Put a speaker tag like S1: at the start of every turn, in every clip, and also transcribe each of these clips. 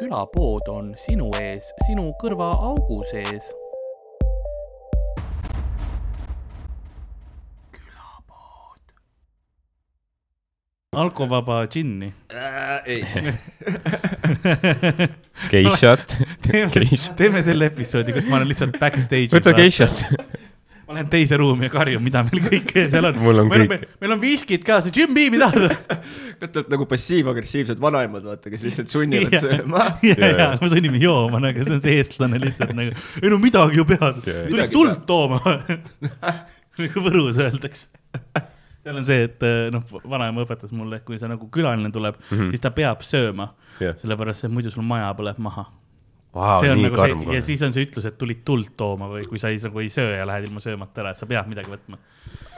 S1: külapood on sinu ees, sinu kõrvaaugu sees. külapood. alkovaba džinni
S2: äh,. ei
S3: Geishat.
S1: teeme, teeme selle episoodi, kus ma olen lihtsalt backstage'is.
S3: võta geishat.
S1: Lähen teise ruumi ja karjun, mida meil kõike seal on.
S3: Mul on
S1: meil
S3: kõik.
S1: meil on viskid ka, see Jim Beam'i tahad?
S2: ütleb nagu passiiv-agressiivsed vanaemad, vaata, kes lihtsalt sunnivad sööma.
S1: ja, ja me sunnime jooma, nagu see on see eestlane lihtsalt nagu, ei no midagi ju pead,
S3: Jaa.
S1: tuli
S2: Midagi
S1: tuld tooma. nagu Võrus öeldakse. seal on see, et noh, vanaema õpetas mulle, et kui sa nagu külaline tuleb mm, -hmm. siis ta peab sööma,
S3: Jah.
S1: sellepärast et muidu sul maja põleb maha
S3: Vau,
S1: see on
S3: nii
S1: nagu
S3: karm
S1: see ja. siis on see ütlus, et tulid tuld tooma või kui sa ei, nagu ei söö ja lähed ilma söömata ära, et sa pead midagi võtma.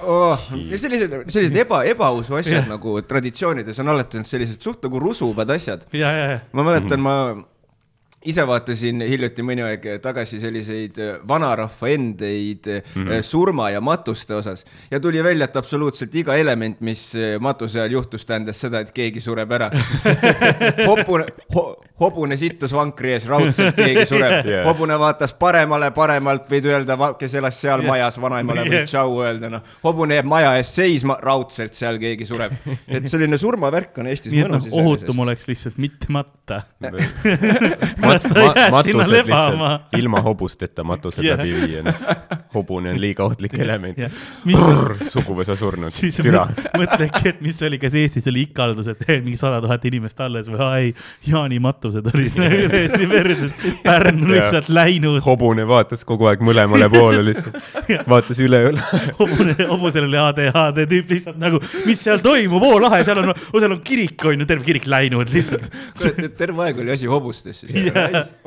S2: oh,. sellised, sellised eba, ebausu asjad
S1: Jah.
S2: nagu traditsioonides on alati olnud sellised suht nagu rusuvad asjad.
S1: ja, ja, ja.
S2: ma mäletan, ma ise vaatasin hiljuti mõni aeg tagasi selliseid äh, vanarahva endeid mm -hmm. surma ja matuste osas ja tuli välja, et absoluutselt iga element, mis äh, matuse ajal juhtus, tähendas seda, et keegi sureb ära. hobune ho,, hobune sittus vankri ees, raudselt keegi sureb yeah.. hobune vaatas paremale, paremalt võid öelda, kes elas seal yeah. majas, vanaemale võid
S1: Jah.
S2: tšau öelda, noh. hobune jääb maja ees seisma, raudselt seal keegi sureb. et selline surmavärk on Eestis
S1: nii et noh
S2: mõnus,
S1: ohutum oleks lihtsalt mitte matta.
S3: mat-, ma- matused lihtsalt, ilma hobusteta matused
S1: Jah.
S3: läbi viia, noh. hobune on liiga ohtlik element.
S1: mis on,
S3: suguvõsa surnud, türa.
S1: mõt- mõtlegi, et mis oli, kas Eestis oli ikaldus, et mingi sada tuhat inimest alles või ai, Jaani matused olid täiesti perses, Pärnu
S3: Jaa.
S1: lihtsalt läinud.
S3: hobune vaatas kogu aeg mõlemale poole lihtsalt, vaatas üle õla.
S1: hobune, hobusel oli ADHD tüüp lihtsalt nagu, mis seal toimub, oo lahe, seal on, seal on kirik on ju, terve kirik läinud lihtsalt.
S2: terve aeg oli asi hobustes siis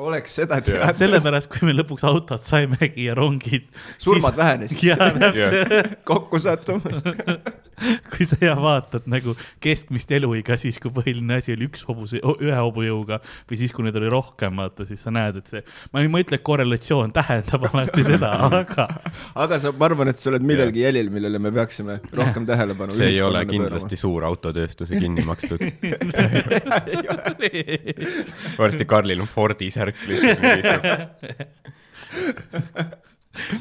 S2: oleks seda teadnud.
S1: sellepärast, kui me lõpuks autod saimegi ja rongid.
S2: Surmad vähenesid.
S1: jaa, täpselt.
S2: kokku sattumas.
S1: kui sa ja vaatad nagu keskmist eluiga, siis kui põhiline asi oli üks hobuse, ühe hobujõuga või siis, kui neid oli rohkem, vaata, siis sa näed, et see, ma ei mõtle, et korrelatsioon tähendab alati seda, aga
S2: aga sa, ma arvan, et sa oled millelgi jälil, millele me peaksime rohkem tähelepanu
S3: see ei ole kindlasti suur autotööstuse kinni makstud. varsti Karlil on Fordi särk lihtsalt.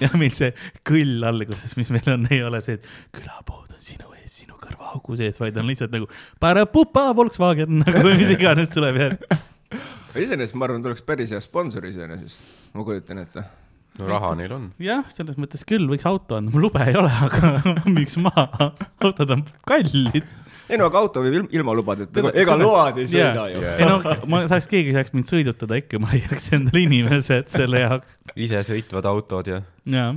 S1: ja meil see kõll alguses, mis meil on, ei ole see, et külapood sinu ees, sinu kõrvaaugu sees, vaid on lihtsalt nagu parapupa Volkswagen nagu või mis iganes tuleb järgi.
S2: iseenesest ma arvan, ta oleks päris hea sponsor iseenesest, ma kujutan ette.
S3: no raha neil on.
S1: jah, selles mõttes küll võiks auto anda, mul lube ei ole, aga müüks maha, autod on kallid
S2: ei no aga auto võib ilma, lubadeta ega load ei sõida ju
S1: ei no ma saaks, keegi saaks mind sõidutada ikka, ma leiaks endale inimesed selle jaoks.
S3: isesõitvad autod ja.
S1: jaa.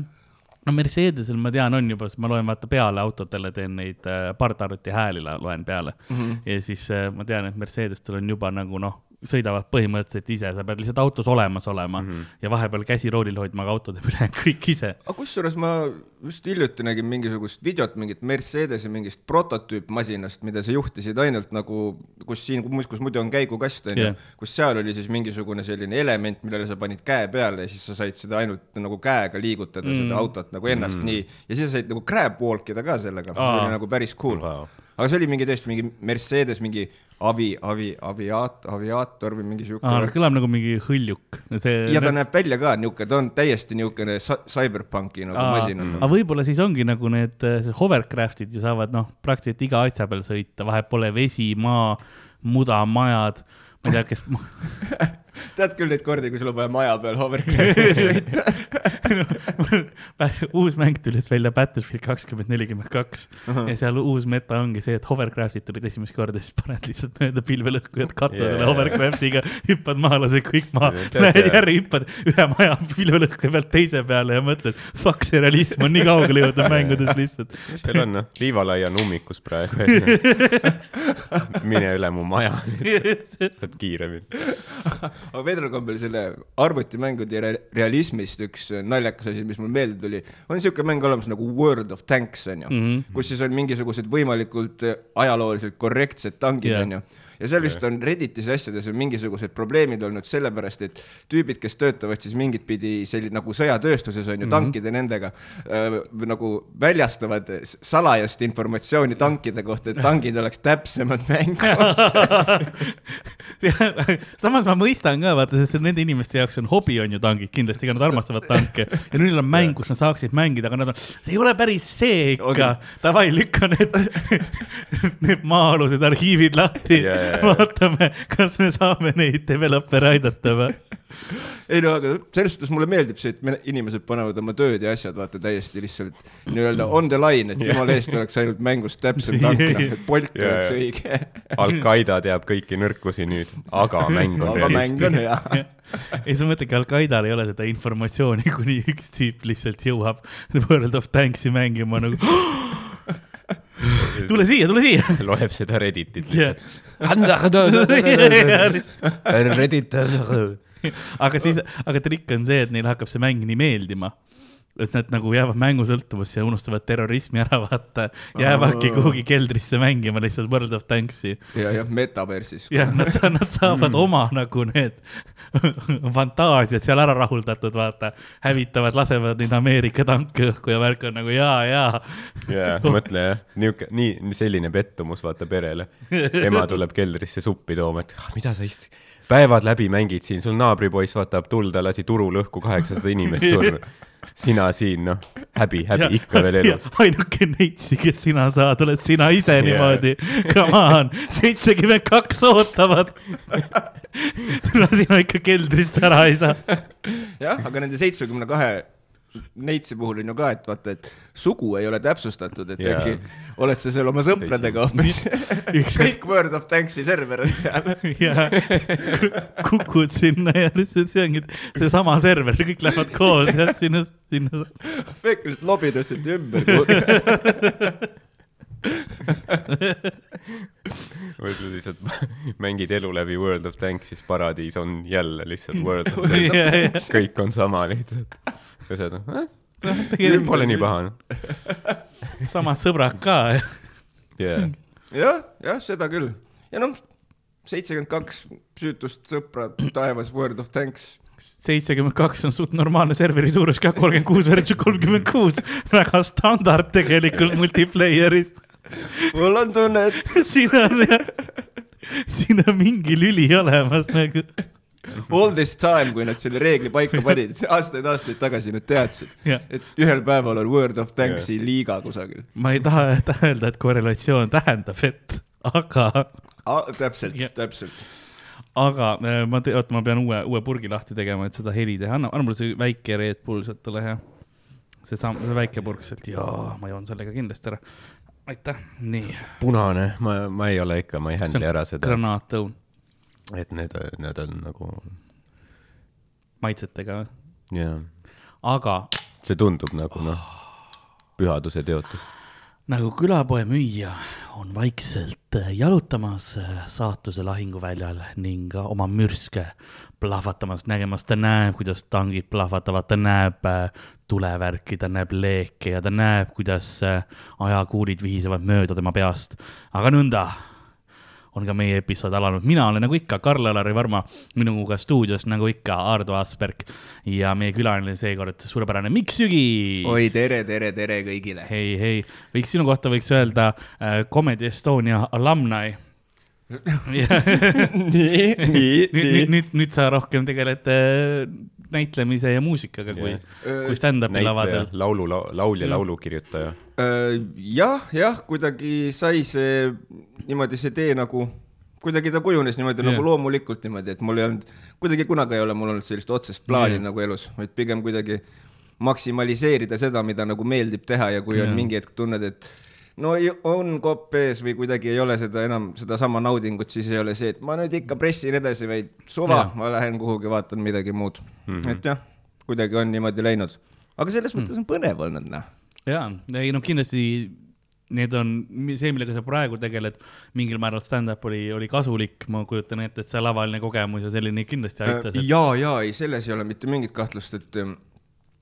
S1: No Mercedesel ma tean, on juba, sest ma loen vaata peale autodele teen neid äh, pardarvuti hääli loen peale mm. -hmm. ja siis äh, ma tean, et Mercedestel on juba nagu noh, sõidavad põhimõtteliselt ise, sa pead lihtsalt autos olemas olema mm -hmm. ja vahepeal käsi roolil hoidma, aga auto teeb ülejäänud kõik ise.
S2: aga kusjuures ma just hiljuti nägin mingisugust videot mingit Mercedese mingist prototüüpmasinast, mida sa juhtisid ainult nagu, kus siin, kus muidu on käigukast onju yeah., kus seal oli siis mingisugune selline element, millele sa panid käe peale ja siis sa said seda ainult nagu käega liigutada mm., seda autot nagu ennast mm. nii ja siis sa said nagu crab walk ida ka sellega, see oli nagu päris cool
S3: Wow.
S2: aga see oli mingi tõesti mingi Mercedes, mingi avi, avi, aviaat-, aviaator või mingi siuke
S1: aa, kõlab nagu mingi hõljuk. see.
S2: ja ta näeb välja ka niuke, ta on täiesti niukene cyberpunki nagu masin on.
S1: aga võib-olla siis ongi nagu need see hovercraft'id ju saavad noh, praktiliselt iga asja peal sõita, vahet pole vesi, maa, muda, majad, ma ei tea, kes
S2: tead küll neid kordi, kui sul on vaja maja peal hovercrafti sõita.
S1: uus mäng tuli just välja, Battlefield kakskümmend nelikümmend kaks ja seal uus meta ongi see, et hovercraft'id tulid esimest korda, siis paned lihtsalt mööda pilvelõhkujat
S3: Jaa.
S1: yeah. hovercraft'iga, hüppad maha, lased kõik maha
S3: tead,
S1: lähed järgi, hüppad ühe maja pilvelõhkuja pealt teise peale ja mõtled, fuck, see realism on nii kaugele jõudnud mängudes lihtsalt.
S3: mis seal on, noh, liivalaia on ummikus praegu, et mine üle mu maja, saad kiiremini.
S2: Aga Pedro Kombel selle arvutimängude re- realismist üks naljakas asi, mis mul meelde tuli, on siuke mäng olemas nagu World of Tanks onju mm,
S1: Mhm.
S2: -hmm. kus siis on mingisugused võimalikult äh, ajalooliselt korrektsed tangid
S1: Jah.
S2: onju. Ja seal vist on Redditis asjades on mingisugused probleemid olnud sellepärast, et tüübid, kes töötavad siis mingit pidi selline nagu sõjatööstuses on ju mm -hmm. tankide nendega äh, nagu väljastavad salajast informatsiooni tankide kohta, et tangid oleks täpsemalt mängus.
S1: Samas ma mõistan ka, vaata, sest nende inimeste jaoks on hobi, on ju tangid kindlasti, ka nad armastavad tanke. Ja nüüd neil on mäng, kus nad saaksid mängida, aga nad on, see ei ole päris see ikka. Davai, lükka need, need maa-alused arhiivid lahti. Yeah. Vaatame, kas me saame neid developer'e aidata või?
S2: Ei no aga selles suhtes mulle meeldib see, et me, inimesed panevad oma tööd ja asjad vaata täiesti lihtsalt nii-öelda on the line, et jumala eest oleks ainult mängus täpsem tank, noh, et Bolt oleks õige.
S3: Al-Qaeda teab kõiki nõrkusi nüüd, aga mäng on
S2: aga mäng on hea.
S1: Ei, sa mõtledki, Al-Qaedal ei ole seda informatsiooni, kuni üks tüüp lihtsalt jõuab World of Tanks'i mängima nagu tule siia, tule siia.
S3: loeb seda Redditit lihtsalt.
S1: Reddit aga siis, aga trikk on see, et neile hakkab see mäng nii meeldima et nad nagu jäävad mängusõltuvusse ja unustavad terrorismi ära vaata, jäävadki kuhugi keldrisse mängima lihtsalt World of Tanksi.
S2: ja, jah, metaversis.
S1: jah, nad, nad saavad mm. oma nagu need fantaasiad seal ära rahuldatud, vaata, hävitavad, lasevad neid Ameerika tanke õhku ja värk on nagu jaa, jaa.
S3: jaa, mõtle jah, niuke, nii, selline pettumus vaata perele. ema tuleb keldrisse suppi tooma, et ah, mida sa ist-, päevad läbi mängid siin, sul naabripoiss vaatab tulda, lasi turul õhku kaheksasada inimest surma. sina siin, noh, häbi, häbi, ikka veel elus.
S1: ainuke neitsi, kes sina saad, oled sina ise yeah. niimoodi. Come on, seitsekümmend kaks ootavad sina ikka keldrist ära ei saa.
S2: jah, aga nende seitsmekümne kahe Neitsi puhul on ju ka, et vaata, et sugu ei ole täpsustatud, et yeah. äkki oled sa seal oma sõpradega hoopis kõik World of Tanksi server on seal.
S1: Ja kukud sinna ja lihtsalt see ongi seesama server, kõik lähevad koos ja sinna, sinna.
S2: fake lobi tõsteti ümber
S3: mõtled lihtsalt, mängid elu läbi World of Tanks, siis paradiis on jälle lihtsalt World of Tanks, kõik on sama lihtsalt ja sa oled eh,, pole nii paha.
S1: samad sõbrad ka
S2: yeah.. jah, jah, seda küll. ja noh, seitsekümmend kaks süütust sõpra taevas World of Tanks
S1: seitsekümmend kaks on suht normaalne serveri suurus ka, kolmkümmend kuus versus kolmkümmend kuus, väga standard tegelikult multiplayer'is.
S2: mul on tunne, et
S1: siin on jah, siin on mingi lüli olemas nagu
S2: all this time, kui nad selle reegli paika panid, aastaid-aastaid tagasi nad teadsid, et ühel päeval on World of Tanks'i liiga kusagil.
S1: ma ei taha öelda, et korrelatsioon tähendab, et, aga
S2: ah,. täpselt, täpselt
S1: aga äh, ma, oota, ma pean uue, uue purgi lahti tegema, et seda heli teha, anna, anna mulle see väike Red Bull sealt, ole hea. see sam-, see väike purk sealt, jaa, ma joon sellega kindlasti ära. aitäh, nii.
S3: punane, ma, ma ei ole ikka, ma ei handle'i ära seda.
S1: granaatõun
S3: et need, need on nagu.
S1: maitsetega või?
S3: jaa.
S1: aga.
S3: see tundub nagu noh, pühaduse teotus.
S1: nagu külapoe müüja on vaikselt jalutamas saatuse lahinguväljal ning oma mürske plahvatamas, nägemas, ta näeb, kuidas tangid plahvatavad, ta näeb tulevärki, ta näeb leeke ja ta näeb, kuidas ajakuulid vihisevad mööda tema peast. aga nõnda on ka meie episood alanud. mina olen nagu ikka Karl-Alari Varma, minuga stuudios nagu ikka Ardo Asperg ja meie külaline seekord suurepärane Mikk Sügi.
S2: oi, tere, tere, tere kõigile.
S1: hei, hei, võiks sinu kohta võiks öelda äh, Comedy Estonia alumni
S2: nii, nii, nii.
S1: nüüd, nüüd sa rohkem tegeled äh, näitlemise ja muusikaga kui kui stand-up'i lavadel.
S3: laulu, laulja, laulukirjutaja.
S2: Jah, jah, kuidagi sai see niimoodi see tee nagu, kuidagi ta kujunes niimoodi yeah. nagu loomulikult niimoodi, et mul ei olnud, kuidagi kunagi ei ole mul olnud sellist otsest plaani yeah. nagu elus, vaid pigem kuidagi maksimaliseerida seda, mida nagu meeldib teha ja kui yeah. on mingi hetk tunned, et no on kopp ees või kuidagi ei ole seda enam, sedasama naudingut, siis ei ole see, et ma nüüd ikka pressin edasi, vaid suva, ma lähen kuhugi, vaatan midagi muud mm. -hmm. et jah, kuidagi on niimoodi läinud. aga selles mõttes mm. on põnev olnud, noh.
S1: Jaa, ei no kindlasti need on see, millega sa praegu tegeled, mingil määral stand-up oli, oli kasulik, ma kujutan ette, et see lavaline kogemus ja selline kindlasti aitas
S2: et.... ja, ja ei, selles ei ole mitte mingit kahtlust, et ähm,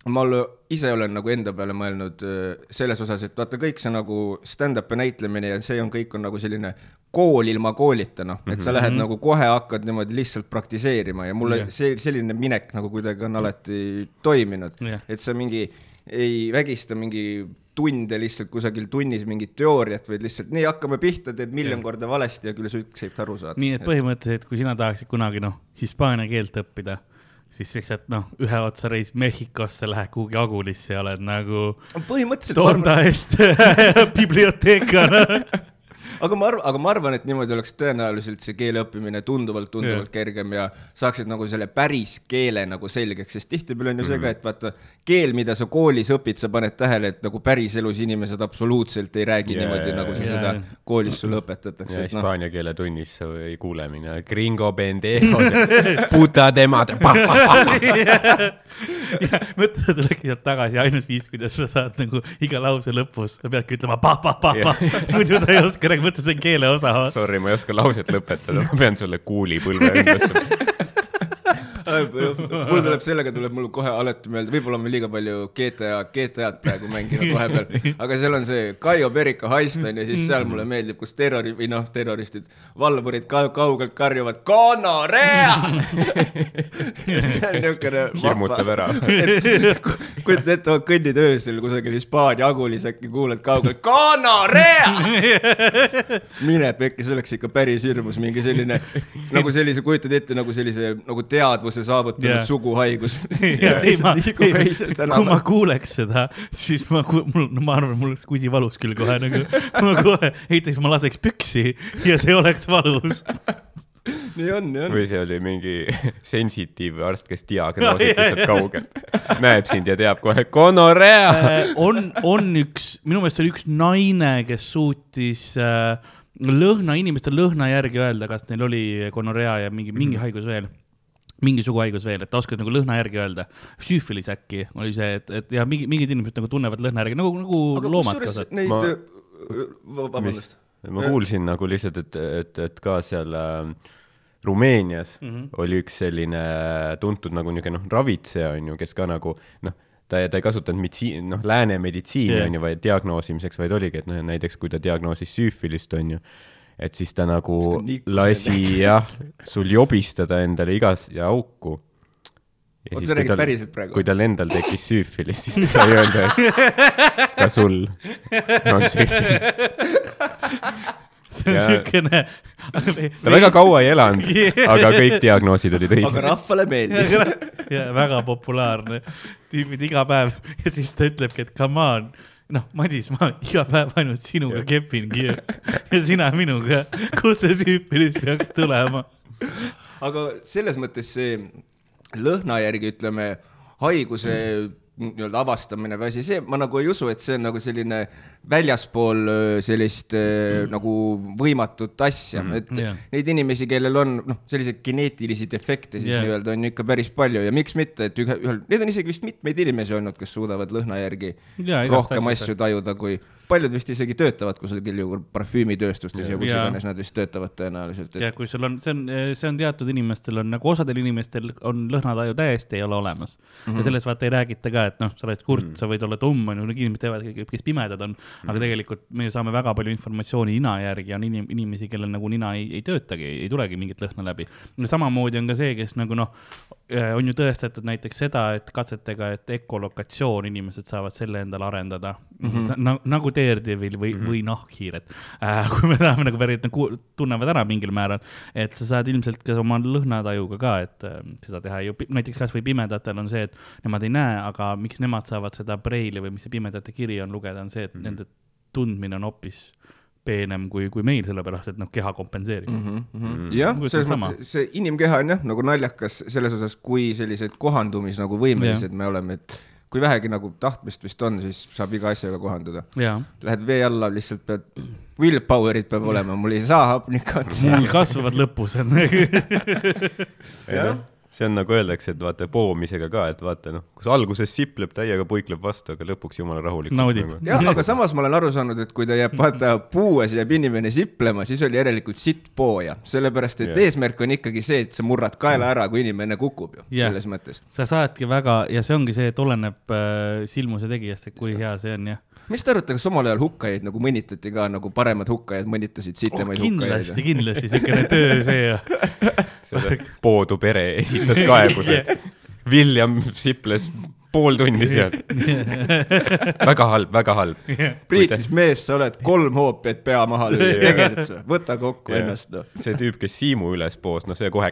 S2: ma ise olen nagu enda peale mõelnud öö, selles osas, et vaata kõik see nagu stand-up'i näitlemine ja see on kõik on nagu selline kool ilma koolita, noh, et sa lähed nagu kohe hakkad niimoodi lihtsalt praktiseerima ja mulle
S1: Jah.
S2: see selline minek nagu kuidagi on alati toiminud
S1: Jah.
S2: et sa mingi ei vägista mingi tunde lihtsalt kusagil tunnis mingit teooriat, vaid lihtsalt nii hakkame pihta, teed miljon korda valesti ja küll sa ükskord aru saad.
S1: nii et põhimõtteliselt, kui sina tahaksid kunagi noh, hispaania keelt õppida, siis lihtsalt noh, ühe otsa reis Mehhikosse, lähed kuhugi Agulisse ja oled nagu
S2: põhimõtteliselt ma arvan,
S1: eest biblioteekana.
S2: aga ma arvan, aga ma arvan, et niimoodi oleks tõenäoliselt see keele õppimine tunduvalt, tunduvalt
S1: Jah.
S2: kergem ja saaksid nagu selle päris keele nagu selgeks, sest tihtipeale on ju see ka, et vaata, keel, mida sa koolis õpid, sa paned tähele, et nagu päriselus inimesed absoluutselt ei räägi
S3: Jaa,
S2: niimoodi, nagu sa
S1: jaa,
S2: seda koolis sulle õpetatakse,
S3: ja
S2: et noh,
S3: hispaania keele tunnis sa ei kuule mina. Gringo pendejo, puta temad,
S1: mõtle, sa tuledki sealt tagasi, ainus viis, kuidas sa saad nagu iga lause lõpus, sa peadki ütlema pa-pa-pa-pa, muidu sa ei oska rääkida, mõtle, see on keele osa.
S3: sorry, ma ei oska lauset lõpetada, ma pean sulle kuulipõlve endasse.
S2: Mul tuleb sellega tuleb mul kohe alati meelde, võib-olla ma liiga palju GTA, GTA-d praegu mänginud vahepeal, aga seal on see Kaio Perika heist on ja siis seal mulle meeldib, kus terrori või noh, terroristid, valvurid ka kaugelt karjuvad gonorrea. see on niisugune
S3: hirmutab ära.
S2: kujuta ette, kõnnid öösel kusagil Hispaania agulis, äkki kuuled kaugelt gonorrea. mine pekki, see oleks ikka päris hirmus, mingi selline nagu sellise, kujutad ette nagu sellise nagu teadvuse saavutanud yeah. suguhaigus.
S1: ei, ma,
S2: öisel
S1: kui ma kuuleks seda, siis ma, mul, no ma arvan, mul oleks kusi valus küll kohe nagu, ma kohe ehitaks, ma laseks püksi ja see oleks valus.
S2: nii on, nii on.
S3: või see oli mingi sensitiiv arst, kes diagnoosib lihtsalt kaugelt. näeb sind ja teab kohe gonorrea.
S1: Äh, on, on üks, minu meelest oli üks naine, kes suutis äh, lõhna, inimeste lõhna järgi öelda, kas neil oli gonorrea ja mingi, mingi haigus veel mingi suguhaigus veel, et ta oskas nagu lõhna järgi öelda. süüfilis äkki oli see, et, et ja mingi, mingid inimesed nagu tunnevad lõhna järgi nagu, nagu loomad ka osad.
S2: neid
S3: Ma-
S2: ma..., vabandust.
S3: ma kuulsin nagu lihtsalt, et, et, et ka seal äh, Rumeenias mm -hmm. oli üks selline tuntud nagu niisugune noh, ravitseja on ju, kes ka nagu noh, ta, ta ei kasutanud meditsiin, noh, lääne meditsiini
S1: Jah.
S3: on ju, vaid diagnoosimiseks, vaid oligi, et noh, näiteks kui ta diagnoosis süüfilist on ju, et siis ta nagu
S2: Siis
S3: lasi jah, sul jobistada endale igas ja auku.
S2: Oota, sa räägid päriselt praegu?
S3: kui tal endal tekkis süüfilis, siis ta sai öelda, et ka sul on süüfilis.
S1: see on
S3: Ja-
S1: siukene.
S3: ta väga kaua ei elanud, aga kõik diagnoosid olid
S2: aga
S3: õiged.
S2: rahvale meeldis.
S1: ja väga populaarne, tüübid iga päev ja siis ta ütlebki, et come on, noh, Madis, ma iga päev ainult sinuga kepingi ju. ja sina minuga, kust see süüpilis peaks tulema?
S2: aga selles mõttes see lõhna järgi ütleme haiguse nii-öelda avastamine või asi, see ma nagu ei usu, et see on nagu selline väljaspool sellist öö, nagu võimatut asja mm, -hmm. et yeah. neid inimesi, kellel on noh, selliseid geneetilisi defekte siis yeah. nii-öelda on ikka päris palju ja miks mitte, et ühe, ühel, need on isegi vist mitmeid inimesi olnud, kes suudavad lõhna järgi
S1: igast
S2: rohkem asju tajuda, kui paljud vist isegi töötavad kusagil ju parfüümitööstustes ja kus iganes nad vist töötavad tõenäoliselt, et
S1: ja kui sul on, see on, see on teatud inimestel on nagu osadel inimestel on lõhnataju täiesti ei ole olemas mm. -hmm. ja sellest vaata ei räägita ka, et noh, sa oled kurt mm, -hmm. sa võid olla tumm, on ju, need inimesed teevad, kes pimedad on mm, -hmm. aga tegelikult me saame väga palju informatsiooni nina järgi on inim, inimesi, kellel nagu nina ei, ei töötagi, ei tulegi mingit lõhna läbi. samamoodi on ka see, kes nagu noh, on ju tõestatud näiteks seda, et katsetega, et ekolokatsioon, inimesed saavad selle endale arendada mm. -hmm. Na, nagu Daredevil või mm, -hmm. või nahkhiired äh. kui me tahame nagu päris, nad tunnevad ära mingil määral, et sa saad ilmselt ka oma lõhnatajuga ka, et äh, seda teha ju, näiteks kasvõi pimedatel on see, et nemad ei näe, aga miks nemad saavad seda preili või mis see pimedate kiri on lugeda, on see, et mm -hmm. nende tundmine on hoopis peenem kui, kui meil, sellepärast et noh, keha kompenseerib mm.
S2: mm. -hmm. jah selles mõttes see inimkeha on jah nagu naljakas selles osas, kui sellised kohandumis nagu võimelised me oleme, et kui vähegi nagu tahtmist vist on, siis saab iga asjaga kohanduda. Lähed vee alla, lihtsalt pead, willpower'it peab olema, mul ei saa hapnikku otsa.
S1: mul kasvavad lõpused.
S3: jah, see on nagu öeldakse, et vaata poomisega ka, et vaata noh, kus alguses sipleb täiega, puikleb vastu, aga lõpuks jumala rahulikult
S1: Naudib.
S3: nagu..
S2: jah, aga samas ma olen aru saanud, et kui ta jääb vaata puues jääb inimene siplema, siis oli järelikult sittpooja, sellepärast et
S3: Jah.
S2: yeah. eesmärk on ikkagi see, et sa murrad kaela ära, kui inimene kukub ju
S1: Jah.
S2: yeah. selles mõttes.
S1: sa saadki väga ja see ongi see, et oleneb äh, silmuse tegijast, et kui hea see on ja
S2: mis te arvate, kas omal ajal hukkajaid nagu mõnitati ka nagu paremad hukkajad mõnitasid
S1: oh,
S2: sitemaid
S1: kindlasti,
S2: hukkajaid?
S1: kindlasti siukene töö see ja
S3: selle Poodu pere esitas kaebuse. William siples pool tundi seal. väga halb, väga halb.
S2: Priit, mis mees sa oled, kolm hoopi, et pea maha lüüa, tegelikult, võta kokku
S3: Jah.
S2: ennast noh.
S3: see tüüp, kes Siimu üles poos, no see kohe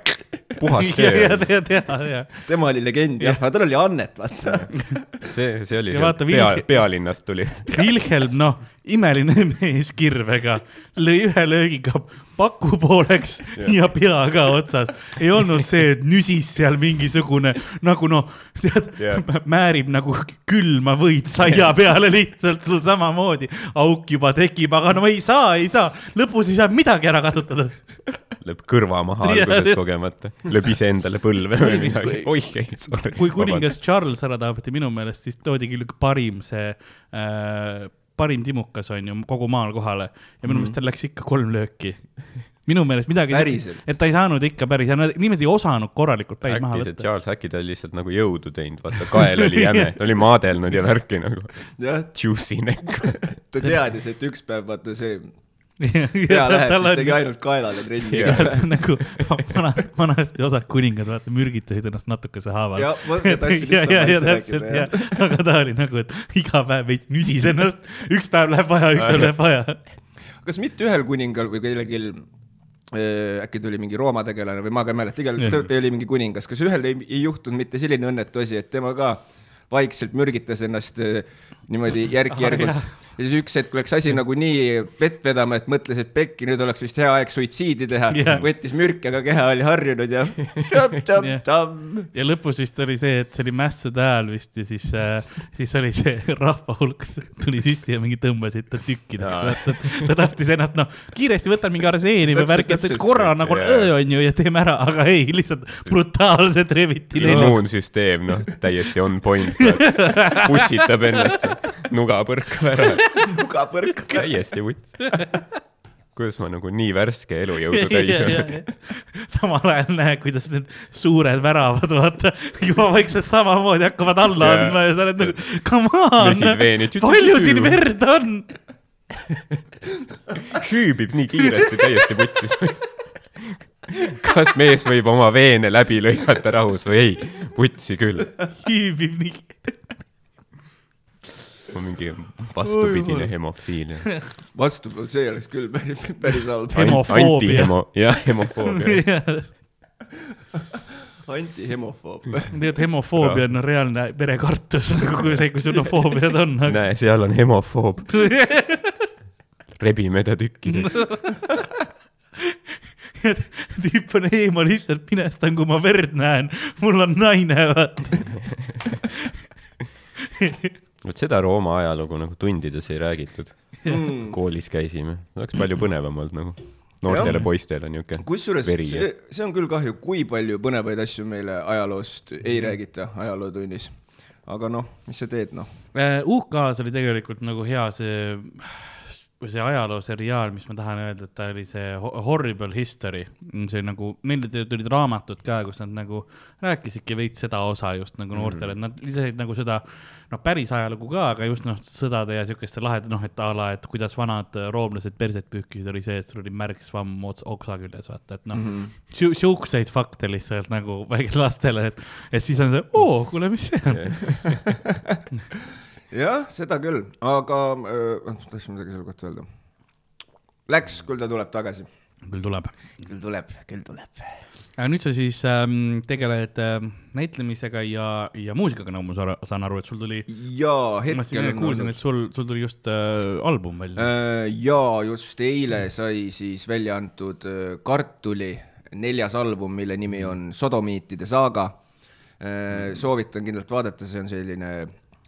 S3: puhas
S1: ja, ja,
S3: töö.
S1: ja, ja, ja
S2: tema oli legend jah, aga tal oli annet, vaata.
S3: see, see oli
S1: Ja
S3: seal
S1: vaata,
S3: pea
S1: Vilhe-,
S3: pealinnast tuli.
S1: Wilhelm, noh, imeline mees kirvega, lõi ühe löögiga paku pooleks ja pea ka otsas. ei olnud see, et nüsis seal mingisugune nagu noh, tead
S3: Jah.
S1: määrib nagu külma võid saia peale lihtsalt sul samamoodi. auk juba tekib, aga no ei saa, ei saa, lõpus ei saa midagi ära kasutada.
S3: lööb kõrva maha alguses kogemata, lööb iseendale põlve või midagi
S2: kui-.
S3: oih, ei, sorry.
S1: kui kuningas Charles ära tapeti minu meelest, siis toodi küll parim see äh,, parim timukas on ju kogu maal kohale ja minu meelest tal läks ikka kolm lööki. minu meelest midagi, et ta ei saanud ikka päris, niimoodi ei osanud korralikult päid maha
S3: äkki see
S1: võtta.
S3: Charles, äkki ta oli lihtsalt nagu jõudu teinud, vaata kael oli jäme, ta oli maadelnud ja värki nagu.
S2: jah,
S3: Juicy neck.
S2: ta teadis, et üks päev vaata see pea läheb, siis tegi ainult kaelale trenni.
S1: Nagu vana, vanasti osad kuningad, vaata, mürgitasid ennast natukese haaval.
S2: Just sama asja
S1: täpselt, jah. aga ta oli nagu, et iga päev veits nüsis ennast, üks päev läheb vaja, üks päev läheb vaja.
S2: kas mitte ühel kuningal või kellelgi äh, äkki tuli mingi Rooma tegelane või ma ka ei mäleta, igal juhul oli mingi kuningas, kas ühel ei, ei juhtunud mitte selline õnnetu asi, et tema ka vaikselt mürgitas ennast äh, niimoodi järk-järgult
S1: Ah.
S2: Ja siis üks hetk läks asi nagu nii vett vedama, et mõtles, et pekki, nüüd oleks vist hea aeg suitsiidi teha
S1: Jah.
S2: võttis mürki, aga keha oli harjunud ja tam-tam-tam.
S1: ja lõpus vist oli see, et see oli mässude ajal vist ja siis äh,, siis oli see rahva hulk tuli sisse ja mingi tõmbasid ta tükkideks. ta tahtis ennast noh, kiiresti võtan mingi arseeni või värki, et korra nagu öö on ju ja teeme ära, aga ei, lihtsalt brutaalselt reviti
S3: immuunsüsteem, noh, täiesti on point. pussitab ennast, nuga põrkab ära,
S2: nuga põrkab.
S3: täiesti vuts. kuidas ma nagu nii värske elujõudu täis olen.
S1: samal ajal näe, kuidas need suured väravad, vaata, juba vaikselt samamoodi hakkavad alla
S3: Jaa.
S1: andma ja sa oled nagu, come on palju siin verd on?
S3: hüübib nii kiiresti, täiesti vutsis. kas mees võib oma veene läbi lõigata rahus või ei? vutsi küll.
S1: hüübib nii.
S3: Mingi vastupidine hemofiilia.
S2: vastu, see oleks küll päris, päris halb.
S1: Hemofoobia.
S3: antihemo-, jah, hemofoobia.
S2: antihemofoob.
S1: tegelikult hemofoobia on reaalne perekartus, nagu kui see, kui sul on foobiad on, aga
S3: näe, seal on hemofoob, rebime ta tükkideks.
S1: tüüp on eemal, lihtsalt minestan, kui ma verd näen, mul on naine, vaata.
S3: Vot seda Rooma ajalugu nagu tundides ei räägitud.
S2: Mm.
S3: koolis käisime, oleks palju põnevam olnud nagu. noortele
S2: Jah.
S3: poistele niuke.
S2: kusjuures see, see on küll kahju, kui palju põnevaid asju meile ajaloost ei
S3: Mhm.
S2: räägita ajalootunnis. aga noh, mis sa teed, noh.
S1: UK-s oli tegelikult nagu hea see, see ajalooseriaal, mis ma tahan öelda, et ta oli see Ho- Horrible History, see nagu, neil tulid raamatud ka, kus nad nagu rääkisidki veits seda osa just nagu noortele, et nad lisasid nagu seda, noh, päris ajalugu ka, aga just noh, sõdade ja siukeste lahede, noh, et a la, et kuidas vanad roomlased perset pühkisid, oli see, et sul oli märg svamm oksa küljes, vaata, et noh mm. -hmm., siukseid fakte lihtsalt nagu väikelastele, et, et siis on see, oo, kuule, mis see on.
S2: jah, seda küll, aga äh, tahtsin midagi selle kohta öelda. Läks, küll ta tuleb tagasi.
S1: küll tuleb.
S2: küll tuleb, küll tuleb.
S1: Aga nüüd sa siis ähm, tegeled äh, näitlemisega ja, ja muusikaga, nagu ma saan- aru, et sul tuli,
S2: jaa,
S1: ma
S2: hetkel
S1: enne kuulsin, et sul, sul tuli just äh, album välja.
S2: Äh, jaa, just eile sai siis välja antud äh, Kartuli neljas album, mille nimi on Sodomiitide saaga. soovitan kindlalt vaadata, see on selline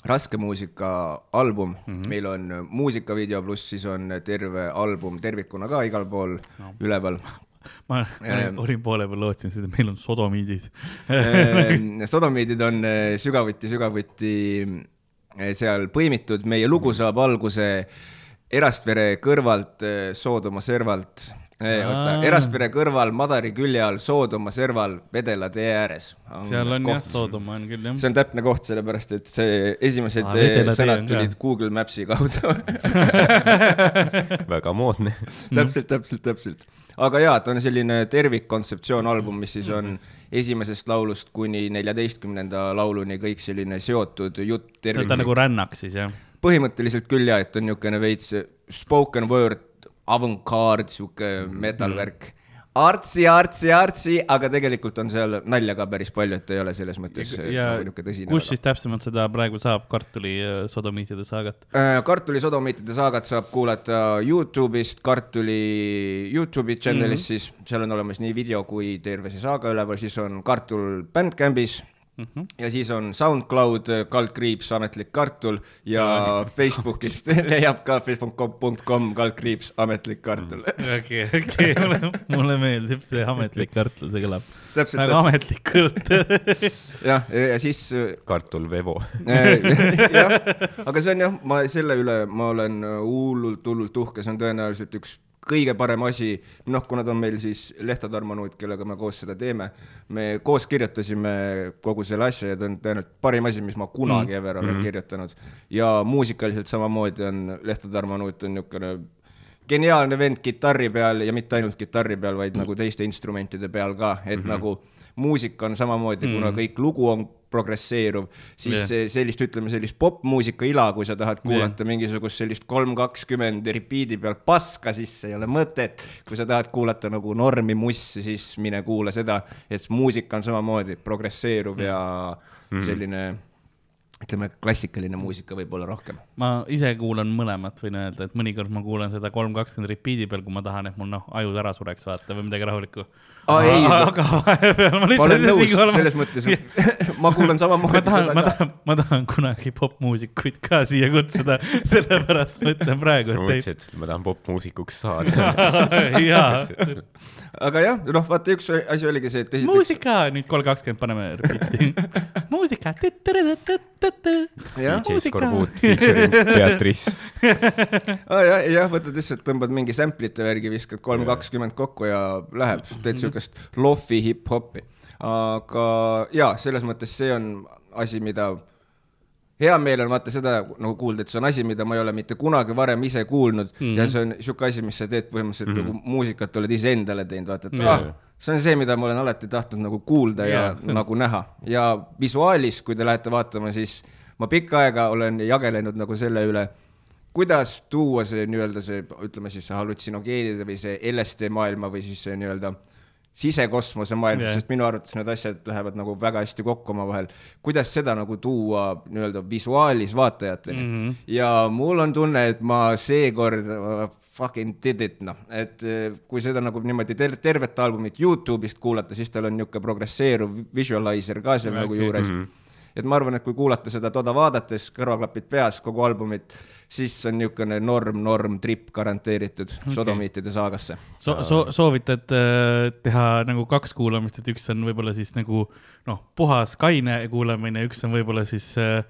S2: raske muusika album mm, -hmm. meil on muusikavideo pluss siis on terve album tervikuna ka igal pool no. üleval.
S1: Ma
S2: Ähm.
S1: olin poole peal, lootsin seda, meil on sodomiidid.
S2: sodomiidid on eh, sügavuti-sügavuti eh, seal põimitud, meie lugu saab alguse Erastvere kõrvalt, Soodoma servalt. oota,
S1: Aa.
S2: Erastvere kõrval, Madari külje all, Soodoma serval, Vedela tee ääres.
S1: seal on jah, Sodoma on küll jah.
S2: see on täpne koht, sellepärast et see esimesed
S1: Aa,
S2: sõnad
S1: on ka.
S2: tulid Google Maps'i kaudu
S3: väga moodne.
S2: täpselt, täpselt, täpselt. aga jaa, ta on selline tervikkontseptsioon album, mis siis on esimesest laulust kuni neljateistkümnenda lauluni kõik selline seotud jutt
S1: ta on nagu rännak siis jah.
S2: põhimõtteliselt küll jaa, et on niisugune veits spoken word, avantgarde, sihuke metalvärk. artsi, artsi, artsi, aga tegelikult on seal nalja ka päris palju, et ei ole selles mõttes nagu niisugune tõsine.
S1: kus siis täpsemalt seda praegu saab, kartuli äh, sodomiitide saagat?
S2: Äh, kartuli sodomiitide saagat saab kuulata Youtube'ist, kartuli Youtube'i channel'ist mm -hmm. siis, seal on olemas nii video kui terve see saaga üleval, siis on kartul Bandcampis mm. -hmm. ja siis on SoundCloud, kaldkriips, ametlik kartul ja Facebookist leiab ka facebook.com kaldkriips, ametlik kartul.
S1: okei, okei, mulle meeldib see ametlik kartul, see kõlab väga ametlikult.
S2: jah, ja siis
S3: kartul Vevo.
S2: jah, aga see on jah, ma selle üle ma olen hullult, hullult uhke, see on tõenäoliselt üks kõige parem asi, noh, kuna ta on meil siis Lehto Tarmo Nuut, kellega me koos seda teeme, me koos kirjutasime kogu selle asja ja ta on tõenäoliselt parim asi, mis ma kunagi mm. ever olen mm -hmm. kirjutanud. ja muusikaliselt samamoodi on Lehto Tarmo Nuut on niisugune geniaalne vend kitarri peal ja mitte ainult kitarri peal, vaid nagu teiste instrumentide peal ka, et mm -hmm. nagu muusika on samamoodi mm, kuna kõik lugu on progresseeruv, siis yeah. sellist, ütleme sellist popmuusika ila, kui sa tahad kuulata yeah. mingisugust sellist kolm kakskümmend repeat'i peal paska, siis ei ole mõtet. kui sa tahad kuulata nagu normi mussi, siis mine kuula seda, et muusika on samamoodi progresseeruv ja selline ütleme, klassikaline muusika võib-olla rohkem.
S1: ma ise kuulan mõlemat, võin öelda, et mõnikord ma kuulan seda kolm kakskümmend repeat'i peal, kui ma tahan, et mul noh, ajud ära sureks vaata või midagi rahulikku.
S2: Aa, ei,
S1: aga vahepeal ma
S2: ma
S1: lihtsalt
S2: olen nõus selles mõttes, ma kuulan
S1: ma
S2: samamoodi
S1: tahan, ma
S2: seda ka.
S1: tahan, ma tahan kunagi popmuusikuid ka siia kutsuda, sellepärast ma ütlen praegu,
S3: ma
S1: et
S3: mõtlesin, et ma tahan popmuusikuks saada.
S1: jaa,
S2: aga jah, noh, vaata üks asi oligi see, et esiteks
S1: muusika, nüüd kolm kakskümmend paneme repeat'i. muusika.
S3: DJ Skorbuut Beatrice.
S2: ah, jah, jah, võtad lihtsalt, tõmbad mingi sample'ite värgi, viskad kolm kakskümmend kokku ja läheb, teed siukest lofi hip-hopi. aga jaa, selles mõttes see on asi, mida hea meel on vaata seda nagu kuulda, et see on asi, mida ma ei ole mitte kunagi varem ise kuulnud mm -hmm. ja see on sihuke asi, mis sa teed põhimõtteliselt mm -hmm. nagu muusikat oled iseendale teinud, vaata, et
S1: Jaa.
S2: ah, see on see, mida ma olen alati tahtnud nagu kuulda ja
S1: Jaa, see
S2: nagu näha ja visuaalis, kui te lähete vaatama, siis ma pikka aega olen jagelenud nagu selle üle, kuidas tuua see nii-öelda see, ütleme siis see hallutsinogeenide või see LSD maailma või siis see nii-öelda sisekosmose maailm
S1: Jah.
S2: yeah., sest minu arvates need asjad lähevad nagu väga hästi kokku omavahel. kuidas seda nagu tuua nii-öelda visuaalis vaatajateni mm. -hmm. ja mul on tunne, et ma seekord uh, fucking did it, noh, et uh, kui seda nagu niimoodi ter tervet albumit Youtube'ist kuulata, siis tal on niisugune progresseeruv visualizer ka seal okay. nagu juures mm. -hmm et ma arvan, et kui kuulata seda toda vaadates, kõrvaklapid peas, kogu albumit, siis on niisugune norm, norm trip garanteeritud okay. sodomiitide saagasse.
S1: so-, so-, soovitad äh, teha nagu kaks kuulamist, et üks on võib-olla siis nagu noh, puhas kaine kuulamine, üks on võib-olla siis äh,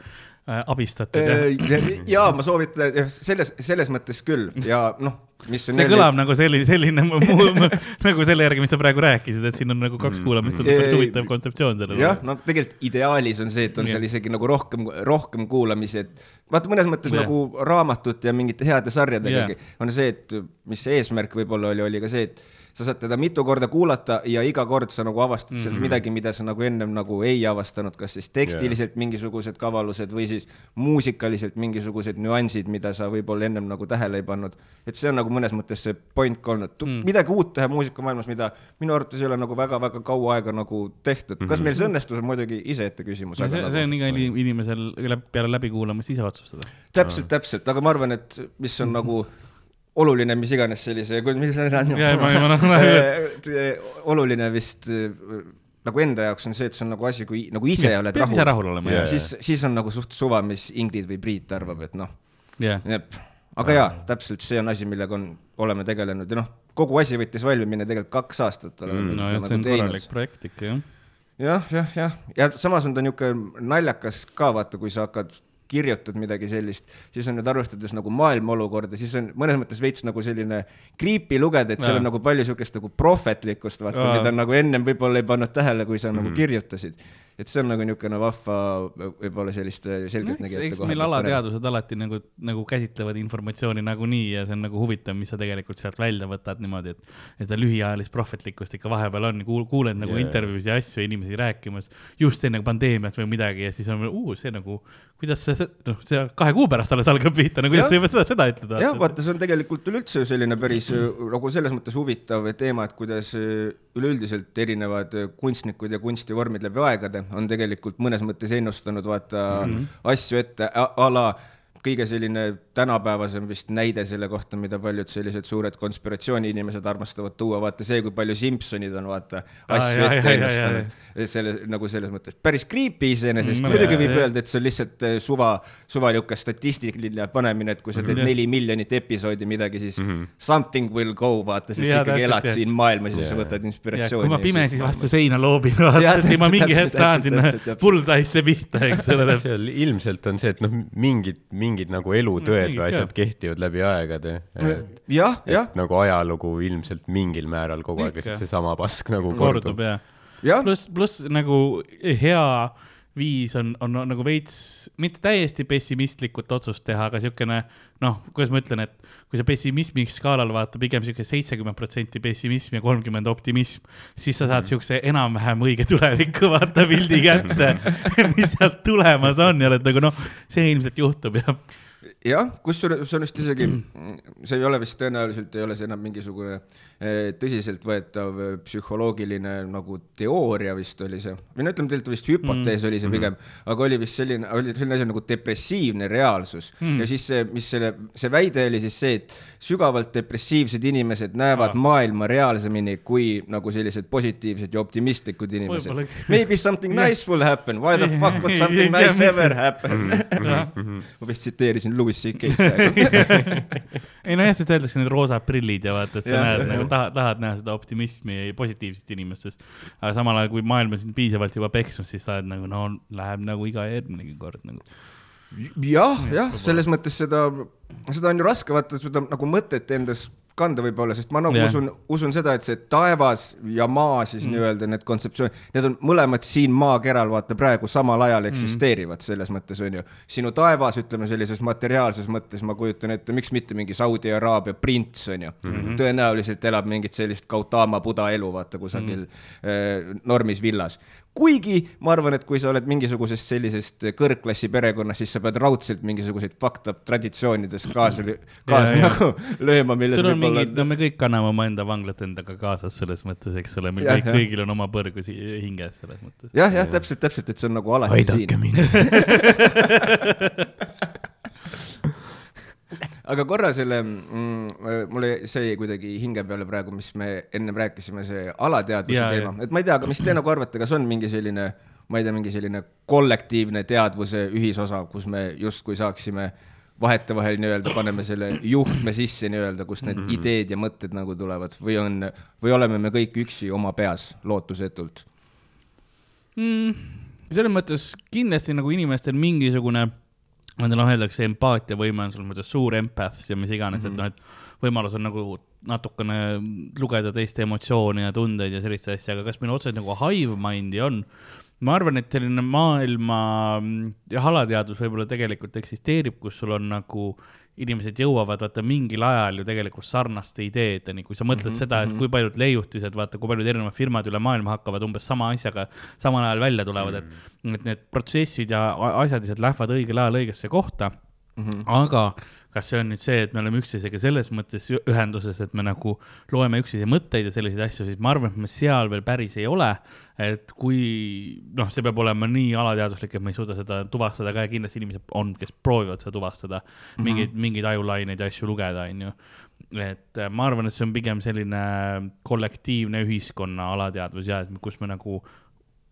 S1: äh, abistatud ja
S2: ja ma soovitan jah, selles, selles mõttes küll ja noh, mis on
S1: see kõlab nagu selline, selline nagu selle järgi, mis sa praegu rääkisid, et siin on nagu kaks kuulamist, tundub päris huvitav kontseptsioon selle
S2: jah, no tegelikult ideaalis on see, et on
S1: Jah.
S2: seal isegi nagu rohkem, rohkem kuulamisi, et vaata mõnes mõttes yeah. nagu raamatute ja mingite heade sarjadegagi yeah. on see, et mis see eesmärk võib-olla oli, oli ka see, et sa saad teda mitu korda kuulata ja iga kord sa nagu avastad mm -hmm. sealt midagi, mida sa nagu ennem nagu ei avastanud, kas siis tekstiliselt yeah. mingisugused kavalused või siis muusikaliselt mingisugused nüansid, mida sa võib-olla ennem nagu tähele ei pannud. et see on nagu mõnes mõttes see point ka olnud mm., midagi uut teha muusikamaailmas, mida minu arvates ei ole nagu väga-väga kaua aega nagu tehtud, kas meil see õnnestus, on muidugi iseette küsimus.
S1: see, see on iga ini- inimesel peale läbikuulamist ise otsustada.
S2: täpselt, täpselt, aga ma arvan, et mis on nagu oluline, mis iganes sellise, mis see on
S1: ma- ma-
S2: Eh, oluline vist eh, nagu enda jaoks on see, et see on nagu asi, kui nagu ise oled
S1: pead ise
S2: rahul,
S1: rahul olema, jah.
S2: siis, siis on nagu suht suva, mis Ingrid või Priit arvab, et noh,
S1: jah.
S2: jep, aga jaa, täpselt see on asi, millega on oleme tegelenud ja noh, kogu asi võttis valmimine tegelikult kaks aastat oleme
S1: Mm, no
S2: teda
S1: jah, see on
S2: teinud.
S1: korralik projekt ikka jah.
S2: jah, jah, jah, ja samas on ta niisugune naljakas ka vaata, kui sa hakkad kirjutad midagi sellist, siis on nüüd arvestades nagu maailma olukorda, siis on mõnes mõttes veits nagu selline creepy lugeda, et seal on nagu palju niisugust nagu prohvetlikkust, vaata, mida nagu ennem võib-olla ei pannud tähele, kui sa
S3: Mhm.
S2: nagu kirjutasid. Et see on nagu niisugune vahva, võib-olla selliste selgeltnägijate
S1: eks meil alateadvused alati nagu, nagu käsitlevad informatsiooni nagunii ja see on nagu huvitav, mis sa tegelikult sealt välja võtad niimoodi, et, et seda lühiajalist prohvetlikkust ikka vahepeal on, kuuled nagu yeah. intervjuusid ja asju inimesi rääkimas just enne pandeemiat või midagi ja siis on, see nagu, kuidas see, noh, see kahe kuu pärast alles algab pihta, no kuidas
S2: Jah.
S1: sa juba seda, seda ütled?
S2: jah, vaata, see on tegelikult üleüldse selline päris äh, nagu selles mõttes huvitav teema, et kuidas äh, üleüldiselt erinevad äh, kunstnikud ja kunstivormid läbi aegade on tegelikult mõnes mõttes ennustanud vaata mm -hmm. asju ette a, a la kõige selline tänapäevasem vist näide selle kohta, mida paljud sellised suured konspiratsiooniinimesed armastavad tuua, vaata see, kui palju Simsonid on vaata asju
S1: jaa,
S2: ette ennustanud. selle nagu selles mõttes päris creepy iseenesest
S1: Mm,
S2: mm,, muidugi võib öelda, et see on lihtsalt eh, suva, suva niisugune statistiline panemine, et kui sa teed
S1: Jah.
S2: neli miljonit episoodi midagi, siis mm -hmm. something will go, vaata, siis sa ikkagi elad siin maailmas ja siis võtad
S1: ja
S2: inspiratsiooni.
S1: kui ma pimesi vastu seina loobin, vaata, siis ma mingi hetk saan sinna bullseye'sse pihta, eks ole.
S3: ilmselt on see, et noh, mingid, mingid nagu elutõed
S1: mingid
S3: või asjad
S1: jah.
S3: kehtivad läbi aegade.
S2: jah, jah,
S3: nagu ajalugu ilmselt mingil määral kogu aeg lihtsalt seesama pask nagu
S1: kordub
S3: kordub.
S1: ja
S2: jah,
S1: pluss, pluss nagu hea viis on, on nagu veits, mitte täiesti pessimistlikut otsust teha, aga siukene noh, kuidas ma ütlen, et kui sa pessimismi skaalal vaata pigem siuke seitsekümmend protsenti pessimism ja kolmkümmend optimism, siis sa saad siukse enam-vähem õige tuleviku vaata pildi kätte, mis sealt tulemas on ja oled nagu noh, see ilmselt juhtub ja
S2: jah, kusjuures see on vist isegi, see ei ole vist tõenäoliselt ei ole see enam mingisugune eh, tõsiseltvõetav eh, psühholoogiline nagu teooria vist oli see, või no ütleme tegelikult vist hüpotees mm. oli see pigem, aga oli vist selline, oli selline asi nagu depressiivne reaalsus mm. ja siis see, mis selle, see väide oli siis see, et sügavalt depressiivsed inimesed näevad ah. maailma reaalsemini kui nagu sellised positiivsed ja optimistlikud inimesed. Maybe something nice will happen, why the fuck would something nice ever happen? ma vist tsiteerisin Louis CK-d praegu.
S1: ei nojah, sest öeldakse need roosad prillid ja vaata, et sa
S2: Jah,
S1: näed
S2: jah,
S1: nagu tahad, tahad näha seda optimismi ja positiivset inimestes. aga samal ajal, kui maailm on sind piisavalt juba peksnud, siis sa oled nagu no läheb nagu iga järgminegi kord nagu.
S2: jah, jah, selles mõttes seda, seda on ju raske vaata seda nagu mõtet endas kanda võib-olla, sest ma nagu
S1: Jah.
S2: usun, usun seda, et see taevas ja maa siis mm. nii-öelda need kontseptsioonid, need on mõlemad siin maakeral vaata praegu samal ajal eksisteerivad mm. selles mõttes on ju. sinu taevas, ütleme sellises materiaalses mõttes ma kujutan ette, miks mitte mingi Saudi Araabia prints on ju mm. -hmm. tõenäoliselt elab mingit sellist Gautama buda elu vaata kusagil mm. äh, normis villas. Kuigi ma arvan, et kui sa oled mingisugusest sellisest kõrgklassi perekonnast, siis sa pead raudselt mingisuguseid fucked up traditsioonides kaasa, kaasa
S1: jaa.
S2: nagu lööma, milles
S1: sul on mingid, no me kõik kanname omaenda vanglat endaga kaasas selles mõttes, eks ole, meil
S2: Jah,
S1: kõik, kõigil on oma põrgus hi- hinges selles mõttes.
S2: jah, jah, täpselt, täpselt, et see on nagu alati
S3: aidake
S2: siin.
S3: mind.
S2: aga korra selle mm,, mulle see jäi kuidagi hinge peale praegu, mis me ennem rääkisime, see alateadvuse
S1: Jaa,
S2: teema et ma ei tea, aga mis te nagu arvate, kas on mingi selline, ma ei tea, mingi selline kollektiivne teadvuse ühisosa, kus me justkui saaksime vahetevahel nii-öelda paneme selle juhtme sisse nii-öelda, kust need ideed ja mõtted nagu tulevad või on, või oleme me kõik üksi oma peas lootusetult?
S1: mm,. selles mõttes kindlasti nagu inimestel mingisugune, ma ei tea, noh, öeldakse empaatiavõime on selles mõttes suur empaths ja mis iganes mm, -hmm. et noh, et võimalus on nagu natukene lugeda teiste emotsioone ja tundeid ja sellist asja, aga kas meil otseselt nagu hive mind'i on? ma arvan, et selline maailma mm, jah, alateadvus võib-olla tegelikult eksisteerib, kus sul on nagu inimesed jõuavad vaata mingil ajal ju tegelikult sarnaste ideedeni, kui sa mõtled mm -hmm, seda, et kui paljud leiutised, vaata, kui paljud erinevad firmad üle maailma hakkavad umbes sama asjaga samal ajal välja tulevad, et, et need protsessid ja asjad lihtsalt lähevad õigel ajal õigesse kohta mm. -hmm. aga kas see on nüüd see, et me oleme üksteisega selles mõttes ühenduses, et me nagu loeme üksteise mõtteid ja selliseid asju, siis ma arvan, et me seal veel päris ei ole. et kui noh, see peab olema nii alateadvuslik, et me ei suuda seda tuvastada ka ja kindlasti inimesed on, kes proovivad seda tuvastada mm, -hmm. mingeid, mingeid ajulaineid ja asju lugeda, onju. et äh, ma arvan, et see on pigem selline kollektiivne ühiskonna alateadvus ja et kus me nagu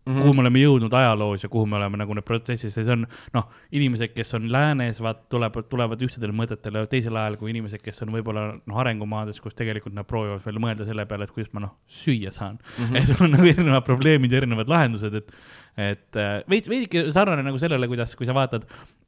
S1: mm, -hmm. kuhu me oleme jõudnud ajaloos ja kuhu me oleme nagu need protsessis ja see on noh, inimesed, kes on läänes, vaat tulevad, tulevad ühtedele mõtetele teisel ajal kui inimesed, kes on võib-olla noh, arengumaades, kus tegelikult nad proovivad veel mõelda selle peale, et kuidas ma noh, süüa saan mm. -hmm. et sul on nagu erinevad probleemid ja erinevad lahendused, et, et äh, veits, veidike sarnane nagu sellele, kuidas, kui sa vaatad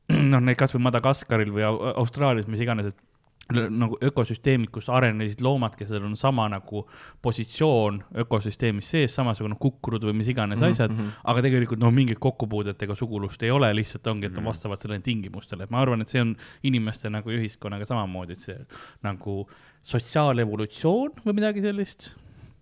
S1: noh, neid kasvõi Madagaskaril või Austraalias, mis iganes, et nagu ökosüsteemid, kus arenesid loomad, kellel on sama nagu positsioon ökosüsteemis sees, samasugune kukrud või mis iganes mm -hmm. asjad, mhm. aga tegelikult no mingit kokkupuudet ega sugulust ei ole, lihtsalt ongi, et on mhm. vastavalt sellele tingimustele, et ma arvan, et see on inimeste nagu ühiskonnaga samamoodi, et see nagu sotsiaalevolutsioon või midagi sellist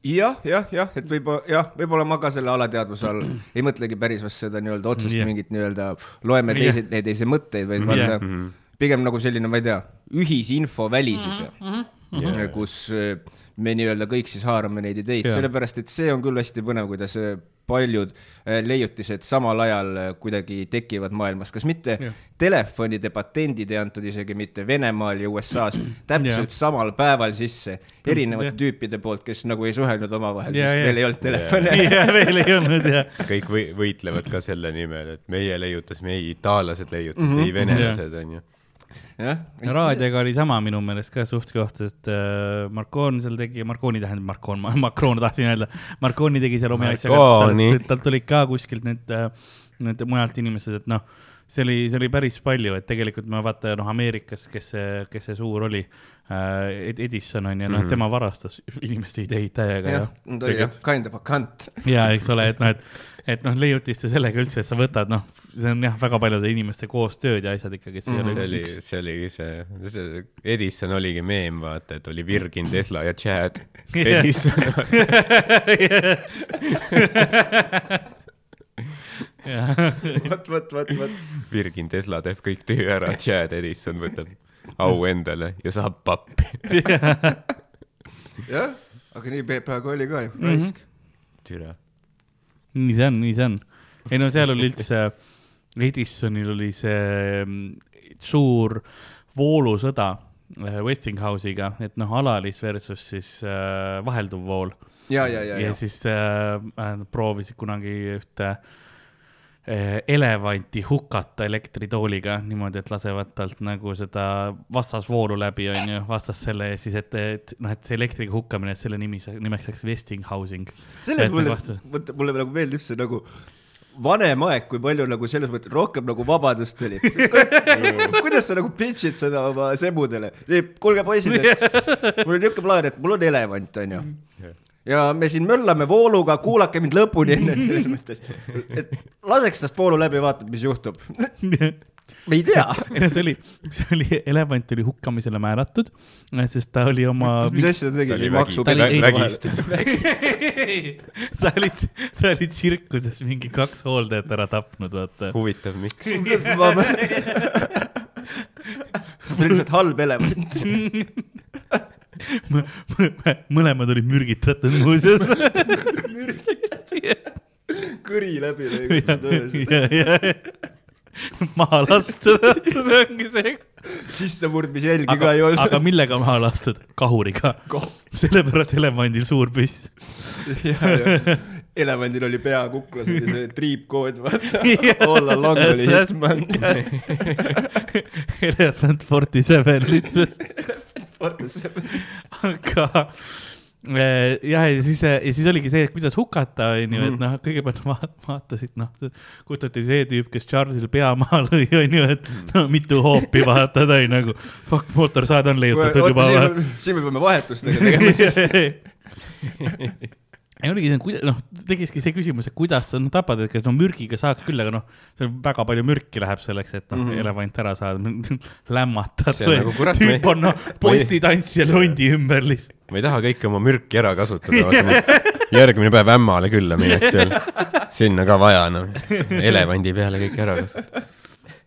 S2: jah, jah, jah, et võib-olla jah, võib-olla ma ka selle alateadvuse all ei mõtlegi päris vast seda nii-öelda otsest yeah. mingit nii-öelda loeme teisi, teisi mõtteid, vaid vaata yeah. mm -hmm pigem nagu selline, ma ei tea, ühisinfo välisus mm, -hmm. Yeah. kus äh, me nii-öelda kõik siis haarame neid ideid, sellepärast et see on küll hästi põnev, kuidas äh, paljud äh, leiutised samal ajal kuidagi tekivad maailmas, kas mitte yeah. telefonide patendid ei antud isegi mitte Venemaal ja USA-s täpselt yeah. samal päeval sisse erinevate yeah. tüüpide poolt, kes nagu ei suhelnud omavahel yeah,, sest yeah. meil ei olnud telefone
S1: yeah, veel ei olnud jah.
S3: kõik või, võitlevad ka selle nimel, et meie leiutasime, ei itaallased leiutasid mm, -hmm. ei venelased onju
S1: jah. raadioga oli sama minu meelest ka suht-koht, et äh, Marcon seal tegi, Marconi tähendab Marcon, Macron tahtsin öelda, Marconi tegi seal omi asja, talt, talt tulid ka kuskilt need, äh, need mujalt inimesed, et noh, see oli, see oli päris palju, et tegelikult ma vaata, noh, Ameerikas, kes see, kes see suur oli äh,, Edison on ju, noh mm -hmm., tema varastas inimeste ideid täiega.
S2: jah, ta oli jah, kind of a cunt.
S1: ja, eks ole, et noh, et et noh, leiutiste sellega üldse, et sa võtad, noh, see on jah, väga paljude inimeste koostööd ja asjad ikkagi.
S3: see mm, oli, see oligi see, see Edison oligi meem, vaata, et oli Virgin, Tesla ja Chad. Edison
S2: vot, vot, vot, vot.
S3: Virgin Tesla teeb kõik töö ära, Chad Edison võtab au endale ja saab pappi.
S2: Jah, aga nii peaaegu oli ka ju, raisk.
S3: türa
S1: nii see on, nii see on. ei no seal oli üldse, Edisonil oli see mm, suur voolusõda äh, Westinghouse'iga, et noh, alalis versus siis äh, vahelduv vool.
S2: ja, ja, ja,
S1: ja. ja siis äh, äh proovisid kunagi ühte äh, elevanti hukata elektritooliga niimoodi, et lasevad talt nagu seda vastasvoolu läbi, onju, vastas selle ja siis, et, et noh, et see elektriga hukkamine, et selle nimi, nimeks läks Westinghousing.
S2: selles mulle, mõtle, mulle nagu meeldib see nagu vanem aeg, kui palju nagu selles mõttes rohkem nagu vabadust oli kuidas sa nagu pitch'id seda oma semudele? kuulge poisid, et mul on niisugune plaan, et mul on elevant, onju ja me siin möllame vooluga, kuulake mind lõpuni enne, selles mõttes, et laseks tast voolu läbi, vaatab, mis juhtub me ei tea.
S1: ei no see oli, see oli, elevant oli hukkamisele määratud, sest ta oli oma.
S2: mis asja ta tegi?
S3: maksu. vägist.
S1: ta oli, ta oli tsirkuses mingi kaks hooldajat ära tapnud, vaata.
S3: huvitav, miks?
S2: ta oli lihtsalt halb elevant
S1: mõlemad olid mürgitatud muuseas
S2: mürgitatud kõri läbi lõigatud
S1: maha lastud, see ongi see.
S2: sissemurdmisjälgi ka ei olnud.
S1: aga millega maha lastud? kahuriga Koh.. sellepärast elevandil suur püss.
S2: elevandil oli pea kuklas, oli see triipkood, vaata. All along oli hitman.
S1: Elephant forty seven lihtsalt aga äh, jah, ja siis, ja siis oligi see, et kuidas hukata, onju, et mhm. noh, kõigepealt vaatasid, noh, kustutati see tüüp, kes Charlesil pea maha lõi, onju, et no, mitu hoopi vaatad, onju, nagu fuck, mootorsaad on leiutatud juba.
S2: siin me peame vahetustega tegema
S1: ei oligi see, noh, tekiski see küsimus, et kuidas sa no, tapad, et kas no mürgiga saaks küll, aga noh, see väga palju mürki läheb selleks, et noh mm -hmm. elevant ära saada, lämmatad. Nagu, tüüp on noh, postitantsija londi ümber lihtsalt.
S3: ma ei taha kõike oma mürki ära kasutada järgmine päev ämmale külla mineks seal, sinna ka vaja, noh, elevandi peale kõik ära kasutada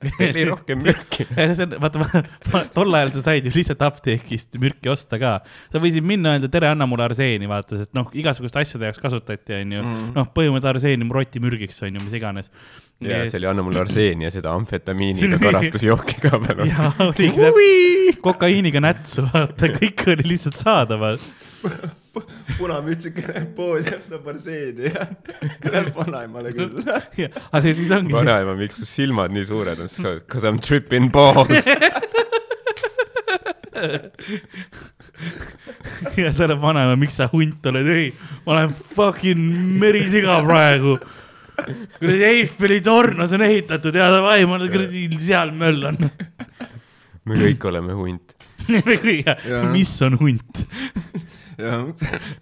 S3: oli rohkem mürki
S1: vaata, tol ajal sa said ju lihtsalt apteegist mürki osta ka. sa võisid minna öelda tere, anna mulle arseeni, vaata, sest noh, igasuguste asjade jaoks kasutati, onju. Mm. noh, põhimõtteliselt arseeni rotimürgiks, onju, mis iganes.
S3: ja see oli anna mulle arseeni ja seda amfetamiiniga karastusjooki ka veel.
S1: jaa, oligi kokaiiniga nätsu, vaata, kõik oli lihtsalt saadaval
S2: punamütsike läheb poodi ja seda barseeni ja läheb vanaemale külla.
S1: aga siis ongi see,
S3: vanaema, miks su silmad nii suured on, cause I m tripping balls.
S1: ja ta läheb vanaema, miks sa hunt oled, ei, ma olen fucking merisiga praegu. kuradi Eiffeli torn on ehitatud ja davai, ma kuradi seal möllan.
S3: me kõik oleme hunt.
S2: Jaa.
S1: mis on hunt?
S2: Jah,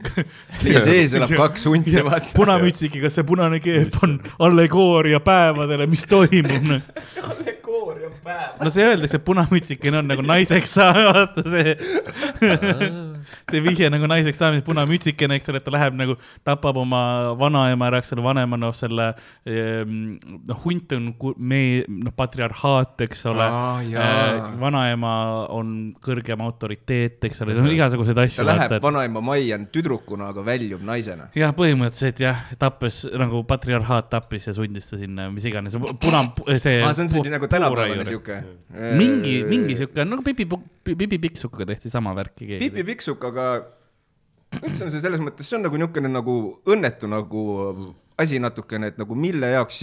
S2: teie sees elab kaks hunti, vaata.
S1: punamütsiki, kas see punane keep on allegooria päevadele, mis toimub?
S2: allegooria päev.
S1: no see öeldakse, et punamütsikene on nagu naiseks saa-, vaata see, see vihje nagu naiseks saamine, punamütsikene, eks ole, et ta läheb nagu, tapab oma vanaema ära, eks ole, vanaema noh, selle, noh, hunt on meie, noh, patriarhaat, eks ole
S2: Aa, jaa.
S1: vanaema on kõrgem autoriteet, eks ole, seal on igasuguseid asju.
S2: ta läheb vanaema majja tüdrukuna, aga väljub naisena.
S1: jah, põhimõtteliselt jah, tappes nagu patriarhaat tappis ja sundis ta sinna, mis iganes, puna, see.
S2: aa, see on selline nagu tänapäevane sihuke.
S1: mingi, mingi sihuke, no Pipi, Pipi Pikksukaga tehti sama värki keegi.
S2: Pipi Pikksuk, aga üldse on see selles mõttes, see on nagu niisugune nagu õnnetu nagu asi natukene, et nagu mille jaoks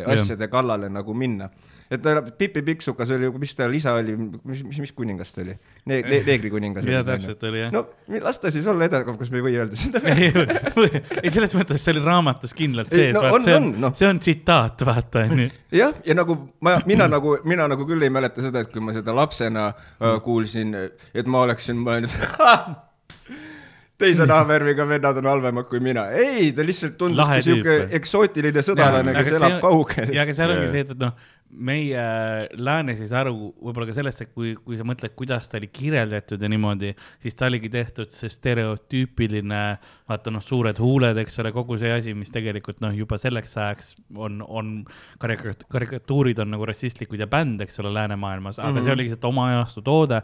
S1: Jah.
S2: asjade kallale nagu minna. Et ta, Pipi Pikksukas oli, mis tal isa oli, mis, mis, mis kuningas ta oli ne,? Ne, neegrikuningas.
S1: jaa, täpselt oli jah.
S2: no las ta siis olla edasi, kas me ei või öelda seda?
S1: ei, selles mõttes see oli raamatus kindlalt
S2: Ei,
S1: sees,
S2: no
S1: vaata
S2: on-
S1: see
S2: on, noh.,
S1: see on tsitaat, vaata onju.
S2: jah, ja nagu ma, mina nagu, mina nagu küll ei mäleta seda, et kui ma seda lapsena äh, kuulsin, et ma oleksin mõelnud, teise nahvärviga vennad on halvemad kui mina. ei, ta lihtsalt tundus kui
S1: tüüp.
S2: eksootiline sõdalane, kes elab kaugel.
S1: ja aga seal ongi see, et noh, meie läänes ei saa aru võib-olla ka sellest, et kui, kui sa mõtled, kuidas ta oli kirjeldatud ja niimoodi, siis ta oligi tehtud see stereotüüpiline, vaata noh, suured huuled, eks ole, kogu see asi, mis tegelikult noh, juba selleks ajaks on, on karikat-, karikatuurid on nagu rassistlikud ja bänd, eks ole, läänemaailmas, aga mm -hmm. see oli lihtsalt oma ajastu toode,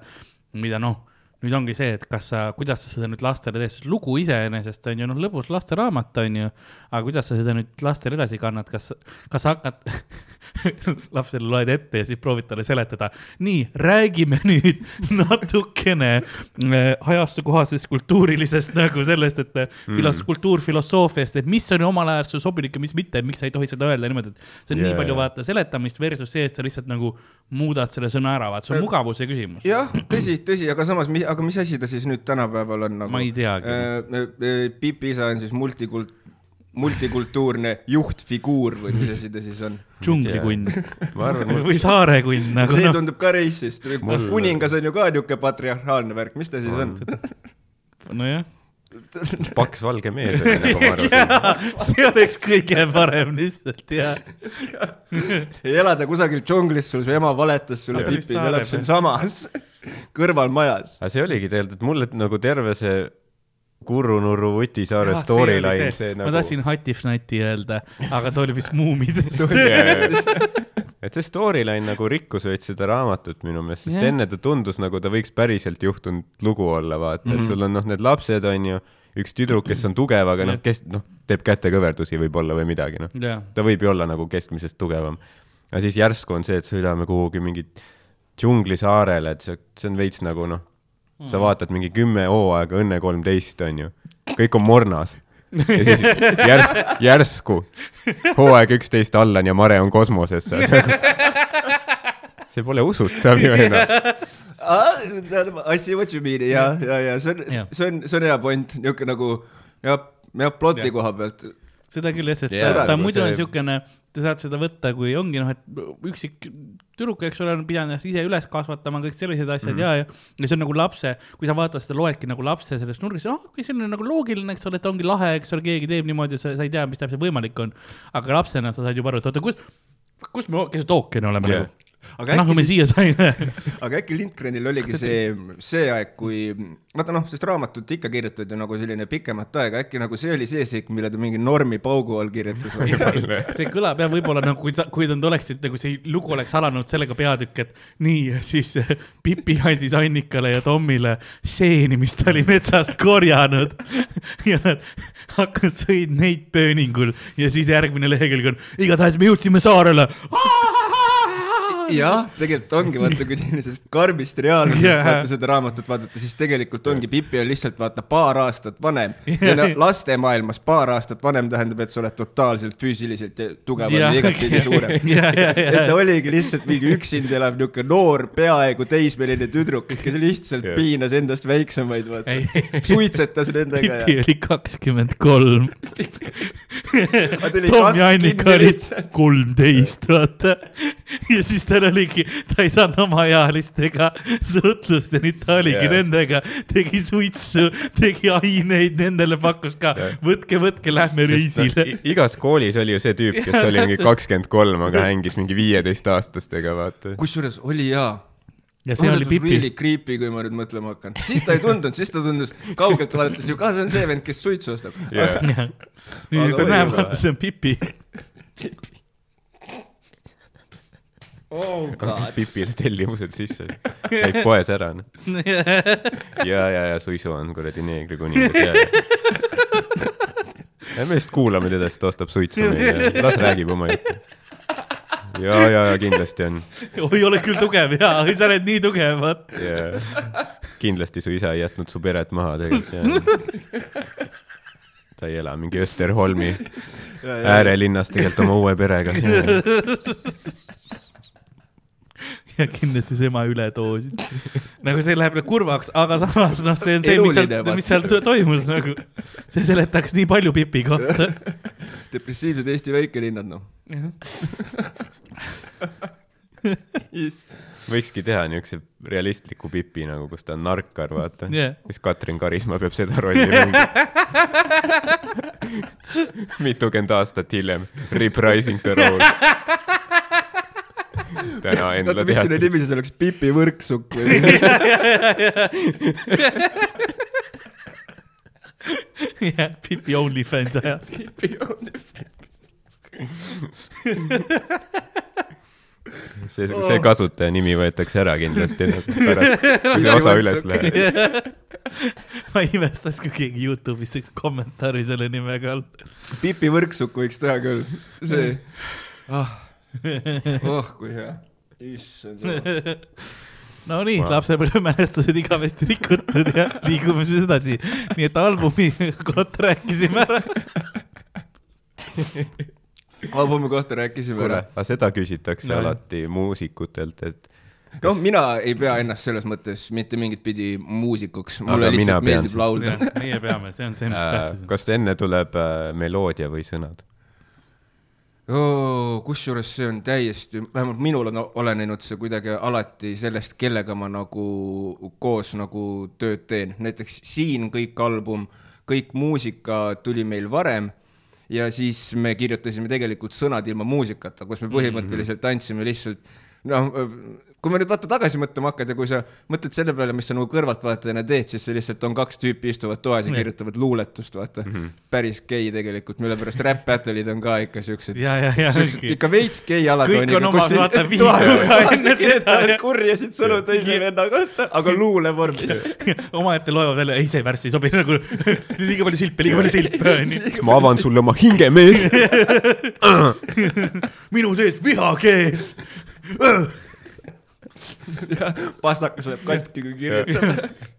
S1: mida noh nüüd ongi see, et kas sa, kuidas sa seda nüüd lastele teed, sest lugu iseenesest on ju noh, lõbus lasteraamat on ju, aga kuidas sa seda nüüd lastele edasi kannad, kas, kas sa hakkad lapsele loed ette ja siis proovid talle seletada. nii, räägime nüüd natukene äh, ajastukohasest kultuurilisest nagu sellest, et mm. filos-, kultuurfilosoofiast, et mis on omal ajal sulle sobilik ja mis mitte, miks sa ei tohi seda öelda niimoodi, et see on yeah. Nii palju vaata seletamist versus see, et sa lihtsalt nagu muudad selle sõna ära, vaata, see on mugavuse küsimus.
S2: jah, tõsi, tõsi, aga samas, aga mis asi ta siis nüüd tänapäeval on nagu?
S1: Ma ei teagi.
S2: Pipi isa on siis multikult-, multikultuurne juhtfiguur või mis asi ta siis on?
S1: džunglikunn või saarekunn nagu
S2: see
S1: noh,
S2: tundub ka
S3: Mul-
S2: kuningas on ju ka niisugune patriarhaalne värk, mis ta siis on?
S1: nojah.
S3: paks valge mees oli, nagu ma aru sain.
S1: see oleks kõige parem lihtsalt ja.
S2: elada kusagil džunglis, sul su ema valetas sulle
S1: Aga
S2: Pipi, ta elab siinsamas kõrvalmajas.
S3: aga see oligi tegelikult, et mulle nagu terve see Kurru-Nurru Vutisaare storyline, see
S1: ma
S3: nagu.
S1: tahtsin Hatifnati öelda, aga ta oli vist muumidest.
S3: et see storyline nagu rikkus veits seda raamatut minu meelest, sest
S1: Jah.
S3: enne ta tundus nagu ta võiks päriselt juhtunud lugu olla, vaata,
S1: Mhm.
S3: et sul on noh, need lapsed on ju, üks tüdruk, kes on tugev, aga noh, kes noh, teeb kätekõverdusi võib-olla või midagi, noh.
S1: jah,
S3: ta võib ju olla nagu keskmisest tugevam. aga siis järsku on see, et sõidame kuhugi mingi džunglisaarele, et see, see on veits nagu noh, sa vaatad mingi kümme hooaega Õnne kolmteist on ju, kõik on mornas. ja siis järs-, järsku hooaeg üksteist Allan ja Mare on kosmoses. see pole usutav ju enam.
S2: I see what you mean ja, ja, ja see on see on, see on hea point, niisugune nagu jah, jah, ploti
S1: Jah.
S2: koha pealt.
S1: seda küll jah, sest
S3: Jaa,
S1: ta, ta
S3: nagu
S1: muidu on
S3: see-
S1: ta saad seda võtta, kui ongi noh, et üksik tüdruk, eks ole, on pidanud ennast ise üles kasvatama, kõik sellised asjad mm. ja, ja, ja see on nagu lapse, kui sa vaatad seda, loedki nagu lapse sellest nurgast, ah, kui see on nagu loogiline, eks ole, et ongi lahe, eks ole, keegi teeb niimoodi, sa, sa ei tea, mis täpselt võimalik on. aga lapsena sa saad juba aru, et oota, kus, kus me keset ookeani oleme yeah. nagu.
S2: Aga äkki
S1: me
S2: siis,
S1: siia saime.
S2: aga äkki Lindgrenil oligi see, see aeg, kui, vaata noh, sest raamatut ikka kirjutati ju nagu selline pikemat aega, äkki nagu see oli see seik, mille ta mingi normi paugu all kirjutas
S1: see kõlab jah, võib-olla nagu, kui ta, kui nad oleksid nagu see lugu oleks alanud sellega peatükk, et nii, siis Pipi andis Annikale ja Tommile seeni, mis ta oli metsast korjanud. Ja nad hakkasid, sõid neid pööningul ja siis järgmine lehekülg on igatahes me jõudsime saarele.
S2: jah, tegelikult ongi, vaata kui sellisest karbist reaalsusest yeah. vaata seda raamatut vaadata, siis tegelikult ongi, Pipi on lihtsalt vaata paar aastat vanem ja no, lastemaailmas paar aastat vanem tähendab, et sa oled totaalselt füüsiliselt ja tugevam ja igatpidi suurem. et ta oligi lihtsalt mingi üksinda elav niuke noor, peaaegu teismeline tüdruk, kes lihtsalt
S3: Jah.
S2: piinas endast väiksemaid, vaata suitsetas nendega
S1: Pipi
S2: ja
S1: oli kakskümmend kolm,
S2: ta
S1: Tom ja Annika olid kolmteist, vaata. ja siis tal oligi, ta ei saanud omaealistega suhtlust ja nüüd ta oligi yeah. nendega, tegi suitsu, tegi aineid, nendele pakkus ka
S3: Jah.,
S1: võtke, võtke, lähme reisile.
S3: igas koolis oli ju see tüüp, kes oli mingi kakskümmend kolm, aga hängis mingi viieteistaastastega, vaata.
S2: kusjuures oli jaa
S1: ja see oli Pipi
S2: really. creepy, kui ma nüüd mõtlema hakkan. siis ta ei tundunud, siis ta tundus kaugelt vaadates ju ka, see on see vend, kes suitsu ostab.
S3: jah,
S1: nüüd
S2: oli
S1: näeb, vaata, see on Pipi.
S2: oh god.
S3: Pipile tellimused sisse, käib poes ära, noh. ja, ja, ja suisu on kuradi neegri kuningas ja. ja me lihtsalt kuulame teda, siis ta ostab suitsu meile, las räägib oma juttu. ja, ja, ja kindlasti on
S1: oi, ole küll tugev ja, sa oled nii tugev, vaat.
S3: ja kindlasti su isa ei jätnud su peret maha tegelikult ja ta ei ela mingi Österholmi äärelinnas tegelikult oma uue perega.
S1: ja kindlasti see ema üledoosid. nagu see läheb nagu kurvaks, aga samas noh, see on see, mis seal, mis seal to- toimus nagu. see seletaks nii palju Pipi kohta.
S2: depressiivsed Eesti väikelinnad, noh.
S3: võikski teha niisuguse realistliku pipi nagu, kus ta on narkar, vaata
S1: Jah.
S3: siis Katrin Karisma peab seda rolli mängima. mitukümmend aastat hiljem, reprising the role. täna Endla
S2: mis selle
S3: teatris.
S2: nimi siis oleks, Pipi Võrksukk või?
S1: jah, Pipi OnlyFans ajast.
S3: see, see kasutaja nimi võetakse ära kindlasti pärast, kui see osa üles läheb.
S1: ma imestaks, kui keegi Youtube'is teeks kommentaari selle nimega all.
S2: Pipi Võrksukk võiks teha küll, see. ah, oh kui hea. issand jumal.
S1: Nonii
S3: Wow.
S1: lapsepõlvemälestused igavesti rikutud ja liigume siis edasi. nii et albumi kohta rääkisime ära.
S2: albumi kohta rääkisime
S3: kuule
S2: ära.,
S3: aga seda küsitakse
S1: No,
S3: no, alati muusikutelt, et
S2: noh, mina ei pea ennast selles mõttes mitte mingit pidi muusikuks,
S3: Aga
S2: mulle
S3: mina
S2: lihtsalt meeldib laulda.
S1: meie peame, see on see, mis
S3: äh,
S1: tähtis on.
S3: kas enne tuleb äh, meloodia või sõnad?
S2: Kusjuures see on täiesti, vähemalt minul on olenenud see kuidagi alati sellest, kellega ma nagu koos nagu tööd teen, näiteks siin kõik album, kõik muusika tuli meil varem ja siis me kirjutasime tegelikult sõnad ilma muusikata, kus me põhimõtteliselt andsime lihtsalt noh, kui ma nüüd vaata tagasi mõtlema hakkad ja kui sa mõtled selle peale, mis sa nagu kõrvaltvaatajana teed, siis see lihtsalt on kaks tüüpi istuvad toas ja kirjutavad luuletust, vaata mm. -hmm. päris gei tegelikult, mille pärast rap battle'id on ka ikka siuksed ikka veits gei alatooniga.
S1: Kõik on oma, vaata, viimased ka enne seda,
S2: kurjasid sõnu teise venna kohta, aga luulevormis.
S1: omaette loevad välja, ei see värss ei sobi nagu liiga palju silpe, liiga palju silpe onju.
S3: kas ma avan sulle oma hinge, mees?
S1: minu sees vihakees.
S2: pastakas läheb katki, kui kirjutab.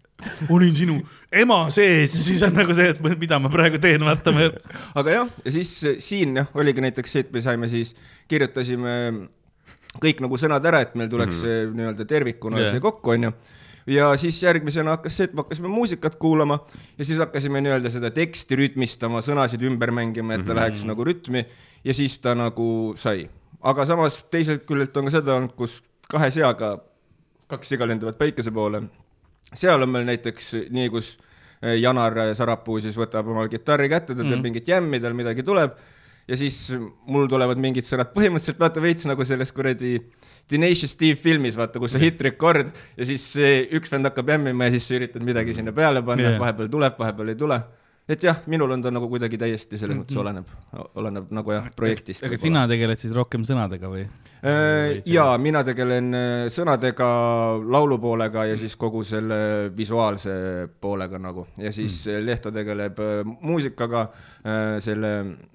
S1: olin sinu ema sees ja siis on nagu see, et mida ma praegu teen, vaata
S2: aga jah, ja siis eh, siin jah, oligi näiteks see, et me saime siis, kirjutasime kõik nagu sõnad ära, et meil tuleks mm -hmm. nii-öelda tervikuna
S1: Jah.
S2: yeah. see kokku, onju. ja siis järgmisena hakkas see, et me hakkasime muusikat kuulama ja siis hakkasime nii-öelda seda teksti rütmistama, sõnasid ümber mängima, et ta mm -hmm. läheks nagu rütmi ja siis ta nagu sai. aga samas teiselt küljelt on ka seda olnud, kus kahe seaga kaks siga lendavad päikese poole. seal on meil näiteks nii, kus eh, Janar Sarapuu siis võtab omal kitarri kätte, ta teeb mm. mingit jämmi, tal midagi tuleb ja siis mul tulevad mingid sõnad, põhimõtteliselt vaata veits nagu selles kuradi Tenacious D filmis, vaata, kus sa hit record ja siis üks vend hakkab jämmima ja siis sa üritad midagi sinna peale panna yeah., vahepeal tuleb, vahepeal ei tule. et jah, minul on ta nagu kuidagi täiesti selles mõttes oleneb, oleneb nagu jah, projektist.
S1: aga sina tegeled siis rohkem sõnadega või?
S2: Äh, jaa, mina tegelen äh, sõnadega, laulupoolega ja siis kogu selle visuaalse poolega nagu ja siis mm. Lehto tegeleb äh, muusikaga, selle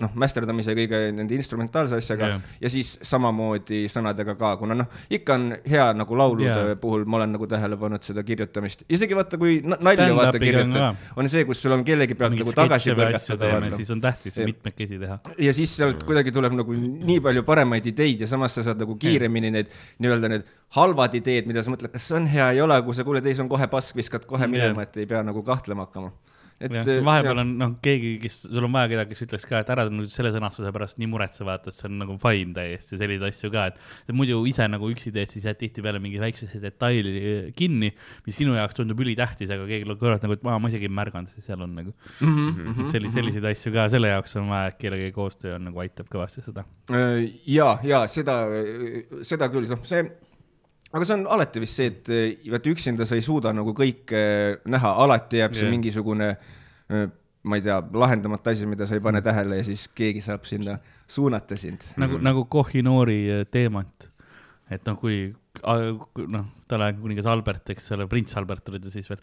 S2: noh, mästerdamise kõige nende instrumentaalse asjaga yeah. ja siis samamoodi sõnadega ka, kuna noh, ikka on hea nagu laulude yeah. puhul ma olen nagu tähele pannud seda kirjutamist, isegi vaata, kui na- nalja vaata kirjutad, on see, kus sul on kellegi pealt
S1: mingi
S2: nagu tagasi põrgatada
S1: siis on tähtis mitmekesi teha.
S2: ja siis sealt kuidagi tuleb nagu nii palju paremaid ideid ja samas sa saad nagu kiiremini need nii-öelda need halvad ideed, mida sa mõtled, kas see on hea, ei ole, kui sa kuuled, ei see on kohe pask, viskad kohe minema, et ei pea nagu kahtlema hakkama. Et
S1: jah, vahepeal on noh, keegi, kes, sul on vaja kedagi, kes ütleks ka, et ära nüüd selle sõnastuse pärast nii muretse, vaata, et see on nagu fine täiesti, selliseid asju ka, et et muidu ise nagu üksi teed, siis jääd tihtipeale mingi väiksesse detaili eh, kinni, mis sinu jaoks tundub ülitähtis, aga keegi kõrvalt nagu, et aa, ma isegi ei märganud, et seal on nagu mm
S2: Mhm,
S1: -hmm, selliseid, selliseid asju ka, selle jaoks on vaja, et kellegagi koostöö on nagu aitab kõvasti seda.
S2: Äh, ja, ja seda, seda küll, noh, see, aga see on alati vist see, et eh, vaata üksinda sa ei suuda nagu kõike näha, alati jääb see
S1: Jah.
S2: mingisugune eh, ma ei tea, lahendamata asi, mida sa ei pane tähele ja siis keegi saab sinna suunata sind.
S1: nagu, nagu Kohinoori eh, teemat, et noh, kui noh, tol ajal kuningas Albert, eks ole, prints Albert oli ta siis veel,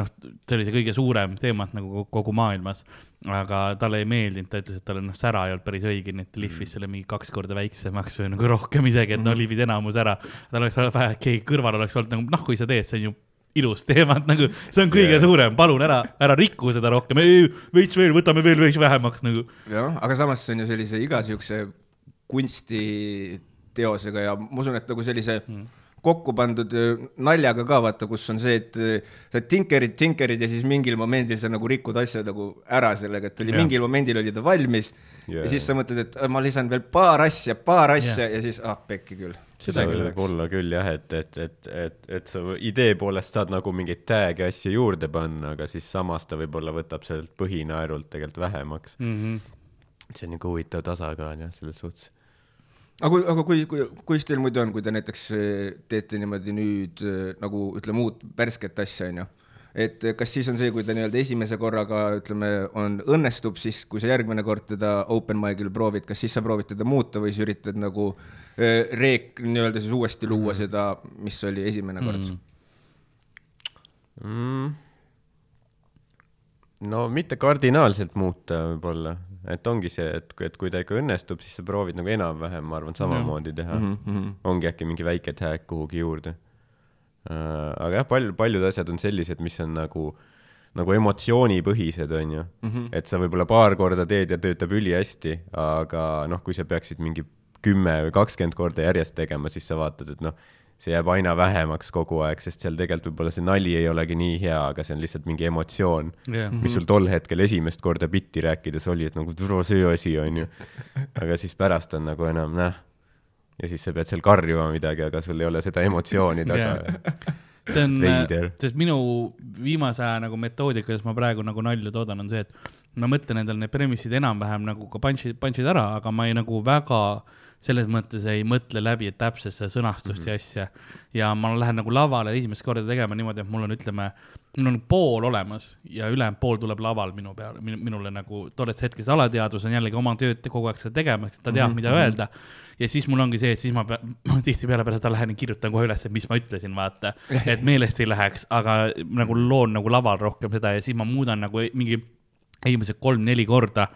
S1: noh, see oli see kõige suurem teemat nagu kogu maailmas, aga talle ei meeldinud, ta ütles, et talle noh, sära ei olnud päris õige, nii et ta lihvis selle mingi kaks korda väiksemaks või nagu rohkem isegi, et noh, lihvis enamus ära. tal oleks vaja, et keegi kõrval oleks olnud nagu noh, kui sa teed, see on ju ilus teema, et nagu see on kõige yeah. suurem, palun ära, ära riku seda rohkem, veits veel, võtame veel veits vähemaks nagu.
S2: jah, aga samas see on ju sellise iga siukse kunstiteosega ja ma usun, et nagu sellise mm. kokku pandud öö, naljaga ka vaata, kus on see, et öö, sa tinkerid, tinkerid ja siis mingil momendil sa nagu rikud asja nagu ära sellega, et oli
S1: Jah.
S2: mingil momendil oli ta valmis yeah. ja siis sa mõtled, et "Ah, ma lisan veel paar asja, paar asja yeah. ja siis ah pekki küll.
S3: seda
S1: küll,
S3: võib olla küll jah, et, et, et, et, et sa idee poolest saad nagu mingeid tag'e asju juurde panna, aga siis samas ta võib-olla võtab sealt põhinaerult tegelikult vähemaks.
S1: Mm -hmm.
S3: see on niisugune huvitav tasakaal jah, selles suhtes.
S2: Aga kui, aga kui, kui, kuidas teil muidu on, kui te näiteks öö, teete niimoodi nüüd öö, nagu ütleme uut värsket asja, onju et kas siis on see, kui ta nii-öelda esimese korraga ütleme, on, õnnestub, siis kui sa järgmine kord teda open mic'il proovid, kas siis sa proovid teda muuta või sa üritad nagu öö, reek nii-öelda siis uuesti luua seda, mis oli esimene kord mm.?
S3: mm.. no mitte kardinaalselt muuta võib-olla, et ongi see, et, et kui ta ikka õnnestub, siis sa proovid nagu enam-vähem, ma arvan, samamoodi teha mm.
S2: Mm -hmm.
S3: ongi äkki mingi väike tag kuhugi juurde uh,. aga jah, palju, paljud asjad on sellised, mis on nagu, nagu emotsioonipõhised, on ju mm. -hmm. et sa võib-olla paar korda teed ja töötab ülihästi, aga noh, kui sa peaksid mingi kümme või kakskümmend korda järjest tegema, siis sa vaatad, et noh, see jääb aina vähemaks kogu aeg, sest seal tegelikult võib-olla see nali ei olegi nii hea, aga see on lihtsalt mingi emotsioon
S1: Yeah.
S3: mis sul tol hetkel esimest korda bitti rääkides oli, et nagu tule see asi onju. aga siis pärast on nagu enam näh. ja siis sa pead seal karjuma midagi, aga sul ei ole seda emotsiooni taga
S1: Jaa. see on sest minu viimase aja nagu metoodika, kuidas ma praegu nagu nalju toodan, on see, et ma mõtlen endale need premissid enam-vähem nagu ka punch'id, punch'id ära, aga ma ei nagu väga selles mõttes ei mõtle läbi, et täpselt seda sõnastust mm -hmm. ja asja. ja ma lähen nagu lavale esimest korda tegema niimoodi, et mul on, ütleme, mul on pool olemas ja ülejäänud pool tuleb laval minu peale, minule nagu tollest hetkest alateadvus on jällegi oma tööd kogu aeg seda tegema, eks ta teab mm, -hmm. mida öelda. ja siis mul ongi see, et siis ma pean, tihtipeale pärast lähen ja kirjutan kohe üles, et mis ma ütlesin, vaata, et meelest ei läheks, aga nagu loon nagu laval rohkem seda ja siis ma muudan nagu mingi esimesed kolm-neli korda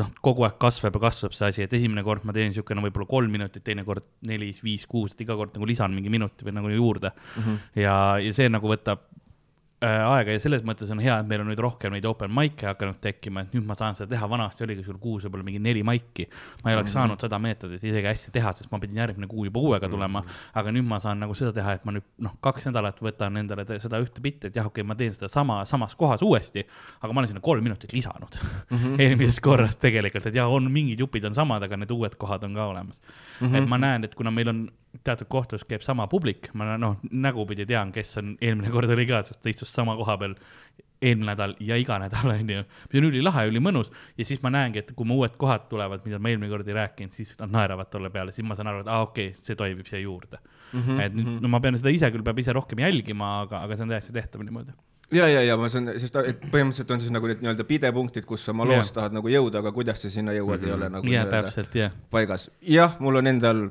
S1: noh, kogu aeg kasvab ja kasvab see asi, et esimene kord ma teen niisugune võib-olla kolm minutit, teine kord neli, viis, kuus, et iga kord nagu lisan mingi minuti või nagu juurde mm. -hmm. ja, ja see nagu võtab aega ja selles mõttes on hea, et meil on nüüd rohkem neid open mic'e hakanud tekkima, et nüüd ma saan seda teha, vanasti oligi sul kuus võib-olla mingi neli maiki. ma ei oleks mm -hmm. saanud seda meetodit isegi hästi teha, sest ma pidin järgmine kuu juba uuega tulema mm, -hmm. aga nüüd ma saan nagu seda teha, et ma nüüd noh, kaks nädalat võtan endale seda ühte bitti, et jah, okei okay,, ma teen seda sama, samas kohas uuesti, aga ma olen sinna kolm minutit lisanud mm -hmm. eelmisest korrast tegelikult, et jah, on mingid jupid on samad, aga need uued kohad on ka olemas mm. -hmm. et ma näen, et kuna meil on teatud kohtades käib sama publik, ma noh, nägupidi tean, kes on, eelmine kord oli ka, sest ta istus sama koha peal eelmine nädal ja iga nädal onju, mis on ülilahe, ülimonus ja siis ma näengi, et kui mu uued kohad tulevad, mida ma eelmine kord ei rääkinud, siis nad naeravad tolle peale, siis ma saan aru, et aa ah, okei okay,, see toimib siia juurde mm. -hmm. et nüüd, no ma pean seda ise küll, peab ise rohkem jälgima, aga, aga see on täiesti tehtav niimoodi.
S2: ja, ja, ja ma saan, sest et põhimõtteliselt on siis nagu need nii-öelda pidepunktid, kus sa oma loos tahad nagu jõuda, aga kuidas sa sinna jõuad, ei ole nagu nii-öelda
S1: täpselt, jah.
S2: paigas. jah, mul on endal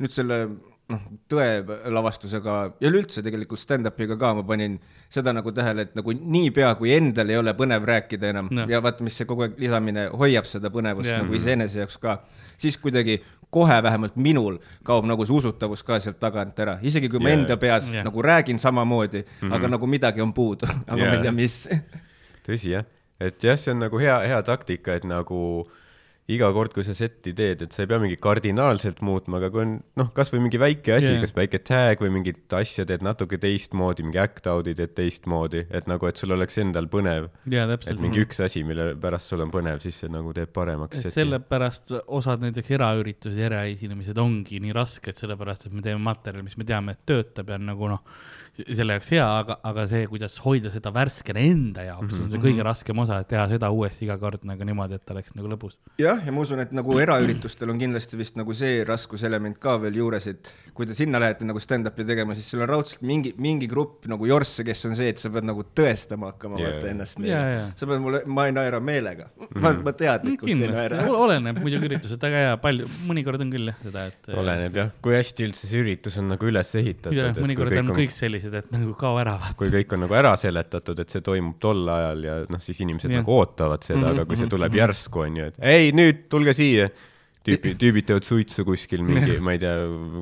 S2: nüüd selle noh, tõe lavastusega ja üleüldse tegelikult stand-up'iga ka ma panin seda nagu tähele, et nagu niipea, kui endal ei ole põnev rääkida enam no. ja vaata, mis see kogu aeg lisamine hoiab seda põnevust yeah. nagu iseenese jaoks ka, siis kuidagi kohe vähemalt minul kaob nagu see usutavus ka sealt tagant ära, isegi kui ma
S3: Jaa.
S2: enda peas yeah. nagu räägin samamoodi mm, -hmm. aga nagu midagi on puudu, aga yeah. ma ei tea, mis.
S3: tõsi jah, et jah, see on nagu hea, hea taktika, et nagu iga kord, kui sa setti teed, et sa ei pea mingi kardinaalselt muutma, aga kui on noh, kasvõi mingi väike asi yeah., kas väike tag või mingit asja teed natuke teistmoodi, mingi act out'i teed teistmoodi, et nagu, et sul oleks endal põnev.
S1: jaa,
S3: et mingi üks asi, mille pärast sul on põnev, siis see nagu teeb paremaks.
S1: sellepärast osad näiteks eraüritused eraesinemised ongi nii rasked, sellepärast et me teeme materjali, mis me teame, et töötab ja on nagu noh, selle jaoks hea, aga, aga see, kuidas hoida seda värskena enda jaoks mm, -hmm. on see kõige raskem osa, et teha seda uuesti iga kord nagu niimoodi, et ta oleks nagu lõbus.
S2: jah, ja ma usun, et nagu eraüritustel on kindlasti vist nagu see raskuselement ka veel juures, et kui te sinna lähete nagu stand-up'i tegema, siis seal on raudselt mingi, mingi grupp nagu jorsse, kes on see, et sa pead nagu tõestama hakkama yeah. vaata ennast
S1: Jaa, jaa.
S2: sa pead mulle, ma ei naera meelega mm, -hmm. ma, ma teadlikult ei naera.
S1: oleneb muidugi üritusest, aga jaa, palju, mõnikord on küll jah seda, et.
S3: oleneb jah, kui hästi üldse see üritus on nagu üles ehitatud.
S1: jah, mõnikord on kõik sellised, et nagu kao ära
S3: kui kõik on nagu ära seletatud, et see toimub tol ajal ja noh, siis inimesed
S1: Jah.
S3: nagu ootavad seda, aga kui see tuleb järsku, on ju, et ei, nüüd tulge siia. tüüpi, tüübid teevad suitsu kuskil mingi, ma ei tea,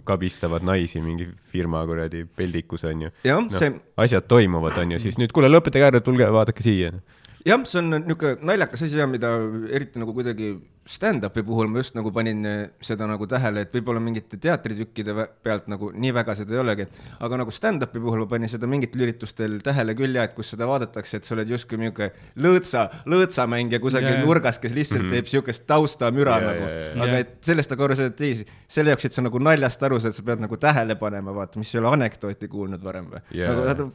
S3: kabistavad naisi mingi firma kuradi peldikus on ju.
S2: jah,
S3: noh
S2: see,
S3: asjad toimuvad, on ju, siis nüüd kuule, lõpetage ära, tulge vaadake siia.
S2: jah, see on niisugune naljakas asi, mida eriti nagu kuidagi stand-up'i puhul ma just nagu panin eh, seda nagu tähele, et võib-olla mingite teatritükkide pealt nagu nii väga seda ei olegi, aga nagu stand-up'i puhul ma panin seda mingitel üritustel tähele küll ja et kus seda vaadatakse, et sa oled justkui niisugune lõõtsa, lõõtsamängija kusagil
S1: jaa.
S2: nurgas, kes lihtsalt mm -hmm. teeb niisugust taustamüra
S3: Jaa,
S2: nagu
S3: jaa, jaa.,
S2: aga et sellest nagu aru saada teisi, selle jaoks, et sa nagu naljast aru saad, sa pead nagu tähele panema, vaata, mis ei ole anekdooti kuulnud varem või
S3: Jaa.
S2: nagu,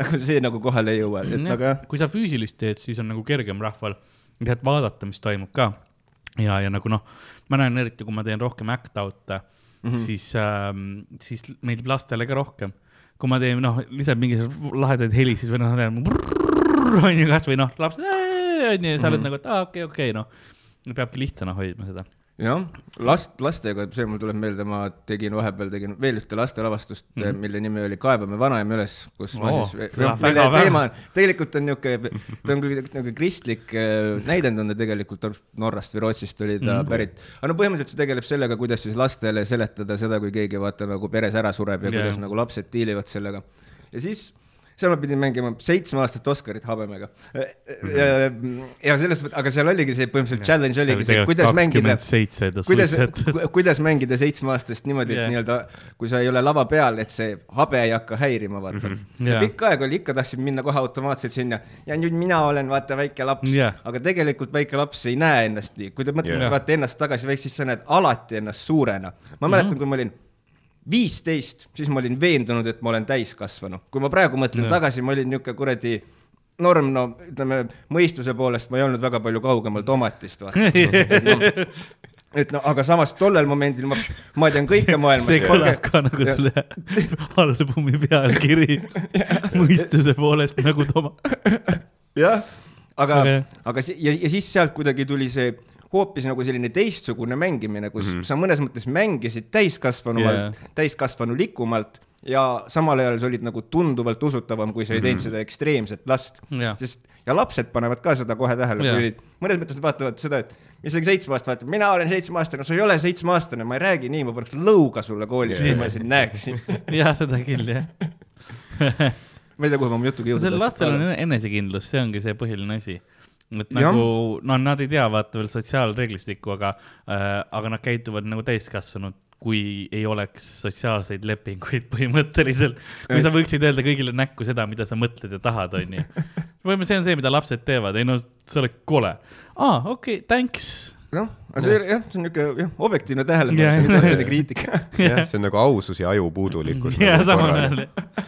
S2: nagu see nagu kohale ei jõua, et aga jah
S1: kui sa füüsilist teed, siis on nagu kergem rahval lihtsalt vaadata, mis toimub ka. ja, ja nagu noh, ma näen eriti, kui ma teen rohkem act out'e mm, -hmm. siis ähm,, siis meeldib lastele ka rohkem. kui ma teen noh, lihtsalt mingisuguseid lahedaid helisid või noh, on ju kasvõi noh, laps, on ju, sa oled nagu, et aa, okei, okei, noh. peabki lihtsana hoidma seda.
S2: jah, last, lastega, see mul tuleb meelde, ma tegin vahepeal tegin veel ühte lastelavastust mm, -hmm. mille nimi oli Kaevame vanaema üles, kus ma
S1: Oo,
S2: siis, mille teema on, tegelikult on niisugune, ta on küll niisugune kristlik äh, näidend on ta tegelikult Norrast või Rootsist oli ta mm -hmm. pärit, aga no põhimõtteliselt see tegeleb sellega, kuidas siis lastele seletada seda, kui keegi vaata nagu peres ära sureb ja
S1: Jaa.
S2: kuidas nagu lapsed diilivad sellega ja siis seal ma pidin mängima seitsmeaastast Oscarit habemega. ja, ja selles mõttes, aga seal oligi see põhimõtteliselt challenge oligi see, kuidas mängida, kuidas kuidas mängida seitsmeaastast niimoodi, et
S1: Jah.
S2: nii-öelda, kui sa ei ole lava peal, et see habe ei hakka häirima, vaata mm. -hmm. ja
S1: Jah.
S2: pikka aega oli, ikka tahtsin minna kohe automaatselt sinna ja nüüd mina olen vaata väike laps
S1: Jah.
S2: aga tegelikult väike laps ei näe ennast nii, kui te mõtlete
S3: Jah.
S2: vaata ennast tagasi siis sa näed alati ennast suurena. ma mäletan mm, -hmm. kui ma olin viisteist, siis ma olin veendunud, et ma olen täiskasvanu. kui ma praegu mõtlen
S1: Jah.
S2: tagasi, ma olin niisugune kuradi norm, no ütleme mõistuse poolest ma ei olnud väga palju kaugemal tomatist, vaata no,. et no aga samas tollel momendil ma, ma tean kõike maailmas.
S1: see kõlab ka nagu selle albumi pealkiri mõistuse poolest nagu Toma.
S2: jah, aga okay., aga ja, ja siis sealt kuidagi tuli see hoopis nagu selline teistsugune mängimine, kus mm -hmm. sa mõnes mõttes mängisid täiskasvanumalt yeah., täiskasvanulikumalt ja samal ajal sa olid nagu tunduvalt usutavam, kui sa ei teinud mm -hmm. seda ekstreemset last
S1: Jah.
S2: sest ja lapsed panevad ka seda kohe tähele,
S1: Jaa.
S2: kui mõnes mõttes nad vaatavad seda, et isegi seitsmeaastane vaatab, mina olen seitsmeaastane, sa ei ole seitsmeaastane, ma ei räägi nii, ma paneks lõuga sulle koolis, kui ma sind näeksin.
S1: jah, seda küll jah.
S2: ma ei tea, kuhu ma oma jutuga jõudnud
S1: sellel lastel on ene- enesekindlus, see ongi see põhiline asi. Et nagu, no nad ei tea vaata veel sotsiaalreeglistikku, aga äh,, aga nad käituvad nagu täiskasvanud, kui ei oleks sotsiaalseid lepinguid põhimõtteliselt. kui sa võiksid öelda kõigile näkku seda, mida sa mõtled ja tahad, onju. põhimõtteliselt see on see, mida lapsed teevad, ei no sa oled kole. aa, okei okay,, thanks.
S2: noh, aga see jah, see on niisugune jah, objektiivne tähelepanu
S1: Jah.
S2: yeah., see on otsene kriitika.
S3: jah, see on nagu ausus ja ajupuudulikkus.
S1: ja samal ajal.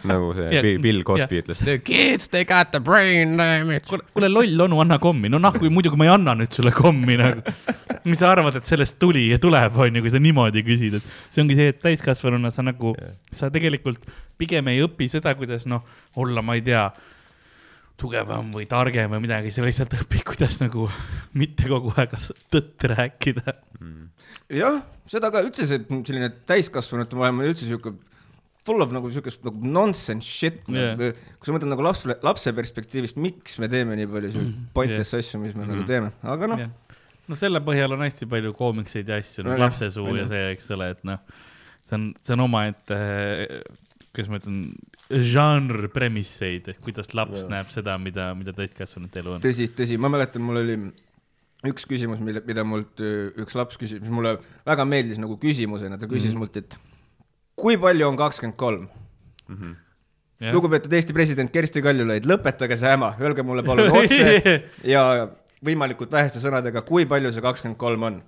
S3: nagu see Bill- Cosby ütles, the kids, they got the brain damage.
S1: kuule, loll onu, anna kommi, no nahku, muidugi ma ei anna nüüd sulle kommi nagu. mis sa arvad, et sellest tuli ja tuleb, onju, kui sa niimoodi küsid, et see ongi see, et täiskasvanuna sa nagu, sa tegelikult pigem ei õpi seda, kuidas noh, olla, ma ei tea, tugevam või targem või midagi, sa lihtsalt õpid, kuidas nagu mitte kogu aeg tõtt rääkida.
S2: jah, seda ka üldse see selline täiskasvanute maailm on üldse siuke full of nagu siukest nagu nonsense shit yeah.. kui sa mõtled nagu lapse, lapse perspektiivist, miks me teeme nii palju siukseid
S1: Mhm.
S2: pointless yeah. asju, mis me mm -hmm. nagu teeme, aga noh,
S1: no selle põhjal on hästi palju koomikseid ja asju,
S2: No
S1: nagu lapsesuu ja see, eks ole, et noh, see on, see on omaette, kuidas ma ütlen, žanr premisseid, kuidas laps
S2: Jah.
S1: näeb seda, mida, mida täiskasvanute elu on.
S2: tõsi, tõsi, ma mäletan, mul oli üks küsimus, mille, mida mult üks laps küsis, mis mulle väga meeldis nagu küsimusena, ta küsis mm
S1: Mhm.
S2: -hmm. mult, et kui palju on kakskümmend kolm? lugupeetud Eesti president Kersti Kaljulaid, lõpetage see häma, öelge mulle palun otse ja võimalikult väheste sõnadega, kui palju see kakskümmend kolm on.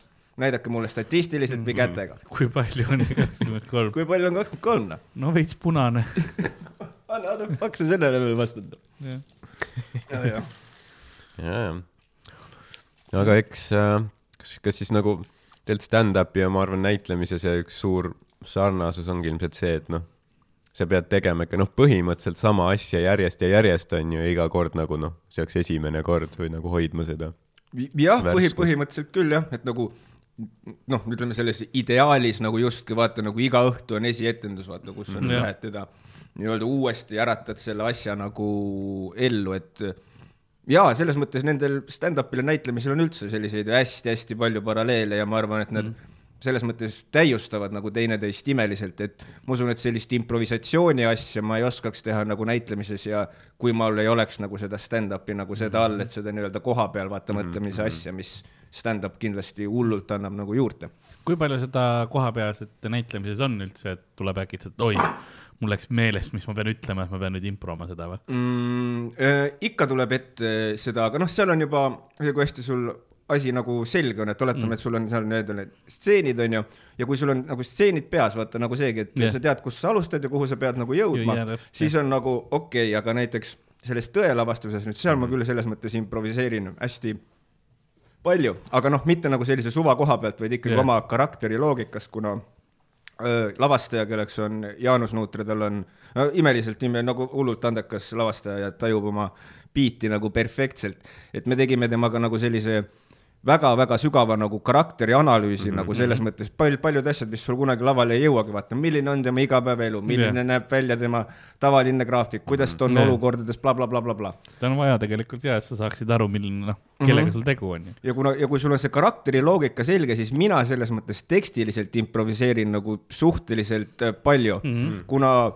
S2: Näidake mulle statistiliselt või kätega.
S1: kui palju on kakskümmend kolm?
S2: kui palju on kakskümmend kolm, noh?
S1: no veits punane.
S2: anna, anna, hakka sellele veel vastata.
S3: jaa, jaa. aga eks, kas, kas siis nagu tegelikult stand-up'i ja ma arvan, näitlemise see üks suur sarnasus ongi ilmselt see, et noh, sa pead tegema ikka noh, põhimõtteliselt sama asja järjest ja järjest on ju iga kord nagu noh, see oleks esimene kord või nagu hoidma seda.
S2: jah, põhi, põhimõtteliselt küll jah, et nagu noh, ütleme selles ideaalis nagu justkui vaata nagu iga õhtu on esietendus, vaata, kus on
S1: Mhm. Jah.
S2: lähed teda nii-öelda uuesti äratad selle asja nagu ellu, et jaa, selles mõttes nendel stand-up'il ja näitlemisel on üldse selliseid hästi-hästi palju paralleele ja ma arvan, et
S1: Mhm.
S2: mm. selles mõttes täiustavad nagu teineteist imeliselt, et ma usun, et sellist improvisatsiooni asja ma ei oskaks teha nagu näitlemises ja kui mul ei oleks nagu seda stand-up'i nagu seda all, et seda nii-öelda koha peal vaata mõtlemise asja, mis stand-up kindlasti hullult annab nagu juurde.
S1: kui palju seda kohapealset näitlemises on üldse, et tuleb äkitselt, oi, mul läks meelest, mis ma pean ütlema, et ma pean nüüd improma seda või?
S2: mm,. ikka tuleb ette seda, aga noh, seal on juba, kui hästi sul asi nagu selge on, et oletame mm., et sul on seal need, need stseenid on ju, ja kui sul on nagu stseenid peas, vaata nagu seegi, et yeah. sa tead, kus sa alustad ja kuhu sa pead nagu jõudma siis on nagu okei okay,, aga näiteks selles tõelavastuses nüüd seal mm. ma küll selles mõttes improviseerin hästi palju, aga noh, mitte nagu sellise suva koha pealt, vaid ikkagi yeah. oma karakteri loogikas, kuna öö, lavastaja, kelleks on Jaanus Nuutre, tal on no, imeliselt ime, nagu hullult andekas lavastaja ja tajub oma biiti nagu perfektselt, et me tegime temaga nagu sellise väga-väga sügava nagu karakteri analüüsi mm -hmm. nagu selles mõttes pal-, paljud asjad, mis sul kunagi lavale ei jõuagi, vaata, milline on tema igapäevaelu, milline yeah. näeb välja tema tavaline graafik, kuidas ta on yeah. olukordades bla,, blablabla,
S1: seda on vaja tegelikult ja, et sa saaksid aru, milline noh, kellega mm -hmm. sul tegu on
S2: ja kuna, ja kui sul on see karakteri loogika selge, siis mina selles mõttes tekstiliselt improviseerin nagu suhteliselt äh, palju mm, -hmm. kuna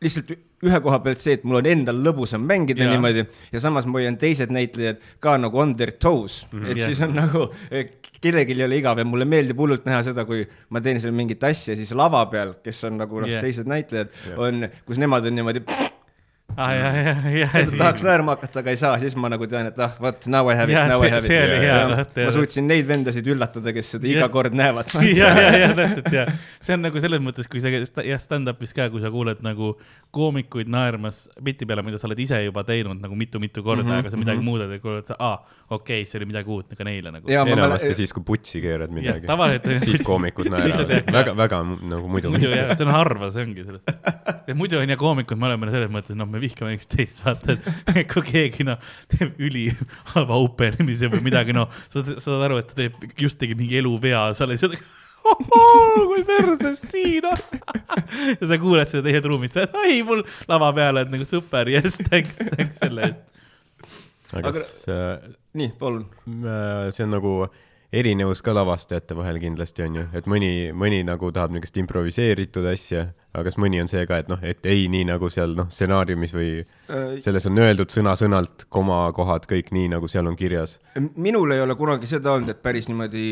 S2: lihtsalt ühe koha pealt see, et mul on endal lõbusam mängida ja. niimoodi ja samas ma hoian teised näitlejad ka nagu on their toes mm, -hmm. et
S1: Jah.
S2: siis on nagu eh, kellelgi ei ole igav ja mulle meeldib hullult näha seda, kui ma teen seal mingit asja, siis lava peal, kes on nagu noh yeah. teised näitlejad yeah. on, kus nemad on niimoodi,
S1: ah,.
S2: tahaks naerma hakata, aga ei saa, siis ma nagu tean, et ah vot now I have it now I have it. ma suutsin neid vendasid üllatada, kes seda iga kord näevad.
S1: ja, ja, ja täpselt ja see on nagu selles mõttes, kui sa jah, stand-up'is ka, kui sa kuuled nagu koomikuid naermas bitti peale, mida sa oled ise juba teinud nagu mitu-mitu korda mm, -hmm, aga sa midagi mm -hmm. muudad ja kuuled, aa, okei okay,, see oli midagi uut ka neile nagu.
S2: ja ma
S3: enamasti
S2: mäletan,
S3: siis, kui putsi keerad midagi. siis koomikud naeravad. väga, väga nagu muidu.
S1: muidu jah, see on harva, see ongi selles. ja muidu on ja koomikud, me oleme selles mõttes, noh, me vihkame üksteist, vaata, et kui keegi noh, teeb ülihalva open imise või midagi, noh, sa sa saad aru, et ta teeb, just tegi mingi eluvea, sa oled seal, kui perses siin on. ja sa kuuled seda teisest ruumist, et ai, mul lava peal on nagu super, yes, thanks, thanks selle eest.
S3: aga kas äh,
S2: nii, palun.
S3: äh, see on nagu erinevus ka lavastajate vahel kindlasti on ju, et mõni, mõni nagu tahab niisugust improviseeritud asja, aga kas mõni on see ka, et noh, et ei nii nagu seal noh, stsenaariumis või selles on öeldud sõna-sõnalt, komakohad kõik nii, nagu seal on kirjas.
S2: minul ei ole kunagi seda olnud, et päris niimoodi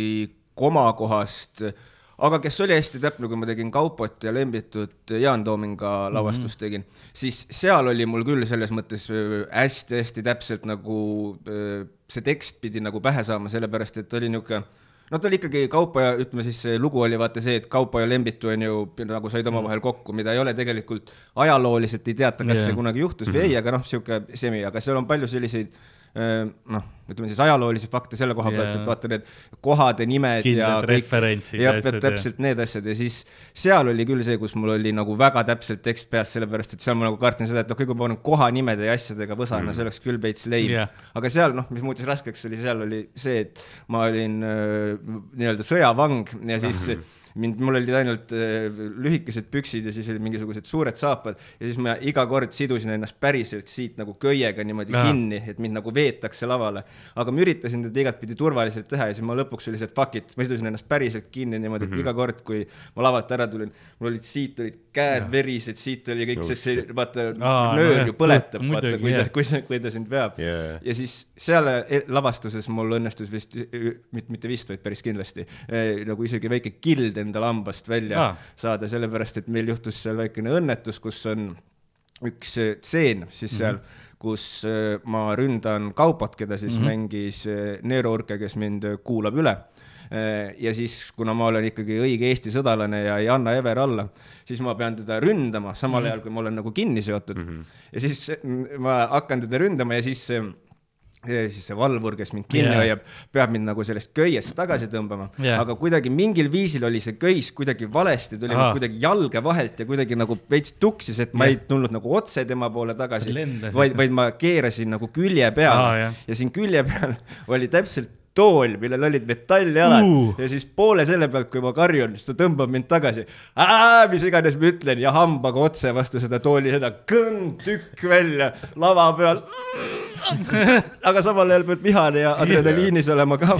S2: komakohast, aga kes oli hästi täpne, kui ma tegin Kaupot ja Lembitut Jaan Toominga lavastust tegin, siis seal oli mul küll selles mõttes öö, hästi-hästi täpselt nagu öö, see tekst pidi nagu pähe saama, sellepärast et oli niisugune no ta oli ikkagi Kaupo ja ütleme siis see lugu oli vaata see, et Kaupo ja Lembitu on ju nagu said omavahel kokku, mida ei ole tegelikult ajalooliselt ei teata, kas yeah. see kunagi juhtus või ei, aga noh, sihuke semi, aga seal on palju selliseid noh ütleme siis ajaloolisi fakte selle koha pealt yeah., et vaata need kohade nimed ja
S1: Kindlad referentsid ja
S2: jah, täpselt need asjad ja siis seal oli küll see, kus mul oli nagu väga täpselt tekst peas, sellepärast et seal ma nagu kartsin seda, et noh, kui ma panen kohanimede ja asjadega võsa mm., see oleks küll veits leim yeah. aga seal noh, mis muutis raskeks, oli seal oli see, et ma olin äh, nii-öelda sõjavang ja siis mind, mul olid ainult äh, lühikesed püksid ja siis olid mingisugused suured saapad ja siis ma iga kord sidusin ennast päriselt siit nagu köiega niimoodi
S1: Ahah.
S2: kinni, et mind nagu veetakse lavale. aga ma üritasin teda igatpidi turvaliselt teha ja siis ma lõpuks oli see, et fuck it, ma sidusin ennast päriselt kinni niimoodi, et iga kord, kui ma lavalt ära tulin, mul olid siit olid käed verised, siit oli kõik see, see vaata
S1: Aa,
S2: nöör
S1: nojah,
S2: ju põletab, vaata, kui ta kui see, kui ta sind veab
S3: Jaa.
S2: ja siis seal e- lavastuses mul õnnestus vist, mitte, mitte vist, vaid päris kindlasti eh, nagu isegi väike kild endale hambast välja ah. saada, sellepärast et meil juhtus seal väikene õnnetus, kus on üks eh, tseen siis seal mm, -hmm. kus eh, ma ründan Kaupot, keda siis mm -hmm. mängis eh, Neero Urke, kes mind kuulab üle ja siis, kuna ma olen ikkagi õige Eesti sõdalane ja ei anna ever alla, siis ma pean teda ründama samal
S1: Mhm.
S2: ajal, kui ma olen nagu kinni seotud mm. -hmm. ja siis mm, ma hakkan teda ründama ja siis ja siis see valvur, kes mind kinni yeah. hoiab, peab mind nagu sellest köiest tagasi tõmbama yeah., aga kuidagi mingil viisil oli see köis kuidagi valesti, tuli kuidagi jalge vahelt ja kuidagi nagu veits tuksis, et ma
S1: Jah.
S2: ei tulnud nagu otse tema poole tagasi vaid, vaid ma keerasin nagu külje peale
S1: jah.
S2: ja siin külje peal oli täpselt tool, millel olid metalljalad
S1: Uh.
S2: ja siis poole selle pealt, kui ma karjun, siis ta tõmbab mind tagasi. mis iganes ma ütlen ja hambaga otse vastu seda tooli seda kõnd tükk välja lava peal. aga samal ajal pead vihane ja adrenaliinis olema ka.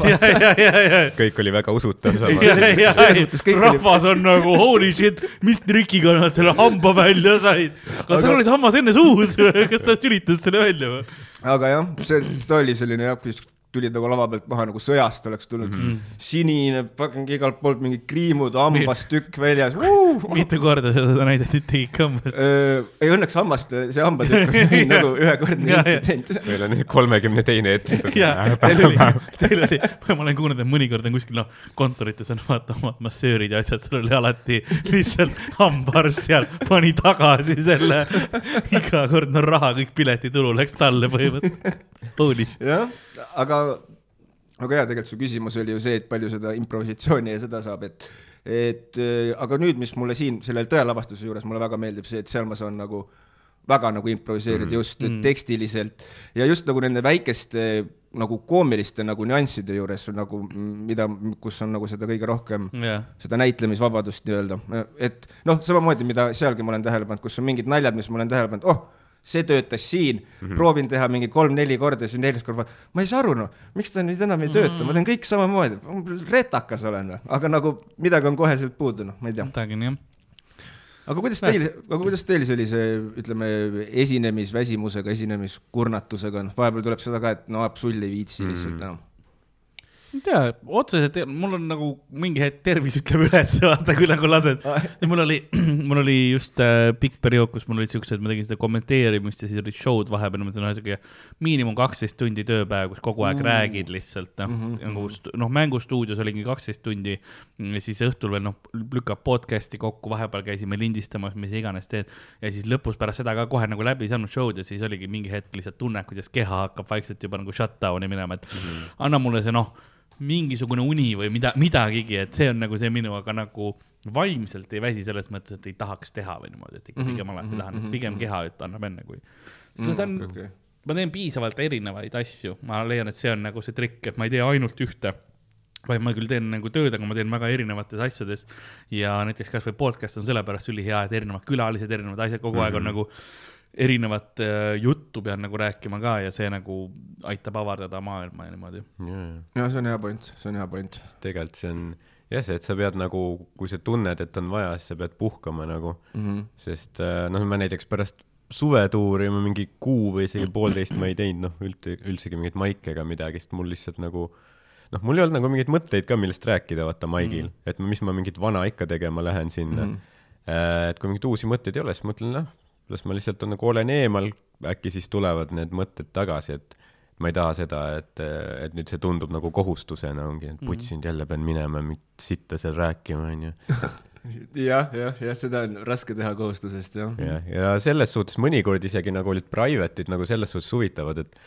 S3: kõik oli väga usutav samas.
S1: rahvas on nagu holy shit, mis trikiga nad selle hamba välja said. kas tal oli see hammas enne suus kas ta sülitas selle välja või?
S2: aga jah, see, ta oli selline jah, kus tulid nagu lava pealt maha nagu sõjast oleks tulnud mm. -hmm. sinine, fucking igalt poolt mingid kriimud, hambast tükk väljas uh!
S1: mitu korda seda näidati tegid hambast?
S2: ei õnneks hammast, see hambatükk oli nagu ühekordne intsident.
S3: meil on nüüd kolmekümne teine ette.
S1: ja teil oli, teil oli, ma olen kuulnud, et mõnikord on kuskil noh, kontorites on vaata omad massöörid ja asjad, sul oli alati lihtsalt hambaarst seal, pani tagasi selle. iga kord no raha, kõik piletitulu läks talle põhimõtteliselt.
S2: Jah, aga, aga jaa, tegelikult su küsimus oli ju see, et palju seda improvisatsiooni ja seda saab, et et äh, aga nüüd, mis mulle siin sellel tõelavastuse juures mulle väga meeldib see, et seal ma saan nagu väga nagu improviseerida mm. just mm. tekstiliselt ja just nagu nende väikeste nagu koomiliste nagu nüansside juures nagu mida, kus on nagu seda kõige rohkem
S1: jah,
S2: seda näitlemisvabadust nii-öelda, et noh, samamoodi, mida sealgi ma olen tähele pannud, kus on mingid naljad, mis ma olen tähele pannud, oh, see töötas siin mm, -hmm. proovin teha mingi kolm-neli korda, siis neljas kord, ma ei saa aru, noh, miks ta nüüd enam ei tööta, ma teen kõik samamoodi, retakas olen või, aga nagu midagi on kohe sealt puudu, noh, ma ei tea.
S1: midagi nii jah.
S2: aga kuidas teil, aga kuidas teil sellise, ütleme, esinemisväsimusega, esinemiskurnatusega, noh, vahepeal tuleb seda ka, et no sul ei viitsi lihtsalt enam.
S1: Ei tea, otseselt mul on nagu mingi hetk tervis ütleb üles, vaata kui nagu lased. mul oli, mul oli just äh, pikk periood, kus mul olid siuksed, ma tegin seda kommenteerimist ja siis olid show'd vahepeal, ma ütlen ühesõnaga miinimum kaksteist tundi tööpäev, kus kogu aeg mm. räägid lihtsalt noh mm -hmm., nagu stu- noh, mängustuudios oligi kaksteist tundi. siis õhtul veel noh, lükkab podcast'i kokku, vahepeal käisime lindistamas, mis iganes teed. ja siis lõpus pärast seda ka kohe nagu läbi saanud show'd ja siis oligi mingi hetk lihtsalt tunne, kuidas keha hakkab vaikselt juba nagu shutdown'i minema, et mm -hmm. anna mulle see noh mingisugune uni või mida, midagigi, et see on nagu see minu, aga nagu vaimselt ei väsi selles mõttes, et ei tahaks teha või niimoodi, et ikka pigem alati tahan, pigem keha et annab enne kui. see on
S2: okei, okei.
S1: ma teen piisavalt erinevaid asju, ma leian, et see on nagu see trikk, et ma ei tee ainult ühte vaid ma küll teen nagu tööd, aga ma teen väga erinevates asjades. Ja näiteks kasvõi podcast on sellepärast ülihea, et erinevad külalised, erinevad asjad kogu aeg on nagu erinevat äh, juttu pean nagu rääkima ka ja see nagu aitab avardada maailma ja niimoodi.
S2: ja see on hea point, see on hea point.
S3: tegelikult see on jah, see, et sa pead nagu, kui sa tunned, et on vaja, siis sa pead puhkama nagu mm, -hmm. sest äh, noh, ma näiteks pärast suvetuuri ma mingi kuu või isegi poolteist ma ei teinud noh, üldse, üldsegi mingeid maike ega midagi, sest mul lihtsalt nagu noh, mul ei olnud nagu mingeid mõtteid ka, millest rääkida, vaata maigil mm, -hmm. et mis ma mingit vana ikka tegema lähen sinna mm. -hmm. et kui mingeid uusi mõtteid ei ole, siis mõtlen, noh, las ma lihtsalt nagu olen eemal, äkki siis tulevad need mõtted tagasi, et ma ei taha seda, et, et nüüd see tundub nagu kohustusena ongi, et putsinud jälle pean minema, sitta seal rääkima, onju.
S2: jah, jah, jah, seda on raske teha kohustusest, jah.
S3: jah, ja selles suhtes mõnikord isegi nagu olid private'id nagu selles suhtes huvitavad, et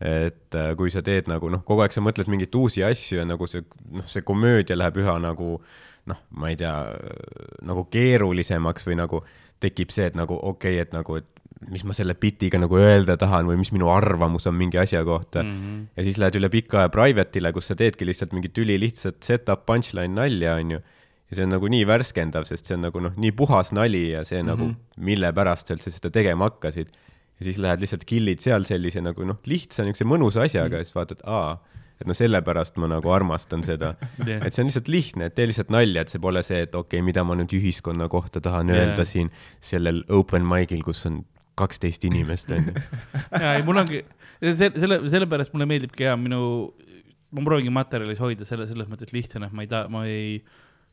S3: et äh, kui sa teed nagu noh, kogu aeg sa mõtled mingeid uusi asju ja nagu see noh, see komöödia läheb üha nagu noh, ma ei tea, nagu keerulisemaks või nagu tekib see, et nagu okei okay,, et nagu, et mis ma selle bitiga nagu öelda tahan või mis minu arvamus on mingi asja kohta mm. -hmm. ja siis lähed üle pika aja private'ile, kus sa teedki lihtsalt mingit ülilihtsat set-up punchline nalja, onju. ja see on nagu nii värskendav, sest see on nagu noh, nii puhas nali ja see mm -hmm. nagu, mille pärast sa üldse seda tegema hakkasid. ja siis lähed lihtsalt kill'id seal sellise nagu noh, lihtsa niisuguse mõnusa asjaga mm -hmm. ja siis vaatad, aa, et no sellepärast ma nagu armastan seda
S1: Jah.
S3: et see on lihtsalt lihtne, et tee lihtsalt nalja, et see pole see, et okei okay,, mida ma nüüd ühiskonna kohta tahan
S1: Jaa.
S3: yeah. öelda siin sellel open mic'il, kus on kaksteist inimest, onju.
S1: ja ei, mul ongi, selle, selle, sellepärast mulle meeldibki ja minu, ma proovin materjalis hoida selle, selles mõttes lihtsana, et ma ei taha, ma ei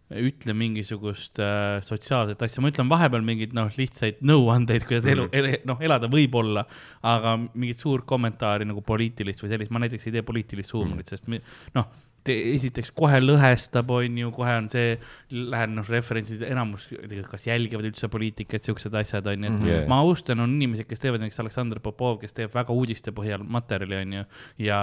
S1: ütle mingisugust äh, sotsiaalset asja, ma ütlen vahepeal mingeid noh, lihtsaid nõuandeid, kuidas elu
S3: Mhm.
S1: ele,, noh, elada võib olla, aga mingit suurt kommentaari nagu poliitilist või sellist, ma näiteks ei tee poliitilist huumorit, sest mi- noh, esiteks kohe lõhestab, on ju, kohe on see, lähen noh, referentsid, enamus kas jälgivad üldse poliitikat, siuksed asjad on ju, et
S3: Yeah.
S1: ma austan, on inimesed, kes teevad näiteks Aleksandr Popov, kes teeb väga uudiste põhjal materjali, on ju, ja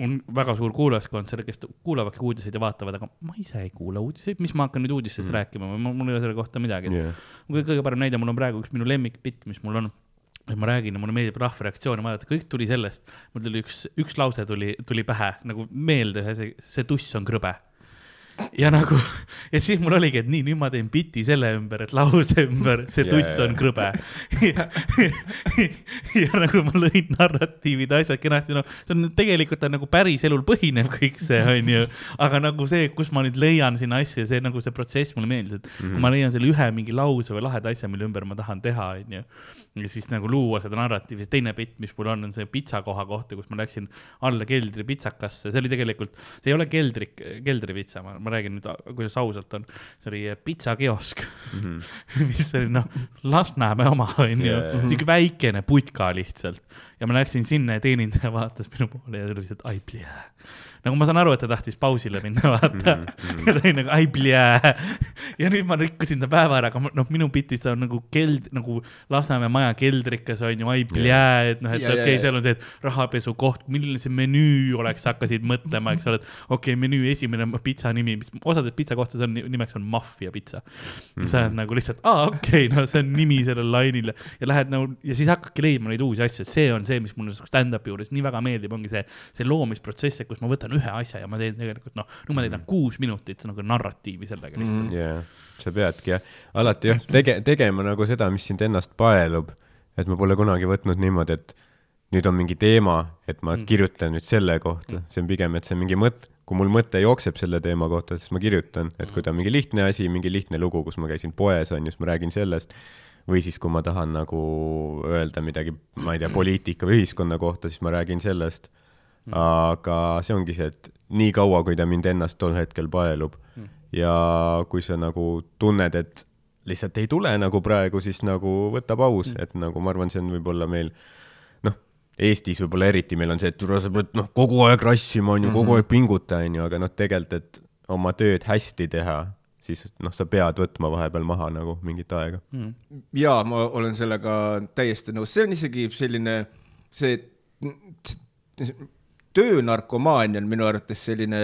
S1: on väga suur kuulajaskond selle, kes kuulavadki uudiseid ja vaatavad, aga ma ise ei kuula uudiseid, mis ma hakkan nüüd uudistest mm. rääkima või mul ei ole selle kohta midagi
S3: Yeah.
S1: kõige parem näide, mul on praegu üks minu lemmikbitt, mis mul on. Et ma räägin ja mulle meeldib rahva reaktsioone vaadata, kõik tuli sellest, mul tuli üks, üks lause tuli, tuli pähe nagu meelde, see, see tuss on krõbe. ja nagu, ja siis mul oligi, et nii, nüüd ma teen biti selle ümber, et lause ümber, see tuss
S3: jaa.
S1: on krõbe. ja nagu ma lõin narratiivid, asjad kenasti, noh, see on tegelikult on nagu päriselul põhinev kõik see, onju. aga nagu see, kus ma nüüd leian sinna asja, see nagu see protsess mulle meeldis, et mm -hmm. ma leian selle ühe mingi lause või laheda asja, mille ümber ma tahan teha, onju. Ja siis nagu luua seda narratiivi, teine bitt, mis mul on, on see pitsakoha kohta, kus ma läksin alla keldri pitsakasse, see oli tegelikult, see ei ole keldri, keldripitsa, ma, ma räägin nüüd, kuidas ausalt on. see oli pitsakiosk mm, -hmm. mis oli noh, Lasnamäe oma onju siuke väikene putka lihtsalt. ja ma läksin sinna ja teenindaja vaatas minu poole ja tuli lihtsalt ai pljää. Nagu ma saan aru, et ta tahtis pausile minna, vaata mm. -hmm. ja ta oli nagu ai pljää. ja nüüd ma rikkusin ta päeva ära, aga noh, minu bitis ta on nagu keld-, nagu Lasnamäe maja keldrikas on ju, ai pljää, et noh, et okei okay,, seal on see, et rahapesu koht, milline see menüü oleks, hakkasid mõtlema, eks ole, et okei okay,, menüü esimene pitsa nimi, mis osades pitsakohtades on, nimeks on maffia pitsa mm. -hmm. sa oled nagu lihtsalt, aa okei okay,, no see on nimi sellel lainil ja lähed nagu ja siis hakkadki leidma neid uusi asju, see on see, mis mulle stand-up'i juures nii väga meeldib, ongi see, see loomisprotsess, et kus ma võtan ühe asja ja ma teen tegelikult noh, nüüd ma täidan kuus minutit nagu narratiivi sellega lihtsalt.
S3: jaa, sa peadki jah, alati jah, tege-, tegema nagu seda, mis sind ennast paelub. et ma pole kunagi võtnud niimoodi, et nüüd on mingi teema, et ma mm. kirjutan nüüd selle kohta, see on pigem, et see mingi mõte, kui mul mõte jookseb selle teema kohta, siis ma kirjutan, et kui ta on mingi lihtne asi, mingi lihtne lugu, kus ma käisin poes, on ju, siis ma räägin sellest. või siis, kui ma tahan nagu öelda midagi, ma ei tea, poliitika või ühiskonna kohta, siis ma räägin sellest. Aga see ongi see, et nii kaua, kui ta mind ennast tol hetkel paelub ja kui sa nagu tunned, et lihtsalt ei tule nagu praegu, siis nagu võta paus, et nagu ma arvan, see on võib-olla meil noh, Eestis võib-olla eriti meil on see, et sa pead noh, kogu aeg rassima on ju, kogu aeg pinguta on ju, aga noh, tegelikult, et oma tööd hästi teha, siis noh, sa pead võtma vahepeal maha nagu mingit aega.
S2: jaa, ma olen sellega täiesti nõus, see on isegi selline, see see töönarkomaania on minu arvates selline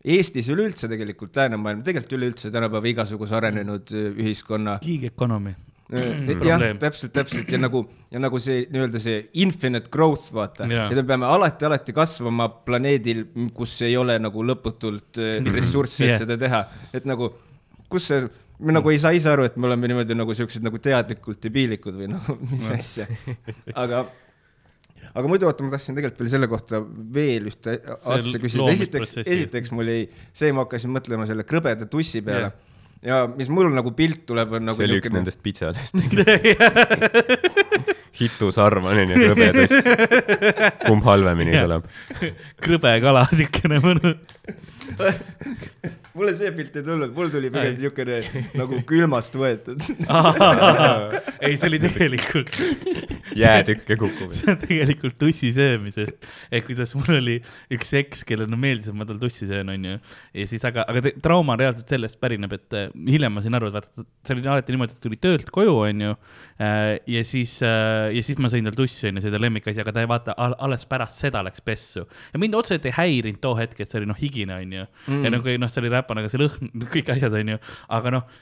S2: Eestis üleüldse tegelikult läänemaailm, tegelikult üleüldse tänapäeva igasuguse arenenud äh, ühiskonna
S1: Gig economy.
S2: jah,
S1: Probleem.
S2: täpselt, täpselt ja nagu, ja nagu see nii-öelda see infinite growth, vaata
S1: Jaa.
S2: et me peame alati, alati kasvama planeedil, kus ei ole nagu lõputult äh, ressurssi, et
S1: Jah.
S2: seda teha, et nagu, kus see, me nagu ei saa ise aru, et me oleme niimoodi nagu siuksed nagu teadlikult debiilikud või noh, mis asja, aga aga muidu oota, ma tahtsin tegelikult veel selle kohta veel ühte asja küsida, esiteks, esiteks mul jäi see, ma hakkasin mõtlema selle krõbeda tussi peale ja mis mul nagu pilt tuleb, on nagu
S3: see oli üks nendest pitsadest. hitu sarman on ju, krõbedus. kumb halvemini tuleb?
S1: krõbe kala, siukene mõnus.
S2: mulle see pilt ei tulnud, mul tuli pigem niisugune nagu külmast võetud.
S1: ei, see oli tegelikult,
S3: jäätükke kukkumine.
S1: see on tegelikult tussi söömisest. et kuidas mul oli üks eks, kellele meeldis, et ma tal tussi söön, onju. ja siis, aga, aga te- trauma reaalselt sellest pärineb, et äh, hiljem ma sain aru, et vaata, see oli alati niimoodi, et tuli töölt koju, onju. ja siis, ja siis ma sõin tal tussi, onju, see oli ta lemmikasi, aga ta ei vaata, alles pärast seda läks pessu. ja mind otseselt ei häirinud too hetk, et see oli noh, higine, onju. Ja nagu noh, see oli räpane, aga see lõhn, kõik asjad, onju, aga noh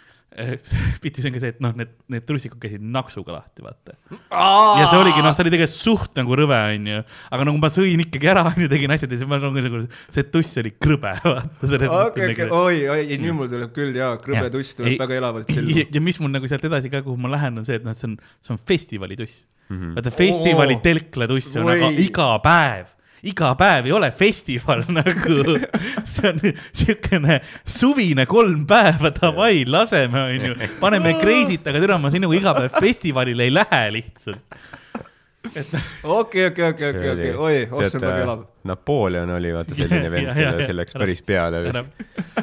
S1: pitis on ka see, et noh, need, need trussikud käisid naksuga lahti, vaata. ja see oligi, noh, see oli tegelikult suht nagu rõve, onju. aga nagu ma sõin ikkagi ära, onju, tegin asjad ja siis ma nagu, nagu see tuss oli krõbe, vaata.
S2: okei, okei, oi, oi, nüüd mul tuleb küll jaa, krõbe
S1: Jah.
S2: tuss tuleb
S1: Ei-
S2: väga elavalt
S1: ja,
S2: silma.
S1: ja mis mul nagu sealt edasi ka, kuhu ma lähen, on see, et noh, see on, see on festivali-tuss mm.
S3: Mhm.
S1: -hmm. vaata festivali telklatuss on aga iga päev, iga päev ei ole festival nagu, see on siukene suvine kolm päeva, davai, laseme, onju, paneme crazy't, aga tere, ma sinuga iga päev festivalile ei lähe lihtsalt.
S2: okei, okei, okei, okei, okei, oi, Osterberg elab.
S3: Napoleon oli vaata selline vend, kellele see läks päris peale
S1: ära-.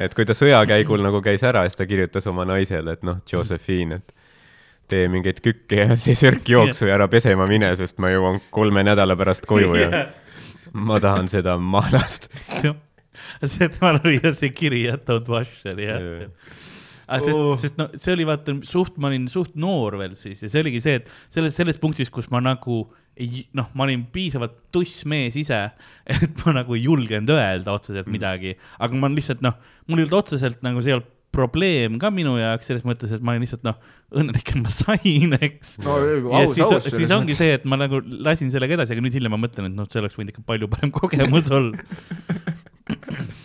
S3: et kui ta sõjakäigul nagu käis ära, siis ta kirjutas oma naisele, et noh, Josephine, et tee mingeid kükke ja tee sörkjooksu ja. ära pesema mine, sest ma jõuan kolme nädala pärast koju ja ma tahan seda mahlast.
S1: see temal oli jah see kiri, wash oli jah
S3: Jaa.
S1: aga sest
S2: Oh.
S1: sest no see oli vaata suht, ma olin suht noor veel siis ja see oligi see, et selles, selles punktis, kus ma nagu ei noh, ma olin piisavalt tuss mees ise, et ma nagu ei julgenud öelda otseselt midagi, aga ma lihtsalt noh, mul ei olnud otseselt nagu see ei olnud probleem ka minu jaoks selles mõttes, et ma olin lihtsalt noh, õnnelik, et ma sain, eks
S2: no
S1: ja
S2: aus,
S1: siis,
S2: aus.
S1: siis ongi see, et ma nagu lasin sellega edasi, aga nüüd hiljem ma mõtlen, et noh, see oleks võinud ikka palju parem kogemus olla.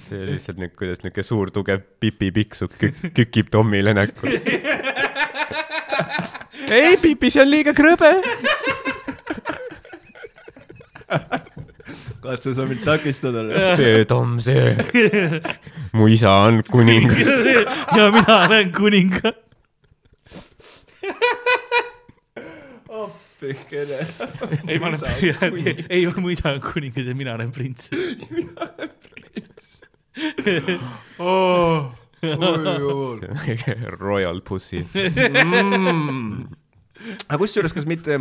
S3: see lihtsalt nüüd, kuidas niisugune suur tugev Pipi Pikksuk kük, kükib Tommile näkku. ei, Pipi, see on liiga krõbe.
S2: katsu sa mind takistada.
S3: söö, Tom, söö. mu isa on kuningas.
S1: ja mina olen kuningas.
S2: pehkene.
S1: ei, ma olen, ei, mu isa on kuningas ja mina olen prints.
S3: Royal Pussy.
S2: aga kusjuures, kas mitte,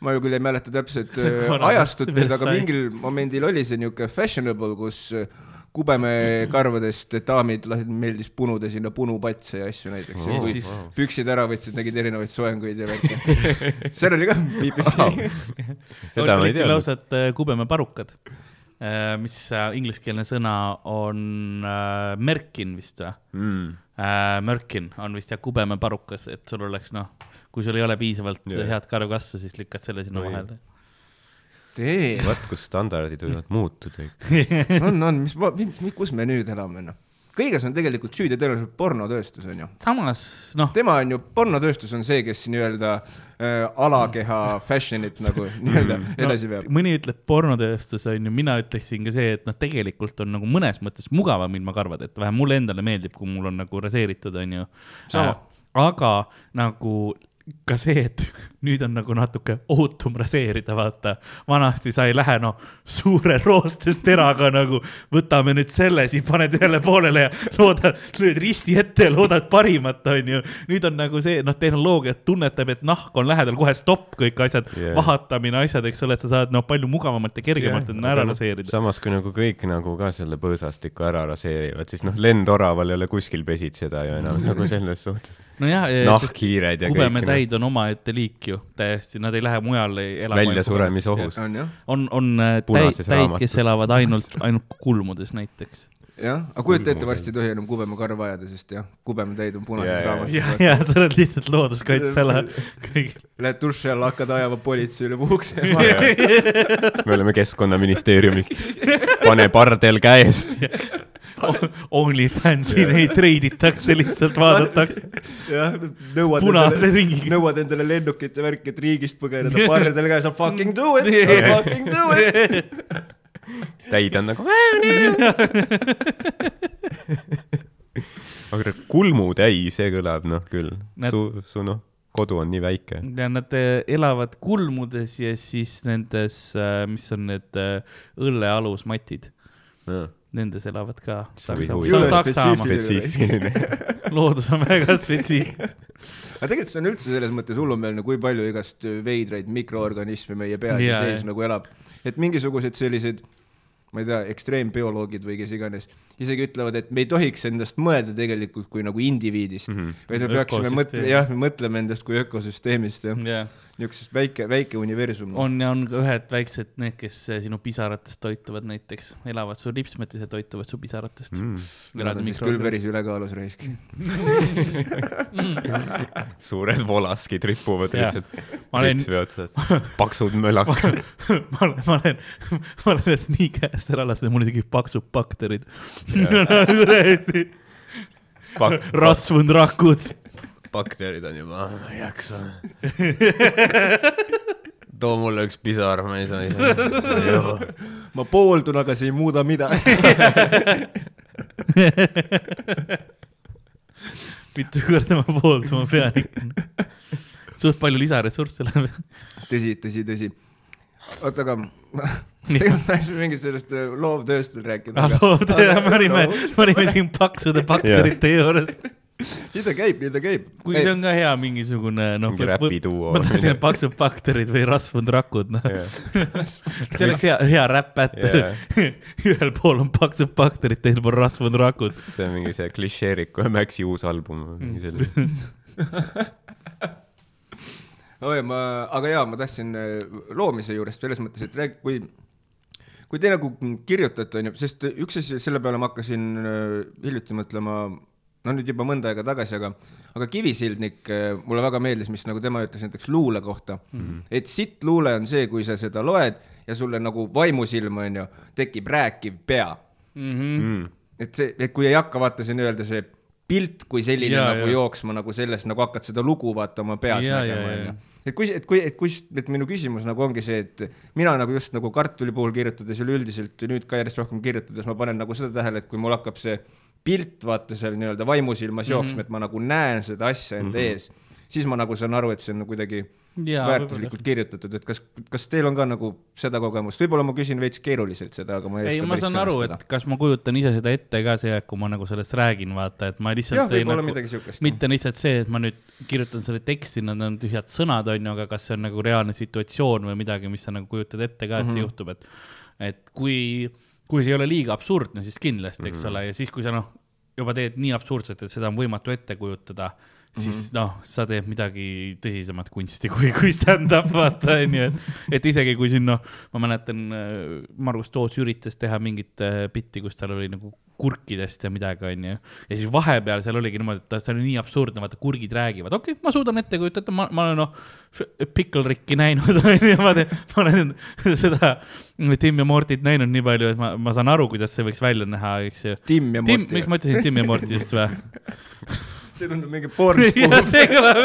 S2: ma ju küll ei mäleta täpselt äh, ajastut nüüd, aga mingil momendil oli see niuke fashionable, kus äh, kubemekarvadest daamid lasid, meeldis punuda sinna punupatse ja asju näiteks
S3: Oh,
S2: kui
S1: siis-
S2: püksid ära võtsid, nägid erinevaid soenguid ja värki. seal oli ka pipi.
S3: seda ma ei teadnud.
S1: lausa, et äh, kubemeparukad, mis äh, ingliskeelne sõna on äh, merkin vist või?
S3: Mm.
S1: äh, Mörkin on vist jah kubemeparukas, et sul oleks noh, kui sul ei ole piisavalt yeah. head karvkasvu, siis lükkad selle sinna
S3: Oi.
S1: vahele.
S2: tee,
S3: vaat kus standardid võivad muutuda.
S2: on, on, mis, kus me nüüd elame, noh. kõiges on tegelikult süüdi tõenäoliselt pornotööstus, on ju.
S1: samas noh,
S2: tema on ju, pornotööstus on see, kes nii-öelda äh, alakeha fashion'it nagu nii-öelda edasi veab.
S1: mõni ütleb pornotööstus on ju, mina ütleksin ka see, et noh, tegelikult on nagu mõnes mõttes mugavam ilma karvad, et vähem mulle endale meeldib, kui mul on nagu raseeritud, on ju.
S2: Sama.
S1: aga nagu ka see, et nüüd on nagu natuke ohutum raseerida, vaata. vanasti sa ei lähe noh, suure roostesteraga nagu võtame nüüd selle siin, paned ühele poolele ja loodad, lööd risti ette ja loodad parimat, onju. nüüd on nagu see, noh, tehnoloogia tunnetab, et nahk on lähedal, kohe stopp kõik asjad yeah., vahatamine, asjad, eks ole, et sa saad noh, palju mugavamalt ja kergemalt yeah, ära raseerida.
S3: samas kui nagu kõik nagu ka selle põõsastiku ära raseerivad, siis noh, lendoraval ei ole kuskil pesitseda ju enam nagu selles suhtes.
S1: nojah,
S3: ja kõik.
S1: kubemetäid on omaette liik ju täiesti, nad ei lähe mujale elama.
S3: Väljasuremisohus.
S2: on
S1: on, on äh, täid, täid, kes elavad ainult, ainult kulmudes näiteks.
S2: jah, aga kujuta ette, varsti ei tohi enam kubemakarva ajada, sest jah, kubemetäid on punases
S3: Jaa, jaa.
S1: ja,
S2: raamatus.
S1: ja sa oled lihtsalt looduskaitseala kõik.
S2: Lähed duši alla, hakkad ajama politseile puhuks.
S3: me oleme Keskkonnaministeeriumis. pane pardel käest.
S1: OnlyFansi neid treiditakse, lihtsalt vaadatakse.
S2: jah, nõuad endale nõuad endale lennukit ja värki, et riigist põgeneda, pardel käes, fucking do it, fucking do it.
S3: Täid on nagu. aga kulmutäi, see kõlab noh küll
S1: Näed-,
S3: su, su noh, kodu on nii väike.
S1: ja nad äh, elavad kulmudes ja siis nendes, mis on need äh, õlle alusmatid. nendes elavad ka loodus on väga spetsiifiline.
S2: aga tegelikult see on üldse selles mõttes hullumeelne, kui palju igast veidraid mikroorganisme meie peal
S1: Jaa,
S2: sees nagu elab. Et mingisugused sellised, ma ei tea, ekstreembioloogid või kes iganes, isegi ütlevad, et me ei tohiks endast mõelda tegelikult kui nagu indiviidist mm. -hmm. vaid me peaksime mõtlema, jah, me mõtleme endast kui ökosüsteemist ja
S1: jah,
S2: niisugusest väike, väike universum.
S1: on ja on ka ühed väiksed, need, kes eh, sinu pisaratest toituvad näiteks, elavad su lipsmetes ja toituvad su pisaratest
S3: Mm.
S2: Nad on siis küll päris ülekaalus raisk.
S3: suured volaskid ripuvad lihtsalt
S1: Ma olen-
S3: ripsve otsas, paksud mölakad.
S1: ma olen, ma olen, ma olen ennast nii käest ära lasknud, mul isegi paksud bakterid. rasvunud rakud.
S3: Bakterid on juba, ma ei jaksa. too mulle üks pisar, ma ei saa ise.
S2: ma pooldun, aga see ei muuda midagi.
S1: mitu korda ma pooldama pean ikka. suht palju lisaressursse läheb.
S2: tõsi, tõsi, tõsi. oota, aga tegelikult ma tahtsin mingit sellest äh, loovtööst veel rääkida.
S1: me olime, me olime siin paksude bakterite juures.
S2: Nii ta käib, nii ta käib.
S1: kuigi see on ka hea mingisugune noh.
S3: Mingi räpiduo.
S1: ma tahtsin, et paksud bakterid või rasvunud rakud, noh. see oleks hea, hea räpp-battle ühel pool on paksud bakterid, teisel pool rasvunud rakud.
S3: see on mingi see klišeeriku Maxi uus album, mingi selline.
S2: oi, ma, aga jaa, ma tahtsin äh, loomise juurest selles mõttes, et räägi, kui, kui te nagu kirjutate, onju, sest üks asi, selle peale ma hakkasin äh, hiljuti mõtlema, no nüüd juba mõnda aega tagasi, aga, aga Kivisildnik äh, mulle väga meeldis, mis nagu tema ütles näiteks luule kohta mm. -hmm. et sitt luule on see, kui sa seda loed ja sulle nagu vaimusilma, onju, tekib rääkiv pea
S3: Mm.
S2: et see, et kui ei hakka vaata siin öelda see pilt kui selline ja, nagu ja. jooksma nagu sellest nagu hakkad seda lugu vaata oma peas
S1: Jaa,
S2: nägema onju. et kui, et kui, et kui, et minu küsimus nagu ongi see, et mina nagu just nagu kartuli puhul kirjutades üleüldiselt ja nüüd ka järjest rohkem kirjutades ma panen nagu seda tähele, et kui mul hakkab see pilt vaata seal nii-öelda vaimusilmas jooksma mm, -hmm. et ma nagu näen seda asja enda mm -hmm. ees, siis ma nagu saan aru, et see on nagu kuidagi
S1: Jaa,
S2: väärtuslikult kirjutatud, et kas, kas teil on ka nagu seda kogemust, võib-olla ma küsin veits keeruliselt seda, aga ma ei
S1: ei,
S2: oska
S1: ma saan aru, et kas ma kujutan ise seda ette ka see, kui ma nagu sellest räägin, vaata, et ma
S2: jah,
S1: lihtsalt ei
S2: võib-olla
S1: nagu
S2: midagi siukest.
S1: mitte lihtsalt see, et ma nüüd kirjutan selle teksti, nad on tühjad sõnad, onju, aga kas see on nagu reaalne situatsioon või midagi, mis sa nagu kujutad ette ka, et
S2: Mhm.
S1: see juhtub, et, et kui, kui see ei ole liiga absurdne, siis kindlasti, eks ole, ja siis, kui sa noh, juba teed nii absurdselt, et seda on võimatu ette kujutada, siis noh, sa teed midagi tõsisemat kunsti kui, kui stand-up, vaata, onju, et, et isegi kui siin noh, ma mäletan, Margus Toots üritas teha mingit äh, bitti, kus tal oli nagu kurkidest ja midagi, onju. ja siis vahepeal seal oligi niimoodi, et ta- see oli nii absurdne, vaata kurgid räägivad, okei okay,, ma suudan ette kujutada, ma, ma olen noh, Pickle Ricki näinud, onju, ma teen, ma olen seda Tim ja Mortit näinud nii palju, et ma, ma saan aru, kuidas see võiks välja näha, eks ju.
S2: Tim ja
S1: Tim,
S2: Morty
S1: miks. ma ütlesin Tim ja Morti just või?
S2: see tundub mingi porn
S1: jah, see kõlab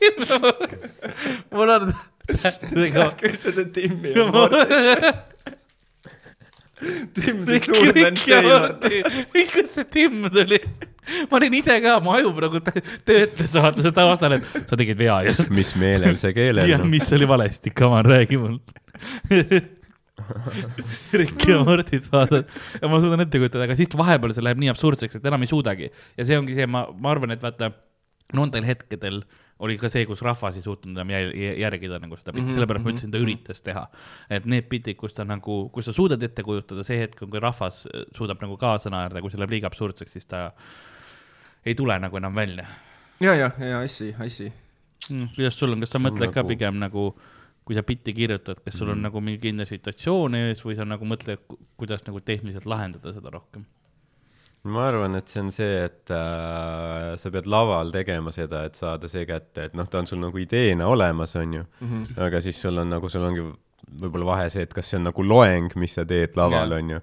S1: Tim ja Morti, mul on tähtedega
S2: küll seda Timmi Tim the Toolman Taylor.
S1: Miks, kust see Tim tuli? ma olin ise ka, mu aju praegu tö- töötles, vaata seda taustal, et sa tegid vea just.
S3: mis meelel see keelel
S1: jah,
S3: on?
S1: mis oli valesti, Kaman, räägi mul. Rick ja Mortit vaatad ja ma suudan ette kujutada, aga siis vahepeal see läheb nii absurdseks, et enam ei suudagi. ja see ongi see, ma, ma arvan, et vaata, nendel hetkedel oli ka see, kus rahvas ei suutnud enam järgida nagu seda pilti, sellepärast ma ütlesin, ta üritas teha. et need pildid, kus ta nagu, kus sa suudad ette kujutada, see hetk, kui rahvas äh, suudab nagu kaasa naerda, kui see läheb liiga absurdseks, siis ta ei tule nagu enam välja
S2: ja, ja, ja I see, I see.
S1: mm,. kuidas sul on, kas sa
S3: See on
S1: mõtled ka
S3: nagu-
S1: pigem nagu, kui sa bitti kirjutad, kas sul on nagu mingi kindel situatsioon ees või sa nagu mõtled, kuidas nagu tehniliselt lahendada seda rohkem?
S3: ma arvan, et see on see, et äh, sa pead laval tegema seda, et saada see kätte, et noh, ta on sul nagu ideena olemas, on ju mm. -hmm. aga siis sul on nagu, sul ongi võib-olla vahe see, et kas see on nagu loeng, mis sa teed laval yeah., on ju.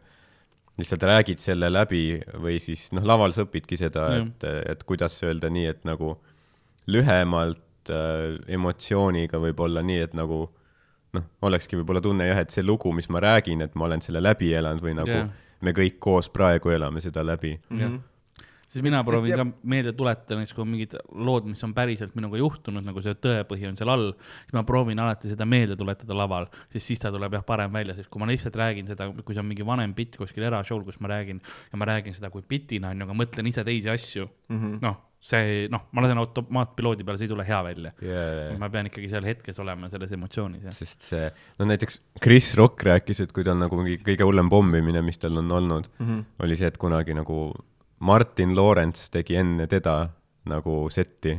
S3: lihtsalt räägid selle läbi või siis noh, laval sa õpidki seda mm, -hmm. et, et kuidas öelda nii, et nagu lühemalt äh, emotsiooniga võib-olla nii, et nagu noh, olekski võib-olla tunne jah, et see lugu, mis ma räägin, et ma olen selle läbi elanud või nagu yeah. me kõik koos praegu elame seda läbi
S1: jah. Siis mina proovin ka meelde tuletada näiteks, kui on mingid lood, mis on päriselt minuga juhtunud, nagu see tõepõhi on seal all, siis ma proovin alati seda meelde tuletada laval, sest siis ta tuleb jah parem välja, sest kui ma lihtsalt räägin seda, kui see on mingi vanem bitt kuskil erashow'l, kus ma räägin ja ma räägin seda kui bitina on ju, aga mõtlen ise teisi asju mm -hmm., noh, see noh, ma lasen automaatpiloodi peale, see ei tule hea välja
S3: yeah..
S1: ma pean ikkagi seal hetkes olema selles emotsioonis
S3: sest see, no näiteks Chris Rock rääkis, et kui tal nagu mingi kõige hullem pommimine, mis tal on olnud mm, -hmm. oli see, et kunagi nagu Martin Lawrence tegi enne teda nagu setti,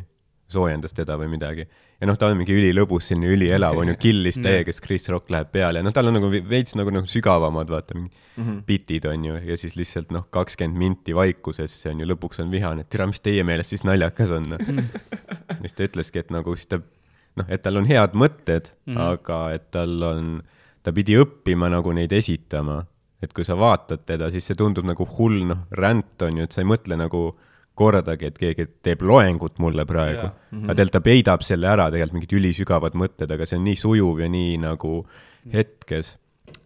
S3: soojendas teda või midagi. ja noh, ta on mingi ülilõbus, selline ülielav, on ju, killis täiega, siis Chris Rock läheb peale ja noh, tal on nagu veits nagu, nagu sügavamad, vaata, mingid mm -hmm. bitid on ju, ja siis lihtsalt noh, kakskümmend minti vaikusesse on ju, lõpuks on vihane, et tere, mis teie meelest siis naljakas on no?. siis ta ütleski, et nagu siis ta noh, et tal on head mõtted mm, -hmm. aga et tal on, ta pidi õppima nagu neid esitama. Et kui sa vaatad teda, siis see tundub nagu hull noh, ränd on ju, et sa ei mõtle nagu kordagi, et keegi teeb loengut mulle praegu
S1: Jaa..
S3: Mm -hmm. aga tegelikult ta peidab selle ära, tegelikult mingid ülisügavad mõtted, aga see on nii sujuv ja nii nagu hetkes.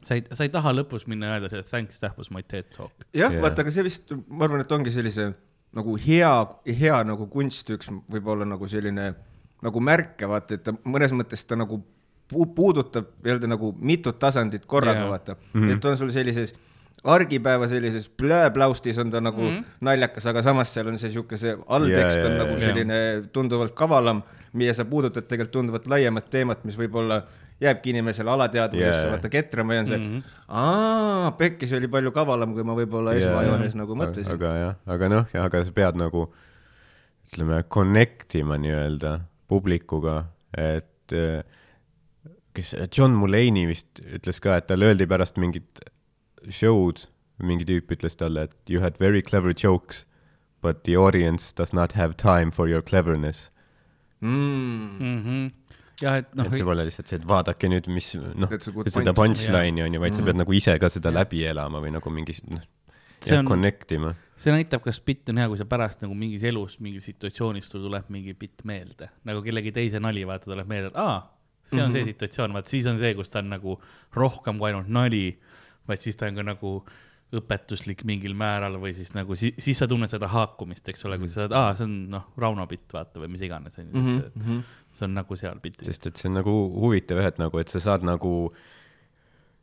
S1: sa ei, sa ei taha lõpus minna ja öelda seda thanks, that was my TED talk.
S2: jah
S3: Jah.
S2: yeah., vaata, aga see vist, ma arvan, et ongi sellise nagu hea, hea nagu kunst üks võib-olla nagu selline nagu märke, vaata, et ta mõnes mõttes ta nagu puudutab nii-öelda nagu mitut tasandit korraga yeah., vaata mm, -hmm. et on sul sellises argipäeva sellises plööplaustis on ta nagu mm -hmm. naljakas, aga samas seal on see sihuke see alltekst
S3: Jaa,
S2: on
S3: jaa,
S2: nagu
S3: jaa.
S2: selline tunduvalt kavalam, ja sa puudutad tegelikult tunduvalt laiemat teemat, mis võib-olla jääbki inimesele alateadvusesse yeah., vaata ketrama ja on see mm, -hmm. aa, pekkis oli palju kavalam, kui ma võib-olla esmajoones nagu mõtlesin.
S3: aga jah, aga noh, aga sa pead nagu ütleme, connect ima nii-öelda publikuga, et eh, kes, John Mulaney vist ütles ka, et talle öeldi pärast mingit show'd, mingi tüüp ütles talle, et you had very clever jokes, but the audience does not have time for your cleverness
S2: mm..
S1: mm. -hmm. jah, et noh
S3: et, see pole lihtsalt see, et vaadake nüüd, mis noh, seda punchline'i on ju, vaid sa pead nagu ise ka seda läbi elama või nagu mingi noh, jah
S1: on-,
S3: connect ima.
S1: see näitab, kas bitt on hea, kui sa pärast nagu mingis elus, mingis situatsioonis sul tuleb mingi bitt meelde, nagu kellegi teise nali, vaata, tuleb meelde, et aa, see on mm -hmm. see situatsioon, vaat siis on see, kus ta on nagu rohkem kui ainult nali, vaid siis ta on ka nagu õpetuslik mingil määral või siis nagu si siis sa tunned seda haakumist, eks ole, kui sa saad, aa, see on noh, Rauno bitt, vaata või mis iganes, onju, et et see on nagu seal bitis.
S3: sest et see on nagu huvitav jah, et nagu, et sa saad nagu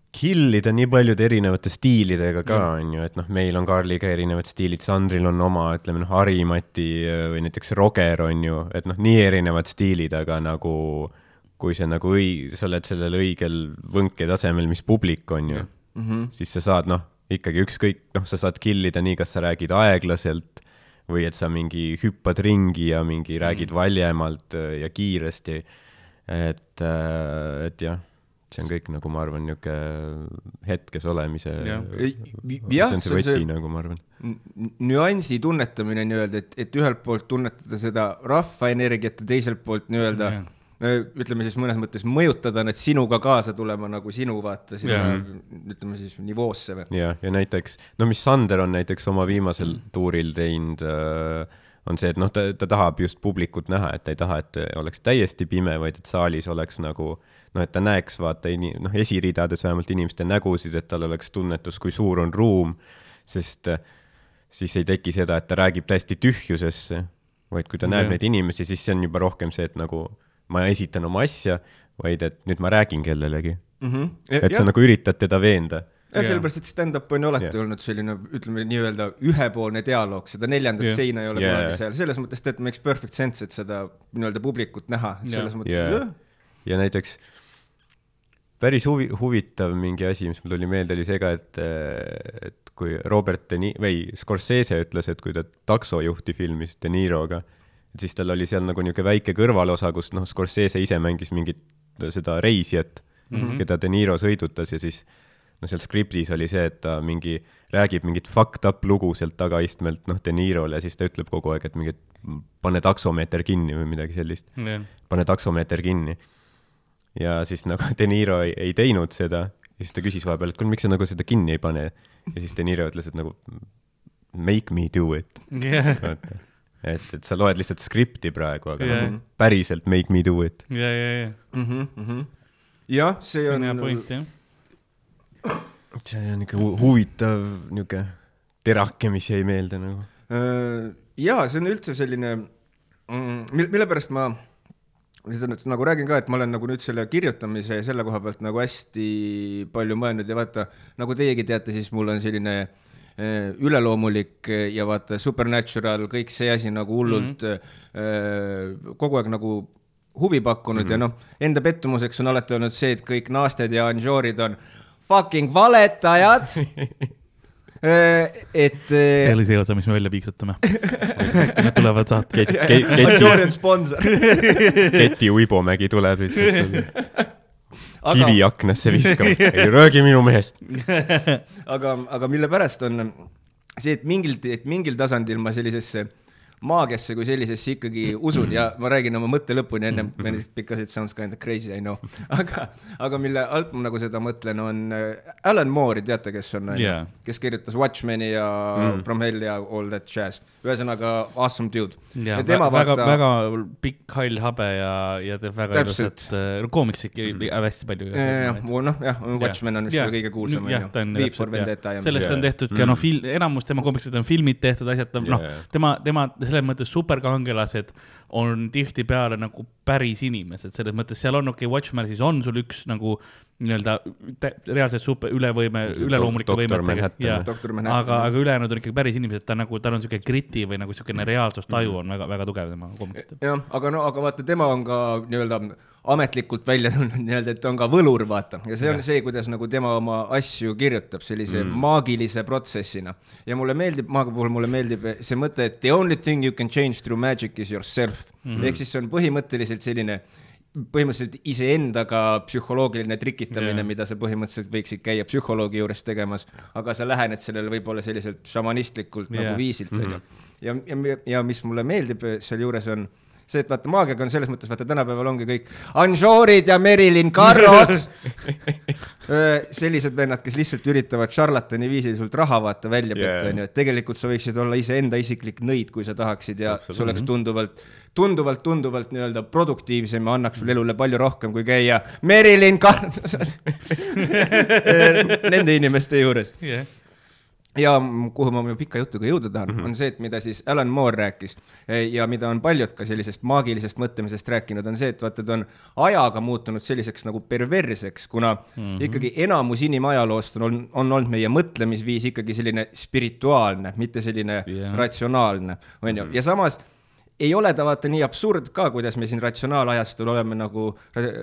S3: kill ida nii paljude erinevate stiilidega ka, on ju, et noh, meil on Karliga erinevad stiilid, Sandril on oma, ütleme noh, Harimati äh, või näiteks Roger on ju, et noh, nii erinevad stiilid, aga nagu kui see nagu õi-, sa oled sellel õigel võnke tasemel, mis publik on ju,
S2: Mm -hmm.
S3: siis sa saad noh, ikkagi ükskõik, noh, sa saad kill ida nii, kas sa räägid aeglaselt või et sa mingi hüppad ringi ja mingi räägid valjemalt äh, ja kiiresti. et, et jah, see on kõik nagu ma arvan, niisugune hetkes olemise,
S1: Jah.
S3: see on see võti nagu ma arvan.
S2: nüansi tunnetamine nii-öelda, et, et ühelt poolt tunnetada seda rahva energiat ja teiselt poolt nii-öelda
S1: Jah.
S2: äh, ütleme siis mõnes mõttes mõjutada nad sinuga kaasa tulema nagu sinu vaata sinna
S1: Jah.
S2: ütleme siis nivoosse või?
S3: ja, ja näiteks, no mis Sander on näiteks oma viimasel tuuril teinud äh,, on see, et noh, ta, ta tahab just publikut näha, et ta ei taha, et oleks täiesti pime, vaid et saalis oleks nagu noh, et ta näeks vaata ini-, noh, esiridades vähemalt inimeste nägusid, et tal oleks tunnetus, kui suur on ruum, sest äh, siis ei teki seda, et ta räägib täiesti tühjusesse, vaid kui ta näeb
S1: Jah.
S3: neid inimesi, siis see on juba rohkem see, et nagu ma esitan oma asja, vaid et nüüd ma räägin kellelegi.
S2: mm. -hmm.
S3: et sa nagu üritad teda veenda
S2: jah, sellepärast, et stand-up on ju alati
S3: Jah.
S2: yeah. olnud selline, ütleme nii-öelda ühepoolne dialoog, seda neljandat
S1: Jah.
S2: yeah. seina ei ole
S3: Yeah.
S2: kunagi seal, selles mõttes tead, makes perfect sense, et seda nii-öelda publikut näha,
S1: Jah.
S2: selles mõttes yeah.,
S3: ja näiteks päris huvi, huvitav mingi asi, mis mul tuli meelde, oli see ka, et, et kui Robert De Ni- või Scorsese ütles, et kui ta taksojuhti filmis De Niroga, et siis tal oli seal nagu niisugune väike kõrvalosa, kus noh, Scorsese ise mängis mingit seda reisijat mm, -hmm. keda De Niro sõidutas ja siis no seal skriptis oli see, et ta mingi räägib mingit fucked up lugu sealt tagaistmelt noh, De Nirole ja siis ta ütleb kogu aeg, et mingi pane taksomeeter kinni või midagi sellist
S1: jah,
S3: pane taksomeeter kinni. ja siis nagu De Niro ei, ei teinud seda ja siis ta küsis vahepeal, et kuule, miks sa nagu seda kinni ei pane. ja siis De Niro ütles, et nagu make me do it. vaata, et, et sa loed lihtsalt skripti praegu, aga
S1: Jah.
S3: nagu päriselt make me do it.
S1: ja, ja, ja,
S2: mm. mm -hmm. jah, see on
S1: hea point jah.
S3: see on ikka hu huvitav niisugune terake, mis jäi meelde nagu.
S2: ja see on üldse selline, mille, mille pärast ma seda nüüd nagu räägin ka, et ma olen nagu nüüd selle kirjutamise ja selle koha pealt nagu hästi palju mõelnud ja vaata, nagu teiegi teate, siis mul on selline eh, üleloomulik eh, ja vaata supernatural, kõik see asi nagu hullult mm -hmm. kogu aeg nagu huvi pakkunud mm -hmm. ja noh, enda pettumuseks on alati olnud see, et kõik naasted ja anžoorid on fucking valetajad. et
S1: see oli see osa, mis me välja piiksutame. Nad tulevad saate.
S2: Anžoori on sponsor.
S3: Keti Uibomägi tuleb lihtsalt kivi aknasse viskama, ei räägi minu mehest.
S2: aga, aga mille pärast on see, et mingil, et mingil tasandil ma sellisesse maagiasse kui sellisesse ikkagi usun ja ma räägin oma mõtte lõpuni ennem, because it sounds kind of crazy, I know. aga, aga mille alt ma nagu seda mõtlen, on äh, Alan Moore'i teate, kes on
S1: Jaa.,
S2: kes kirjutas Watchmeni ja mm. From Hell ja All That Jazz. ühesõnaga awesome dude.
S1: ja tema väga, väga pikk hall habe ja, ja teeb väga ilusat, no koomiks ikka hästi palju.
S2: noh jah, Watchmen on vist yeah. kõige kuulsam,
S1: jah, ta on sellest on tehtud ka noh, fil-, enamus tema koomiksid on filmid tehtud, asjad, noh tema, tema selles mõttes superkangelased on tihtipeale nagu päris inimesed, selles mõttes seal on okei okay,, Watchmenis on sul üks nagu nii-öelda reaalselt super, ülevõime, üleloomulike võimetega, aga, aga ülejäänud on ikkagi päris inimesed, ta nagu, tal on siuke griti või nagu siukene reaalsustaju on väga, väga tugev tema koomiksitel.
S2: jah, aga no, aga vaata, tema on ka nii-öelda ametlikult välja tulnud nii-öelda, et on ka võlur, vaata, ja see on
S1: Jah.
S2: see, kuidas nagu tema oma asju kirjutab sellise mm. maagilise protsessina. ja mulle meeldib, maagia puhul mulle meeldib see mõte, et the only thing you can change through magic is yourself mm. -hmm. ehk siis see on põhimõtteliselt selline põhimõtteliselt iseendaga psühholoogiline trikitamine yeah., mida sa põhimõtteliselt võiksid käia psühholoogi juures tegemas, aga sa lähened sellele võib-olla selliselt šamanistlikult yeah. Nagu viisilt, onju. ja, ja, ja mis mulle meeldib sealjuures on see, et vaata maagiaga on selles mõttes, vaata tänapäeval ongi kõik Anžoorid ja Merilin Karrod. sellised vennad, kes lihtsalt üritavad šarlatani viisil sult raha vaata välja petta, onju, et tegelikult sa võiksid olla iseenda isiklik nõid, kui sa tahaksid ja see oleks tunduvalt, tunduvalt, tunduvalt nii-öelda produktiivsem ja annaks sulle elule palju rohkem, kui käia Merilin Karrod. Nende inimeste juures.
S1: Jah,
S2: ja kuhu ma oma pika jutuga jõuda tahan mm, -hmm. on see, et mida siis Alan Moore rääkis eh, ja mida on paljud ka sellisest maagilisest mõtlemisest rääkinud, on see, et vaata, ta on ajaga muutunud selliseks nagu perversseks, kuna mm -hmm. ikkagi enamus inimajaloost on, on olnud meie mõtlemisviis ikkagi selline spirituaalne, mitte selline yeah. ratsionaalne, on ju, ja samas ei ole ta vaata nii absurd ka, kuidas me siin ratsionaalajastul oleme nagu,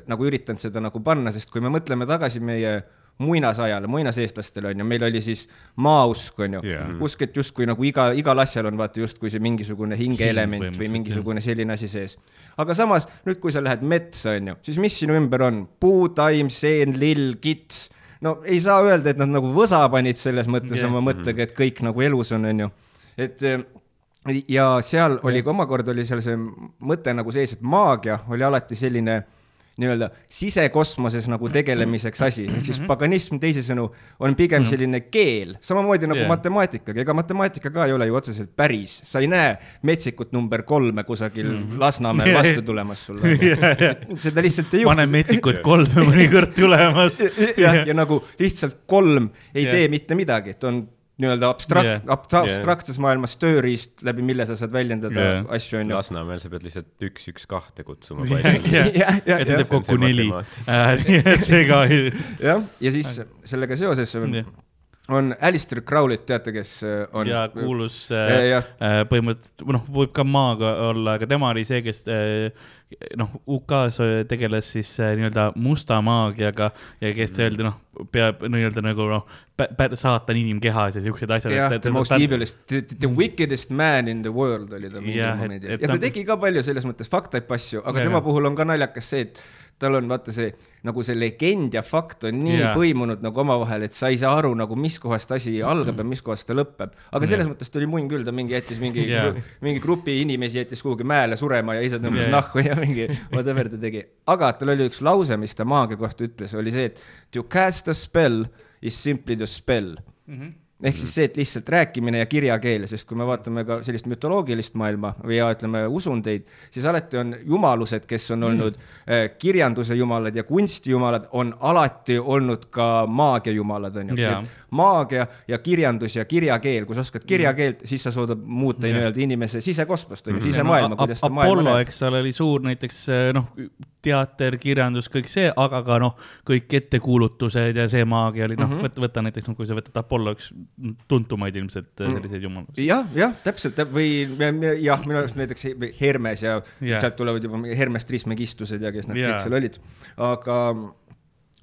S2: nagu üritanud seda nagu panna, sest kui me mõtleme tagasi meie muinasajale, muinaseestlastele on ju, meil oli siis maausk on ju yeah., usk, et justkui nagu iga, igal asjal on vaata justkui see mingisugune hingeelement või mingisugune selline asi sees. aga samas nüüd, kui sa lähed metsa on ju, siis mis sinu ümber on, puu, taim, seen, lill, kits, no ei saa öelda, et nad nagu võsa panid selles mõttes yeah. oma mõttega, et kõik nagu elus on, on ju, et eh, ja seal oli ka omakorda oli seal see mõte nagu sees, et maagia oli alati selline nii-öelda sisekosmoses nagu tegelemiseks asi, ehk siis paganism teisisõnu on pigem selline keel, samamoodi nagu yeah. matemaatikaga, ega matemaatika ka ei ole ju otseselt päris, sa ei näe metsikut number kolme kusagil Lasnamäel
S1: Jah.
S2: vastu tulemas sulle. seda lihtsalt ei juhtu.
S1: metsikut kolme mõnikord tulemas.
S2: jah, ja nagu lihtsalt kolm ei
S1: Jah.
S2: tee mitte midagi, ta on nii-öelda abstrakt
S1: Jah.
S2: yeah., abstraktses maailmas tööriist, läbi mille sa saad väljendada yeah. asju, on ju.
S3: Lasnamäel sa pead lihtsalt üks, üks, kahte kutsuma.
S1: jah,
S2: Jah, jah,
S1: et see teeb kokku neli
S3: matemaatika..
S1: nii et see ka ei.
S2: jah, ja siis sellega seoses on,
S1: Jah.
S2: on Alistair Crowley't teate, kes äh, on.
S1: ja kuulus
S2: Ja,
S1: äh,
S2: jah.
S1: äh, põhimõtteliselt, noh, võib ka maaga olla, aga tema oli see, kes äh, noh, UK-s tegeles siis äh, nii-öelda musta maagiaga ja kes
S2: Mhm.
S1: öeldi, noh, peab nii-öelda nagu noh, saatan inimkehas ja siuksed asjad.
S2: jah, the most evilest, the, the wickedest man in the world oli ta mingil momendil ja ta tegi ka palju selles mõttes faktaid asju, aga tema puhul on ka naljakas see, et tal on vaata see nagu see legend ja fakt on nii
S1: Jah.
S2: põimunud nagu omavahel, et sa ei saa aru nagu, mis kohast asi algab ja mis kohast ta lõpeb. aga selles mõttes ta oli munn küll, ta mingi jättis mingi
S1: Jah.
S2: mingi grupi inimesi jättis kuhugi mäele surema ja ise tõmbas
S1: Jah.
S2: nahku ja mingi whatever ta tegi. aga tal oli üks lause, mis ta maagia kohta ütles, oli see, et to cast a spell is simply to spell. Ehk siis see, et lihtsalt rääkimine ja kirjakeel, sest kui me vaatame ka sellist mütoloogilist maailma või ja ütleme usundeid, siis alati on jumalused, kes on olnud mm. kirjanduse jumalad ja kunstijumalad, on alati olnud ka maagia jumalad, on ju. Maagia ja kirjandus ja kirjakeel, kui sa oskad kirjakeelt, siis sa suudad muuta nii-öelda inimese sisekosmost, on ju, sisemaailma, kuidas
S1: ta maailma. Apollo, eks ole, oli suur näiteks noh, teater, kirjandus, kõik see, aga ka noh, kõik ettekuulutused ja see maagia oli noh mm -hmm., võta, võta näiteks, noh, kui sa võtad Apollo, üks tuntumaid ilmselt äh, mm. selliseid jumalasid.
S2: jah, jah, täpselt või jah, minu arust näiteks Hermes ja yeah. sealt tulevad juba Hermes Trismegistused ja kes nad yeah. kõik seal olid, aga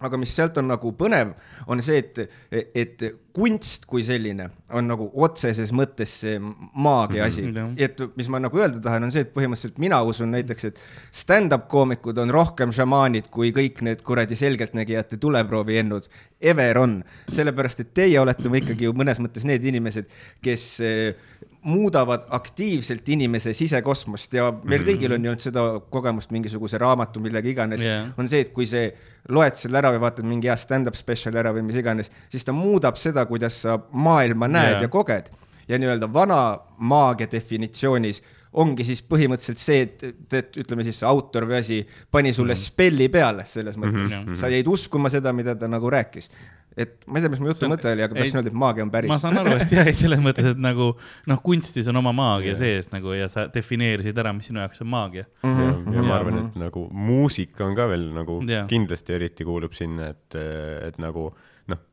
S2: aga mis sealt on nagu põnev, on see, et, et kunst kui selline on nagu otseses mõttes see maagia asi mm. -hmm. et mis ma nagu öelda tahan, on see, et põhimõtteliselt mina usun näiteks, et stand-up koomikud on rohkem šamaanid kui kõik need kuradi selgeltnägijate tuleprooviennud ever on. sellepärast, et teie olete ikkagi ju mõnes mõttes need inimesed, kes eh, muudavad aktiivselt inimese sisekosmost ja meil mm -hmm. kõigil on ju olnud seda kogemust mingisuguse raamatu, millega iganes yeah., on see, et kui see loed selle ära või vaatad mingi hea stand-up spetsiali ära või mis iganes, siis ta muudab seda, kuidas sa maailma näed yeah. ja koged. ja nii-öelda vana maagia definitsioonis ongi siis põhimõtteliselt see, et, et ütleme siis see autor või asi pani sulle mm -hmm. spelli peale selles mõttes mm, -hmm. sa jäid uskuma seda, mida ta nagu rääkis et ma ei tea, mis mu jutu mõte oli, aga tahtsin öelda, et maagia on päris.
S1: ma saan aru, et jah, selles mõttes, et nagu noh, kunstis on oma maagia yeah. sees nagu ja sa defineerisid ära, mis sinu jaoks on maagia
S3: mm. -hmm. ja, ja ma arvan, et nagu muusika on ka veel nagu yeah. kindlasti eriti kuulub sinna, et, et nagu noh,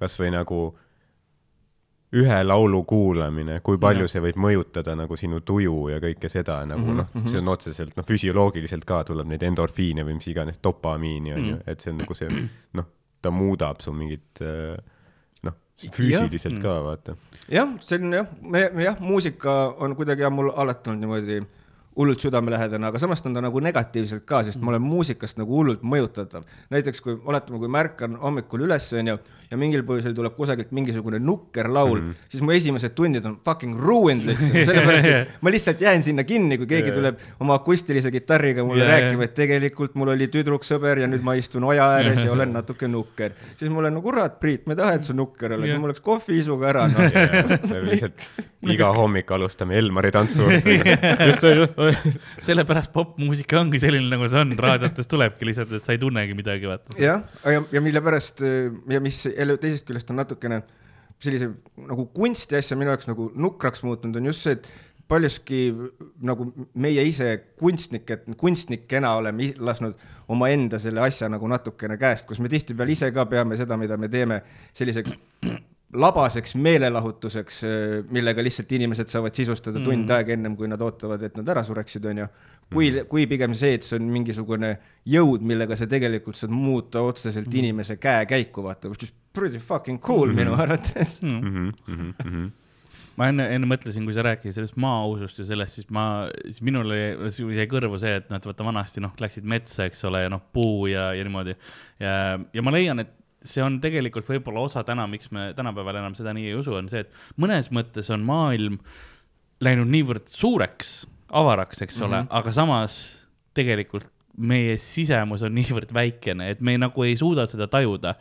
S3: kasvõi nagu ühe laulu kuulamine, kui palju ja. see võib mõjutada nagu sinu tuju ja kõike seda nagu mm -hmm. noh, see on otseselt noh, füsioloogiliselt ka tuleb neid endorfiine või mis iganes, dopamiini on mm -hmm. ju, et see on nagu see noh ta muudab su mingit äh, noh, füüsiliselt ja. ka vaata.
S2: jah, see on jah, me jah, muusika on kuidagi jah, mul alati olnud niimoodi hullult südamelähedane, aga samas on ta nagu negatiivselt ka, sest ma olen muusikast nagu hullult mõjutatav. näiteks kui, oletame, kui ma ärkan hommikul üles, onju, ja mingil põhjusel tuleb kusagilt mingisugune nukker laul mm, -hmm. siis mu esimesed tunnid on fucking ruined lihtsalt, sellepärast et ma lihtsalt jään sinna kinni, kui keegi tuleb oma akustilise kitarriga mulle yeah, rääkima, et tegelikult mul oli tüdruksõber ja nüüd ma istun oja ääres ja olen natuke nukker. siis ma olen no kurat, Priit, ma ei taha, et sa nukker oled yeah., mul oleks kohvi isuga ära no..
S3: lihtsalt iga hommik alustame Elmari tantsu
S1: sellepärast popmuusika ongi selline, nagu see on, raadiotes tulebki lihtsalt, et sa ei tunnegi midagi, vaata.
S2: jah, ja, ja mille pärast ja mis jälle teisest küljest on natukene sellise nagu kunsti asja minu jaoks nagu nukraks muutunud, on just see, et paljuski nagu meie ise kunstnikud, kunstnikena oleme lasknud omaenda selle asja nagu natukene käest, kus me tihtipeale ise ka peame seda, mida me teeme, selliseks labaseks meelelahutuseks, millega lihtsalt inimesed saavad sisustada tund mm. aega ennem, kui nad ootavad, et nad ära sureksid, onju kui, mhm. kui pigem see, et see on mingisugune jõud, millega sa tegelikult saad muuta otseselt mm -hmm. inimese käekäiku, vaata, which is pretty fucking cool mm -hmm. minu arvates mm. -hmm. Mm
S1: -hmm ma enne, enne mõtlesin, kui sa rääkisid sellest maausust ja sellest, siis ma, siis minul jäi kõrvu see, et noh, et vaata vanasti noh, läksid metsa, eks ole, ja noh, puu ja, ja niimoodi. ja, ja ma leian, et see on tegelikult võib-olla osa täna, miks me tänapäeval enam seda nii ei usu, on see, et mõnes mõttes on maailm läinud niivõrd suureks avaraks, eks ole mm, -hmm. aga samas tegelikult meie sisemus on niivõrd väikene, et me nagu ei suuda seda tajuda.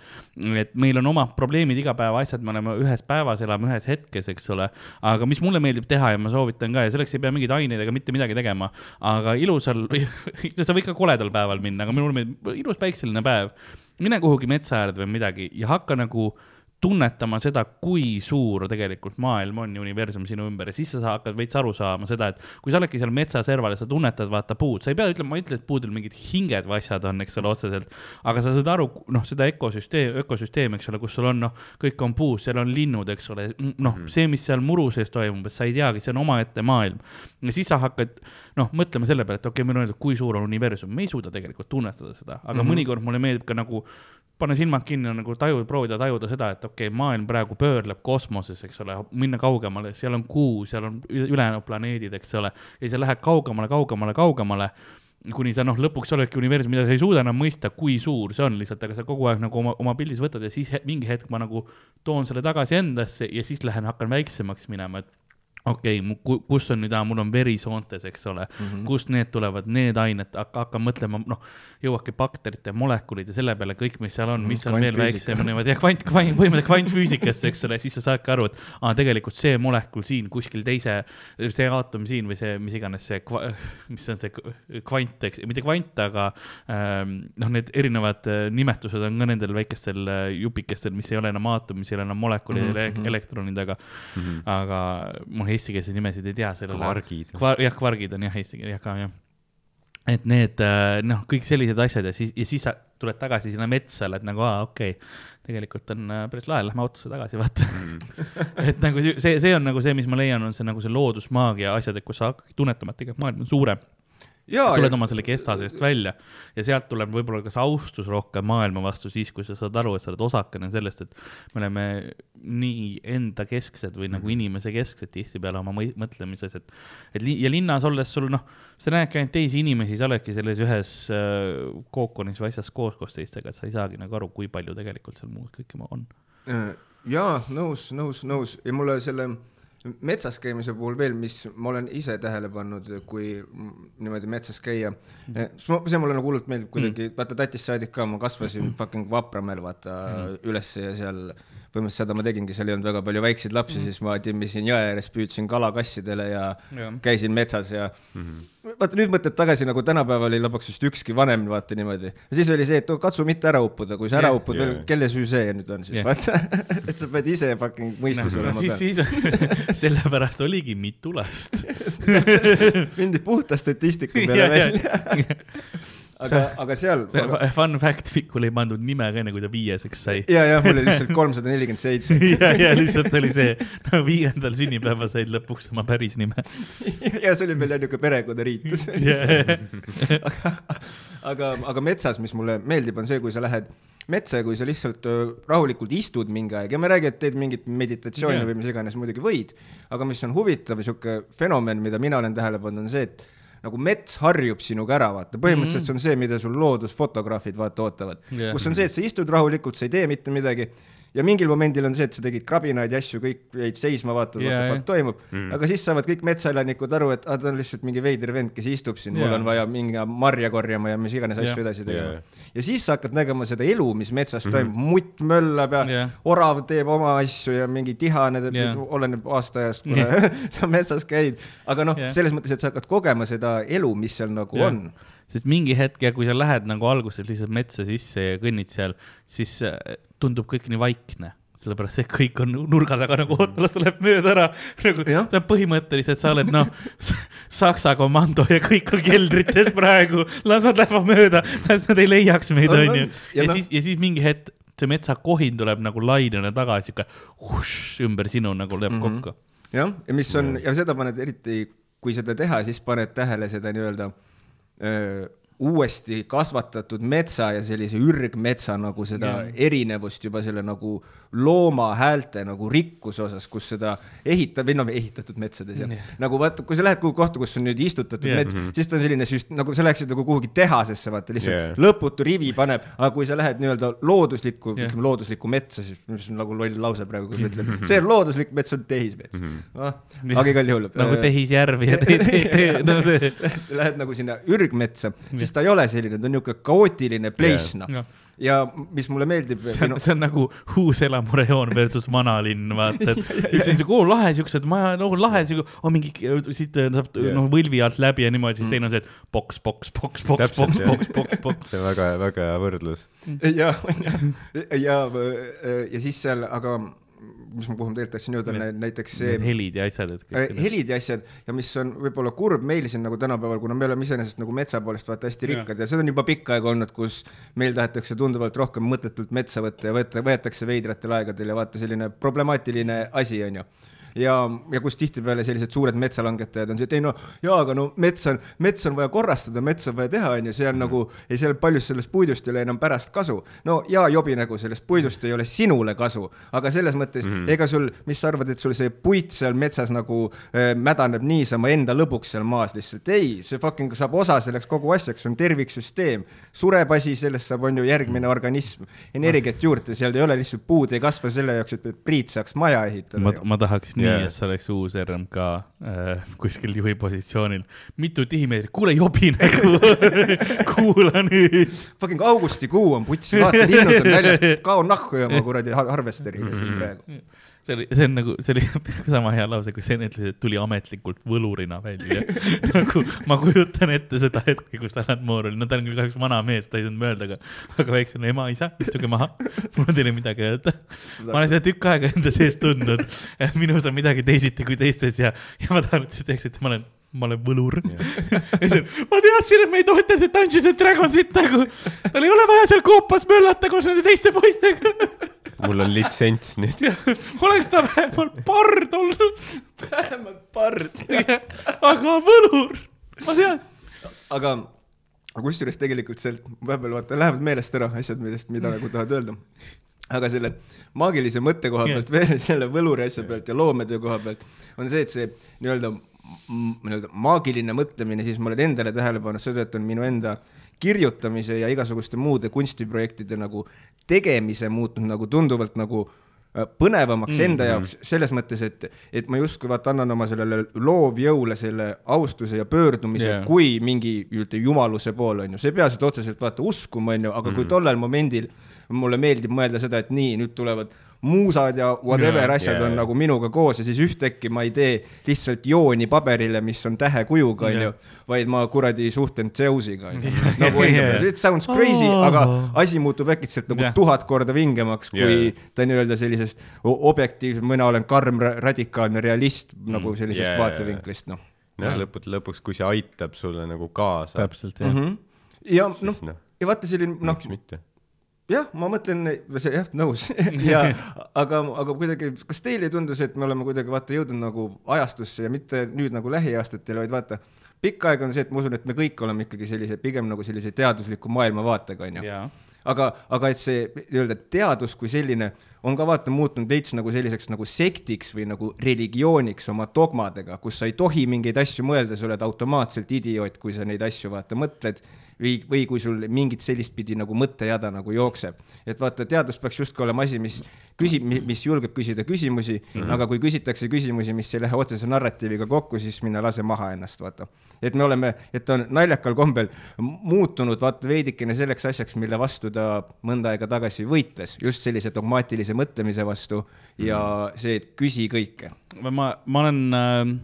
S1: et meil on omad probleemid, igapäevaasjad, me oleme ühes päevas, elame ühes hetkes, eks ole. aga mis mulle meeldib teha ja ma soovitan ka ja selleks ei pea mingeid aineid ega mitte midagi tegema, aga ilusal sa võid ka koledal päeval minna, aga minule meeldib ilus päikseline päev. mine kuhugi metsa äärde või midagi ja hakka nagu tunnetama seda, kui suur tegelikult maailm on ja universum sinu ümber ja siis sa hakkad veits aru saama seda, et kui sa oledki seal metsaserval ja sa tunnetad, vaata puud, sa ei pea ütlema, ma ei ütle, et puudel mingid hinged või asjad on, eks ole, otseselt, aga sa saad aru, noh, seda ökosüsteem, ökosüsteemi, eks ole, kus sul on, noh, kõik on puus, seal on linnud, eks ole, noh, mhm. see, mis seal muru sees toimub, et sa ei teagi, see on omaette maailm. ja siis sa hakkad, noh, mõtlema selle peale, et okei okay,, meil on öeldud, kui suur on universum, me ei suuda tegelikult tunnetada seda, aga mm -hmm. mõnikord mulle meeldib ka nagu pane silmad kinni, nagu taju, proovida tajuda seda, et okei okay,, maailm praegu pöörleb kosmoses, eks ole, minna kaugemale, seal on kuu, seal on ülejäänud planeedid, eks ole, ja sa lähed kaugemale, kaugemale, kaugemale, kuni sa noh, lõpuks oledki universum, mida sa ei suuda enam mõista, kui suur see on lihtsalt, aga sa kogu aeg nagu oma, oma pildis võtad ja siis he, mingi hetk ma nagu toon selle tagasi endasse ja siis lähen, hakkan väiksemaks minema, et okei okay,, kus on nüüd, mul on verisoontes, eks ole mm, -hmm. kust need tulevad, need ained, hakka mõtlema, noh, jõuabki bakterite molekulid ja selle peale kõik, mis seal on, mis on veel väiksem niimoodi ja kvant, kvant, põhimõtteliselt kvantfüüsikasse, eks ole, siis sa saadki aru, et aa, tegelikult see molekul siin kuskil teise, see aatom siin või see, mis iganes see, mis on see kvant, eks, mitte kvant, aga ähm, noh, need erinevad äh, nimetused on ka nendel väikestel äh, jupikestel, mis ei ole enam aatom, mis ei ole enam molekulid mm, -hmm. elektronid, aga mm, -hmm. aga mul eestikeelseid nimesid ei tea sellele.
S3: kvargid
S1: Kvar,. jah, kvargid on jah, eesti keel jah ka jah. et need äh, noh, kõik sellised asjad ja siis, ja siis sa tuled tagasi sinna metsa, oled nagu aa, okei okay., tegelikult on äh, päris lahe, lähme autosse tagasi, vaata mm. et nagu see, see on nagu see, mis ma leian, on see nagu see loodusmaagia asjad, et kus sa hakkad tunnetama, et tegelikult maailm on suurem Ja, tuled ja... oma selle kesta seest välja ja sealt tuleb võib-olla ka see austus rohkem maailma vastu siis, kui sa saad aru, et sa oled osakene sellest, et me oleme nii endakesksed või nagu mhm. inimesekesksed tihtipeale oma mõtlemises, et, et li ja linnas olles sul noh, sa näedki ainult teisi inimesi, sa oledki selles ühes äh, kookonis või asjas koos koos teistega, et sa ei saagi nagu aru, kui palju tegelikult seal muud kõike on.
S2: Äh, jaa, nõus, nõus, nõus ja mulle selle metsas käimise puhul veel, mis ma olen ise tähele pannud, kui niimoodi metsas käia mm, -hmm. see mulle nagu hullult meeldib kuidagi mm, vaata tatist saadik ka, ma kasvasin mm fucking Vapramäel vaata mm -hmm. ülesse ja seal põhimõtteliselt seda ma tegingi, seal ei olnud väga palju väikseid lapsi mm, -hmm. siis ma timmisin jõe ääres, püüdsin kala kassidele ja, ja. käisin metsas ja mm. -hmm. vaata nüüd mõtled tagasi nagu tänapäeval ei labaks vist ükski vanem vaata niimoodi. siis oli see, et katsu mitte ära uppuda, kui sa ära yeah, uppud yeah. kelle süü see nüüd on siis yeah. vaata et sa pead ise fucking mõistus no, olema
S1: no,. siis, siis sellepärast oligi mitu last
S2: mindi puhta statistika peale välja aga, aga seal.
S1: see aga... fun fact, Mikul ei pandud nime ka enne, kui ta viieseks sai.
S2: ja, ja mul oli lihtsalt kolmsada nelikümmend seitse.
S1: ja, ja lihtsalt oli see, no viiendal sünnipäeval said lõpuks oma päris nime.
S2: ja see oli veel niisugune perekonnariitus aga, aga, aga metsas, mis mulle meeldib, on see, kui sa lähed metsa ja kui sa lihtsalt rahulikult istud mingi aeg ja ma ei räägi, et teed mingit meditatsiooni yeah. või mis iganes, muidugi võid, aga mis on huvitav, niisugune fenomen, mida mina olen tähele pannud, on see, et nagu mets harjub sinuga ära, vaata, põhimõtteliselt mm -hmm. see on see, mida sul loodusfotograafid vaata ootavad yeah., kus on see, et sa istud rahulikult, sa ei tee mitte midagi ja mingil momendil on see, et sa tegid krabinaid ja asju, kõik jäid seisma, vaatad yeah,, what the fuck toimub mm.. aga siis saavad kõik metsaelanikud aru, et ta on lihtsalt mingi veider vend, kes istub siin yeah., mul on vaja mingi marja korjama ja mis iganes asju yeah. edasi tegema yeah.. ja siis sa hakkad nägema seda elu, mis metsas mm -hmm. toimub, mutt möllab ja yeah. orav teeb oma asju ja mingi tihane yeah., oleneb aastaajast, kuna yeah. sa metsas käid. aga noh yeah., selles mõttes, et sa hakkad kogema seda elu, mis seal nagu yeah. on
S1: sest mingi hetk ja kui sa lähed nagu alguses lihtsalt metsa sisse ja kõnnid seal, siis äh, tundub kõik nii vaikne sellepärast, et kõik on nurga taga nagu oota, las ta läheb mööda ära. nagu sa põhimõtteliselt, sa oled noh, Saksa komando ja kõik on keldrites praegu, las nad lähevad mööda, las nad ei leiaks meid, onju. ja no. siis, ja siis mingi hetk see metsakohin tuleb nagu lainena tagasi, sihuke ümber sinu nagu lööb mm -hmm. kokku.
S2: jah, ja mis on ja seda paned eriti, kui seda teha, siis paned tähele seda nii-öelda uuesti kasvatatud metsa ja sellise ürgmetsa nagu seda yeah. erinevust juba selle nagu looma häälte nagu rikkuse osas, kus seda ehitab, või noh, ehitatud metsades ja yeah. nagu vaata, kui sa lähed kuhugi kohta, kus on nüüd istutatud yeah. mets mm, -hmm. siis ta on selline süst-, nagu sa läheksid nagu kuhugi tehasesse, vaata lihtsalt yeah. lõputu rivi paneb, aga kui sa lähed nii-öelda looduslikku yeah., ütleme looduslikku metsa, siis mis on nagu loll lause praegu, kus ma ütlen, see looduslik mets on tehismets mm. -hmm. Ah, aga igal juhul.
S1: nagu tehisjärv ja te, te, te, no
S2: te. Lähed nagu sinna ürgmetsa, siis ta ei ole selline, ta on niisugune kaootiline place yeah. noh ja mis mulle meeldib.
S1: see on, see on nagu uus elamurejoon versus vanalinn, vaata, et üks on siuke, oo lahe siuksed maja, no lahe siuke, oh mingi siit saab yeah. noh võlvi alt läbi ja niimoodi, siis mm. teine on see, et boks, boks, boks, boks, boks, boks, boks, boks.
S3: see on väga, väga hea võrdlus.
S2: ja, ja, ja, ja siis seal, aga mis ma, kuhu ma tegelikult tahtsin jõuda, näiteks see.
S1: helid ja asjad, et
S2: kõik. Äh, helid ja asjad ja mis on võib-olla kurb meil siin nagu tänapäeval, kuna me oleme iseenesest nagu metsa poolest vaata hästi rikkad ja, ja seda on juba pikka aega olnud, kus meil tahetakse tunduvalt rohkem mõttetult metsa võtta ja võtta, võetakse veidratel aegadel ja vaata selline problemaatiline asi on ju ja, ja kus tihtipeale sellised suured metsalangetajad on see, et ei no jaa, aga no mets on, mets on vaja korrastada, mets on vaja teha, onju, see on mm. nagu, ei seal paljust sellest puidust ei ole enam pärast kasu. no jaa, jobi nagu sellest puidust ei ole sinule kasu, aga selles mõttes mm. ega sul, mis sa arvad, et sul see puit seal metsas nagu äh, mädaneb niisama enda lõbuks seal maas lihtsalt, ei, see fucking saab osa selleks kogu asjaks, see on terviksüsteem. sureb asi, sellest saab, on ju, järgmine organism energiat juurde, seal ei ole lihtsalt puud ei kasva selle jaoks, et Priit saaks maja ehitada.
S1: ma, ma tahaks nii
S3: Jaa.
S1: et see oleks uus RMK äh, kuskil juhi positsioonil. mitu tihimeetrit, kuule jobi nagu, kuula nüüd.
S2: Fucking augustikuu on putsi, vaata linnud on väljas, kao nahku ja oma kuradi har- harvesteriga siin praegu.
S1: see oli, see on nagu, see oli sama hea lause, kui Sten ütles, et tuli ametlikult võlurina välja. nagu ma kujutan ette seda hetke, kus Alan Moore oli, no ta on küll kahjuks vana mees, ta ei saanud mõelda, aga, aga väiksem ema, isa, istuge maha. mul on teile midagi öelda. ma olen seda tükk aega enda sees tundnud, et minus on midagi teisiti kui teistes ja, ja ma tahan, et te teaksite, ma olen ma olen võlur. ma teadsin, et me ei toeta seda Dungeons and Dragonsit nagu, tal ei ole vaja seal koopas möllata koos nende teiste poistega.
S3: Mul on litsents nüüd.
S1: oleks ta vähemalt pard olnud,
S2: vähemalt pard.
S1: aga võlur, ma tean.
S2: aga, aga kusjuures tegelikult sealt vahepeal vaata lähevad meelest ära asjad, millest, mida nagu tahad öelda. aga selle maagilise mõtte koha pealt veel selle võluri asja pealt ja loometöö koha pealt on see, et see nii-öelda nii-öelda maagiline mõtlemine, siis ma olen endale tähele pannud seda, et on minu enda kirjutamise ja igasuguste muude kunstiprojektide nagu tegemise muutnud nagu tunduvalt nagu äh, põnevamaks mm -hmm. enda jaoks selles mõttes, et, et ma justkui vaata annan oma sellele loovjõule selle austuse ja pöördumise yeah. kui mingi jumaluse poole onju, sa ei pea seda otseselt vaata uskuma onju, aga mm -hmm. kui tollel momendil mulle meeldib mõelda seda, et nii, nüüd tulevad muusad ja whatever
S1: Jaa,
S2: asjad
S3: jaa,
S2: on nagu minuga koos ja siis ühtäkki ma ei tee lihtsalt jooni paberile, mis on tähekujuga onju
S1: Jaa.,
S2: vaid ma kuradi suhtlen Zeus'iga onju. nagu onju, it sounds crazy,
S1: Oh.
S2: aga asi muutub äkitselt nagu
S1: Jah.
S2: tuhat korda vingemaks, kui
S3: Jaa.
S2: ta nii-öelda sellisest objektiivsest, mina olen karm ra- radikaalne realist nagu sellisest
S3: jaa,
S2: yeah,
S3: jaa,
S2: vaatevinklist noh
S3: noh, lõppude lõpuks, kui see aitab sulle nagu kaasa,
S1: täpselt jah
S2: mm. -hmm. ja noh
S3: noh,
S2: ja vaata selline noh. jah, ma mõtlen, see jah, nõus ja aga, aga kuidagi, kas teile ei tundu see, et me oleme kuidagi vaata jõudnud nagu ajastusse ja mitte nüüd nagu lähiaastatel, vaid vaata, pikka aega on see, et ma usun, et me kõik oleme ikkagi sellise pigem nagu sellise teadusliku maailmavaatega onju. aga, aga et see nii-öelda teadus kui selline on ka vaata muutunud veits nagu selliseks nagu sektiks või nagu religiooniks oma dogmadega, kus sa ei tohi mingeid asju mõelda, sa oled automaatselt idioot, kui sa neid asju vaata mõtled või, või kui sul mingit sellist pidi nagu mõttejada nagu jookseb. et vaata, teadus peaks justkui olema asi, mis küsib, mis julgeb küsida küsimusi mm, -hmm. aga kui küsitakse küsimusi, mis ei lähe otsese narratiiviga kokku, siis mine lase maha ennast, vaata. et me oleme, et on naljakal kombel muutunud vaata veidikene selleks asjaks, mille vastu ta mõnda aega tagasi võitles, just sellise dogmaatilise mõtlemise vastu ja see, et küsi kõike.
S1: ma, ma olen äh,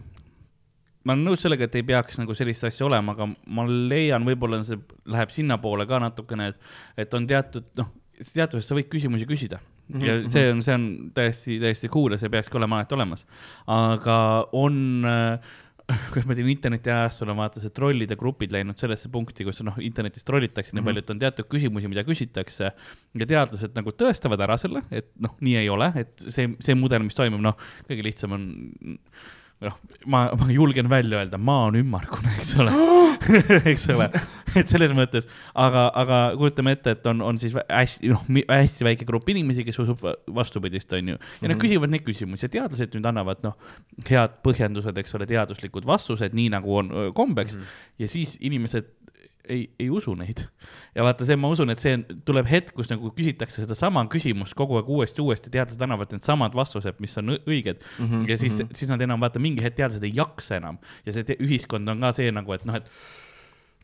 S1: ma olen nõus sellega, et ei peaks nagu sellist asja olema, aga ma leian, võib-olla see läheb sinnapoole ka natukene, et, et on teatud, noh, teaduses sa võid küsimusi küsida mm. -hmm. ja see on, see on täiesti, täiesti cool ja see peakski olema alati olemas. aga on äh, kuidas ma ütlen, internetiajastul on vaata see trollide grupid läinud sellesse punkti, kus noh, internetis trollitakse nii palju, et on teatud küsimusi, mida küsitakse ja teadlased nagu tõestavad ära selle, et noh, nii ei ole, et see, see mudel, mis toimub, noh, kõige lihtsam on noh, ma, ma julgen välja öelda, maa on ümmargune, eks ole, eks ole, et selles mõttes, aga, aga kujutame ette, et on, on siis hästi, noh, hästi väike grupp inimesi, kes usub va- vastupidist, on ju, ja nad küsivad neid küsimusi ja teadlased nüüd annavad, noh, head põhjendused, eks ole, teaduslikud vastused, nii nagu on kombeks. Mm -hmm. ja siis inimesed ei, ei usu neid. ja vaata, see, ma usun, et see tuleb hetk, kus nagu küsitakse sedasama küsimust kogu aeg uuesti, uuesti, teadlased annavad needsamad vastused, mis on õiged mm. -hmm. ja siis mm, -hmm. siis nad enam vaata mingi hetk teadlased ei jaksa enam ja see ühiskond on ka see nagu, et noh, et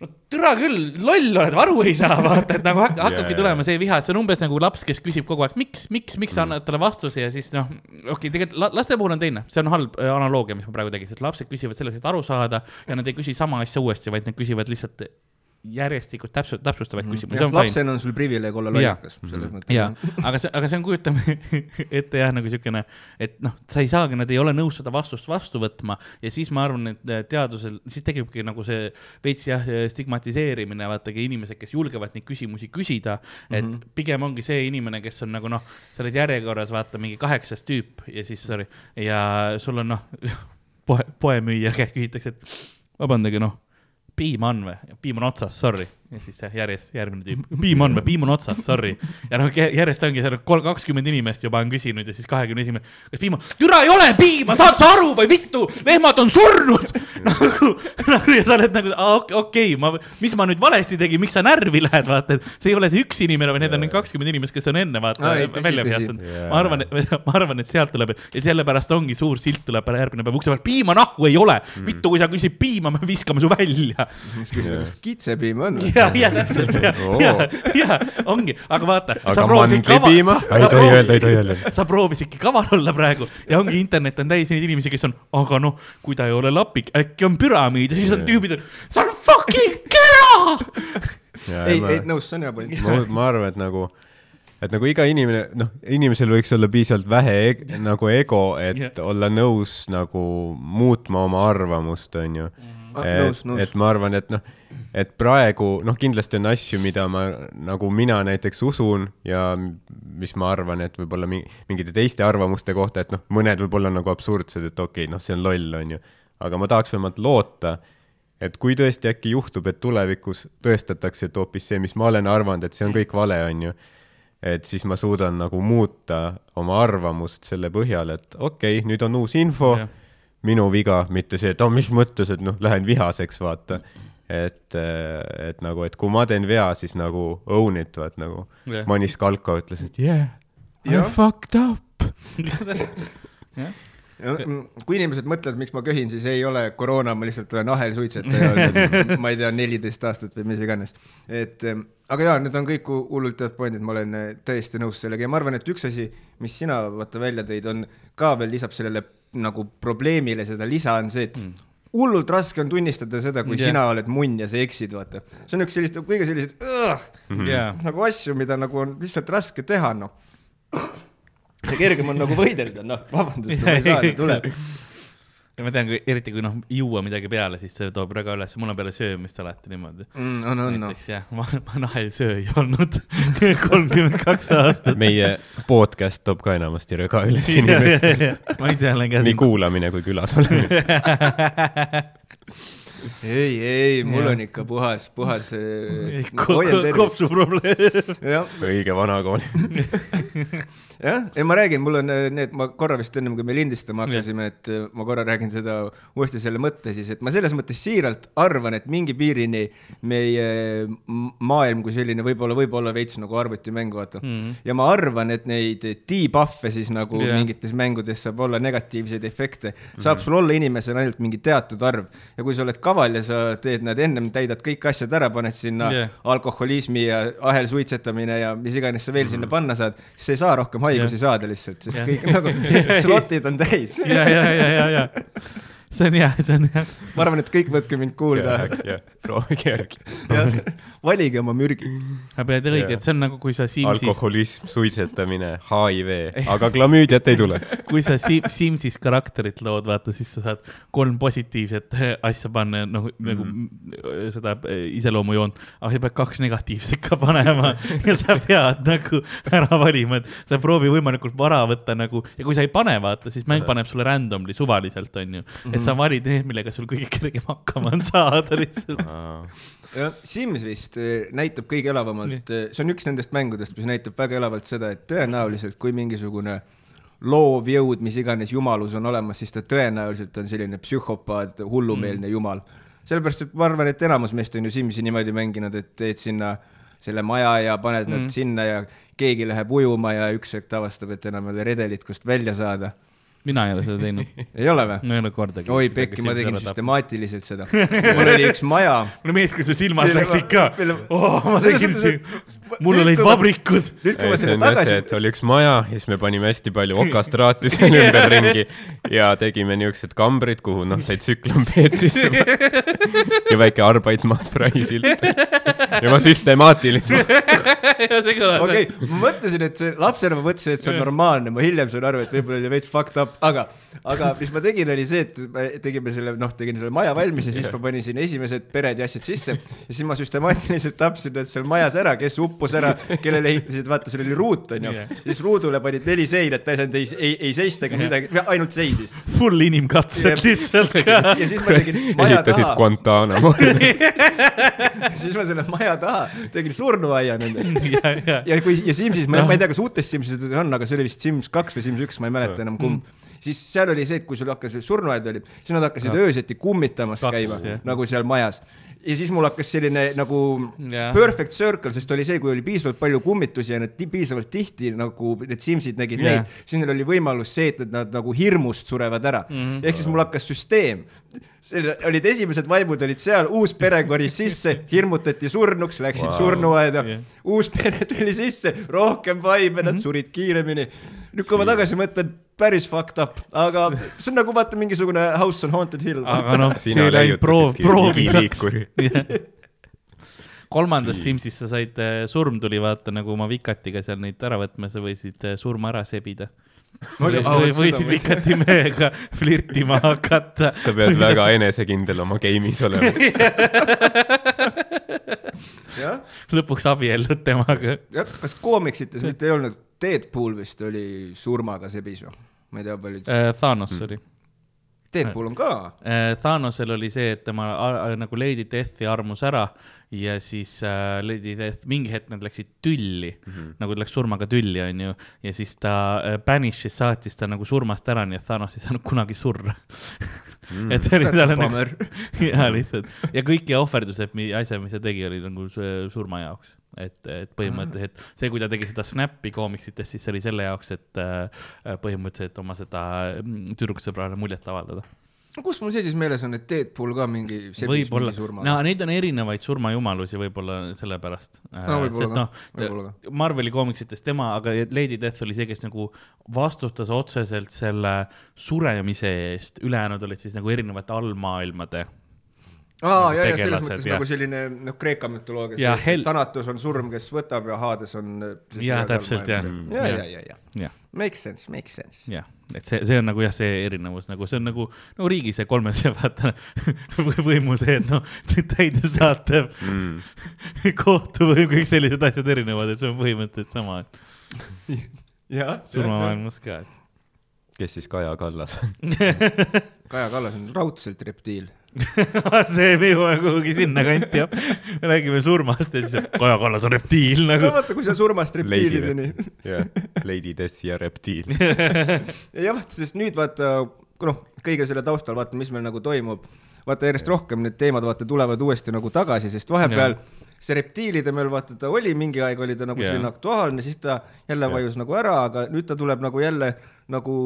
S1: no türa küll, loll oled, aru ei saa, vaata, et nagu hak- hakkabki yeah. tulema see viha, et see on umbes nagu laps, kes küsib kogu aeg, miks, miks, miks sa annad talle vastuse ja siis noh, okei okay,, tegelikult la- laste puhul on teine, see on halb äh, analoogia, mis ma praegu tegin, sest lapsed küsivad selleks, et aru saada ja nad ei küsi sama asja uuesti, vaid nad küsivad lihtsalt järjestikku täpsu-, täpsustavaid mm küsimusi,
S2: lapsena on sul privileeg olla lollakas selles mõttes.
S1: jaa, aga see, aga see on, kujutame ette jah, nagu siukene, et noh, sa ei saagi, nad ei ole nõus seda vastust vastu võtma ja siis ma arvan, et teadusel, siis tekibki nagu see veits jah, stigmatiseerimine, vaatagi inimesed, kes julgevad neid küsimusi küsida, et mm -hmm. pigem ongi see inimene, kes on nagu noh, sa oled järjekorras, vaata mingi kaheksas tüüp ja siis sorry, ja sul on noh, poe, poemüüja küsitakse, et vabandage noh piima on või? piim on otsas, sorry. Ja siis järjest järgmine tüüp, piim on või? piim on otsas, sorry. ja noh, järjest ongi seal kolm, kakskümmend inimest juba on küsinud ja siis kahekümne esimene, kas piim on, türa ei ole piima, saad sa aru või vittu, lehmad on surnud. nagu, nagu ja sa oled nagu, okei okay,, ma, mis ma nüüd valesti tegin, miks sa närvi lähed, vaata, et see ei ole see üks inimene, vaid need on need kakskümmend inimest, kes on enne vaata
S2: tõsi,
S1: välja vihastanud ma arvan, et ma arvan, et sealt tuleb ja sellepärast ongi suur silt tuleb järgmine päev ukse peal, piima nahku ei ole
S3: Mm.
S1: mm.. vittu, kui sa küsid piima, me viskame su välja.
S2: siis küsime, kas kitsepiim on või?
S1: ja, ja täpselt ja
S3: Oo.,
S1: ja, ja ongi, aga vaata.
S3: aga mandlipiima? ei tohi öelda, ei tohi öelda.
S1: sa proovisidki kaval olla praegu ja ongi internet on täis neid inimesi, kes on, aga noh, kui ta ei ole lapik, äkki on püramiid ja siis on tüübid, see on fucking kera.
S2: ei, ei nõus, see on hea point.
S3: ma, ma arvan, et nagu, et nagu iga inimene, noh, inimesel võiks olla piisavalt vähe e nagu ego, et yeah. olla nõus nagu muutma oma arvamust, onju.
S2: Ah,
S3: et et ma arvan, et noh, et praegu noh, kindlasti on asju, mida ma nagu mina näiteks usun ja mis ma arvan, et võib-olla mi- mingite teiste arvamuste kohta, et noh, mõned võib-olla on nagu absurdsed, et okei okay,, noh, see on loll, onju. aga ma tahaks vähemalt loota, et kui tõesti äkki juhtub, et tulevikus tõestatakse, et hoopis see, mis ma olen arvanud, et see on kõik vale, onju, et siis ma suudan nagu muuta oma arvamust selle põhjal, et okei okay,, nüüd on uus info
S1: Jah.,
S3: minu viga, mitte see, et oh, mis mõttes, et noh, lähen vihaseks, vaata. et, et nagu, et kui ma teen vea, siis nagu own it, vaat nagu
S1: Jah.
S3: Manis Kalko ütles, et yeah, I
S2: Jah.
S3: fucked up.
S2: kui inimesed mõtlevad, miks ma köhin, siis ei ole koroona, ma lihtsalt olen ahelsuitsetaja olnud, ma ei tea, neliteist aastat või mis iganes. et ähm, aga jaa, need on kõik hu- hullult head pointid, ma olen äh, täiesti nõus sellega ja ma arvan, et üks asi, mis sina vaata välja tõid, on ka veel lisab sellele nagu probleemile seda lisa on see, et mm hullult raske on tunnistada seda, kui yeah. sina oled munn ja sa eksid, vaata. see on üks sellist kõige selliseid uh,
S1: jaa,
S2: nagu asju, mida nagu on lihtsalt raske teha, noh. ja kergem on nagu võidelda, noh, vabandust, ma ei saa, tuleb.
S1: Ja ma tean, kui eriti kui noh, ei jõua midagi peale, siis see toob väga üles, mul on peale söömist alati niimoodi.
S2: Mm, on, on, noh.
S1: näiteks jah, ma, ma nahelsööja olnud kolmkümmend kaks aastat.
S3: meie podcast toob ka enamasti rõga üles inimestele.
S1: ma ise olen ka
S3: nii kuulamine kui külas olemine.
S2: ei, ei, mul
S1: Jah.
S2: on ikka puhas, puhas.
S1: kopsu probleem.
S3: õige vanakool.
S2: jah, ei ma räägin, mul on äh, need, ma korra vist ennem kui me lindistama hakkasime, et äh, ma korra räägin seda uuesti selle mõtte siis, et ma selles mõttes siiralt arvan, et mingi piirini meie m- maailm kui selline võib-olla, võib-olla veits nagu arvutimäng, vaata mm. ja ma arvan, et neid debuff'e siis nagu yeah. mingites mängudes saab olla negatiivseid efekte, saab sul olla inimesena ainult mingi teatud arv ja kui sa oled kaval ja sa teed need ennem täidad kõik asjad ära, paned sinna yeah. alkoholismi ja ahelsuitsetamine ja mis iganes sa veel sinna panna saad, siis sa ei saa rohkem haigusi
S1: Jah.
S2: saada lihtsalt, sest kõik nagu slotid on täis.
S1: ja, ja, ja, ja, ja see on hea, see on hea.
S2: ma arvan, et kõik võtke mind kuulda.
S3: proovige järgi.
S2: valige oma mürgi.
S1: sa pead õige, et see on nagu, kui sa Simsis,
S3: alkoholism, suitsetamine, HIV, aga klamüüdiat ei tule.
S1: kui sa Sim- Simsis karakterit lood, vaata, siis sa saad kolm positiivset asja panna, noh, nagu mm. seda eh, iseloomujoont, aga sa pead kaks negatiivset ka panema ja sa pead nagu ära valima, et sa proovi võimalikult vara võtta nagu ja kui sa ei pane, vaata, siis mäng paneb sulle randomly suvaliselt, onju, et sa valid need, millega sul kõige kergem hakkama on saada lihtsalt.
S2: jah, Sims vist eh, näitab kõige elavamalt, see on üks nendest mängudest, mis näitab väga elavalt seda, et tõenäoliselt kui mingisugune loov jõud, mis iganes jumalus on olemas, siis ta tõenäoliselt on selline psühhopaat, hullumeelne mm. jumal. sellepärast, et ma arvan, et enamus meist on ju Simsi niimoodi mänginud, et teed sinna selle maja ja paned mm. nad sinna ja keegi läheb ujuma ja üks hetk avastab, et enam ei ole redelit, kust välja saada.
S1: Mina ei ole seda teinud,
S2: ei ole või?
S1: ma ei ole kordagi.
S2: oi pekki, ma tegin. süstemaatiliselt seda. mul oli üks maja
S1: mulle meeldis, kui su silmad läksid ka oh,. ma tegin siin, mul olid vabrikud.
S2: nüüd, kui ma
S3: see
S2: selle tagasi
S3: et oli üks maja ja siis me panime hästi palju okastraati seal ümberringi ja tegime niisugused kambrid, kuhu noh, sai tsüklompeed sisse ja väike Arbeitmaad praisilt. ja ma süstemaatiliselt,
S2: okei, ma mõtlesin, et see lapsena ma mõtlesin, et see on normaalne, ma hiljem sain aru, et võib-olla oli veits fucked up, aga, aga mis ma tegin, oli see, et me tegime selle, noh, tegin selle maja valmis ja siis ma panin sinna esimesed pered ja asjad sisse. Ja siis ma süstemaatiliselt tapsin nad seal majas ära, kes uppus ära, kellele ehitasid, vaata, seal oli ruut onju. Siis ruudule panid neli seina, et ta ei saanud ei, ei, ei seista ega midagi, ainult seisis.
S1: full inimkatsed lihtsalt
S2: ja siis ma tegin maja
S3: ehitasid
S2: taha,
S3: Guantanamo.
S2: siis ma selle maja taha tegin surnuaia nendest.
S1: Ja,
S2: kui ja Simsis, ma,
S1: Noh.
S2: ei tea, kas uutes Simsides on, aga see oli vist Sims kaks või Sims üks, ma ei mäleta enam kumb. Siis seal oli see, et kui sul hakkas surnuaed oli, siis nad hakkasid
S1: Kaks.
S2: öösiti kummitamas
S1: Kaks,
S2: käima
S1: jah.
S2: nagu seal majas ja siis mul hakkas selline nagu
S1: Jah.
S2: perfect circle, sest oli see, kui oli piisavalt palju kummitusi ja nad piisavalt tihti nagu need Simsid nägid
S1: Jah.
S2: neid, siis neil oli võimalus see, et nad nagu hirmust surevad ära mm. -hmm. ehk siis mul hakkas süsteem. Olid esimesed vaimud olid seal, uus pere koris sisse, hirmutati surnuks, läksid wow. Surnuaeda yeah., uus pere tuli sisse, rohkem vaime, nad surid kiiremini. nüüd, kui ma tagasi mõtlen, päris fucked up, aga see on nagu vaata mingisugune House on Haunted Hill.
S1: aga noh, see oli ainult proov, proovimiseks
S3: digiliikuri..
S1: kolmandas Simsis sa said, surm tuli vaata nagu oma vikatiga seal neid ära võtma, sa võisid eh, surma ära sebida. Võisid vikati mehega flirtima hakata.
S3: sa pead väga enesekindel oma game'is olema.
S1: lõpuks abiellud temaga.
S2: jah, kas koomiksites mitte ei olnud, Deadpool vist oli surmaga sebis või? ma ei tea, palju,
S1: Thanos oli.
S2: Deadpool on ka.
S1: Thanosel oli see, et tema nagu Lady Deathi armus ära ja siis äh, Lady Death, mingi hetk nad läksid tülli mm, -hmm. nagu ta läks surmaga tülli, onju, ja siis ta äh, Banish'is saatis ta nagu surmast ära, nii et Thanos ei saanud kunagi surra mm. et oli talle nagu jaa lihtsalt ja kõiki ohverdused, asja, mis ta tegi, oli nagu su- surma jaoks. et, et põhimõtteliselt see, kui ta tegi seda Snappi koomiksites, siis see oli selle jaoks, et äh, põhimõtteliselt oma seda mm, tüdruksõbrale muljet avaldada.
S2: Kus mul see siis meeles on, et Deadpool ka mingi
S1: võib-olla no neid on erinevaid surmajumalusi võib-olla sellepärast.
S2: No ka, võib-olla ka.
S1: Marveli koomiksites tema, aga Lady Death oli see, kes nagu vastutas otseselt selle suremise eest, ülejäänud olid siis nagu erinevate allmaailmade.
S2: aa, ja, ja selles mõttes
S1: ja-
S2: nagu selline noh, Kreeka mütoloogias
S1: Ja hel-
S2: Thanatos on surm, kes võtab ja Hades on siis
S1: Jah, täpselt, jah.
S2: ja, ja, ja, ja
S1: jah,
S2: make sense, make sense.
S1: jah, et see, see on nagu jah, see erinevus nagu see on nagu, nagu riigis see kolmes ja vaata võimu see, et noh, täidesaatev
S3: Mm.
S1: kohtuvõim, kõik sellised asjad erinevad, et see on põhimõtteliselt sama
S2: jah,
S1: surmamaailmas ka,
S3: kes siis Kaja Kallas?
S2: Kaja Kallas on raudselt reptiil.
S1: see me jõuame kuhugi sinnakanti jah, räägime surmast ja siis Kaja Kallas on reptiil
S2: no
S1: nagu.
S2: vaata, kui sa surmast reptiilideni.
S3: jah, Lady Death ja reptiil.
S2: jah, sest nüüd vaata, noh, kõige selle taustal vaata, mis meil nagu toimub, vaata järjest rohkem need teemad vaata tulevad uuesti nagu tagasi, sest vahepeal see reptiilide meil vaata, ta oli mingi aeg oli ta nagu selline aktuaalne, siis ta jälle
S3: Jaa.
S2: vajus nagu ära, aga nüüd ta tuleb nagu jälle nagu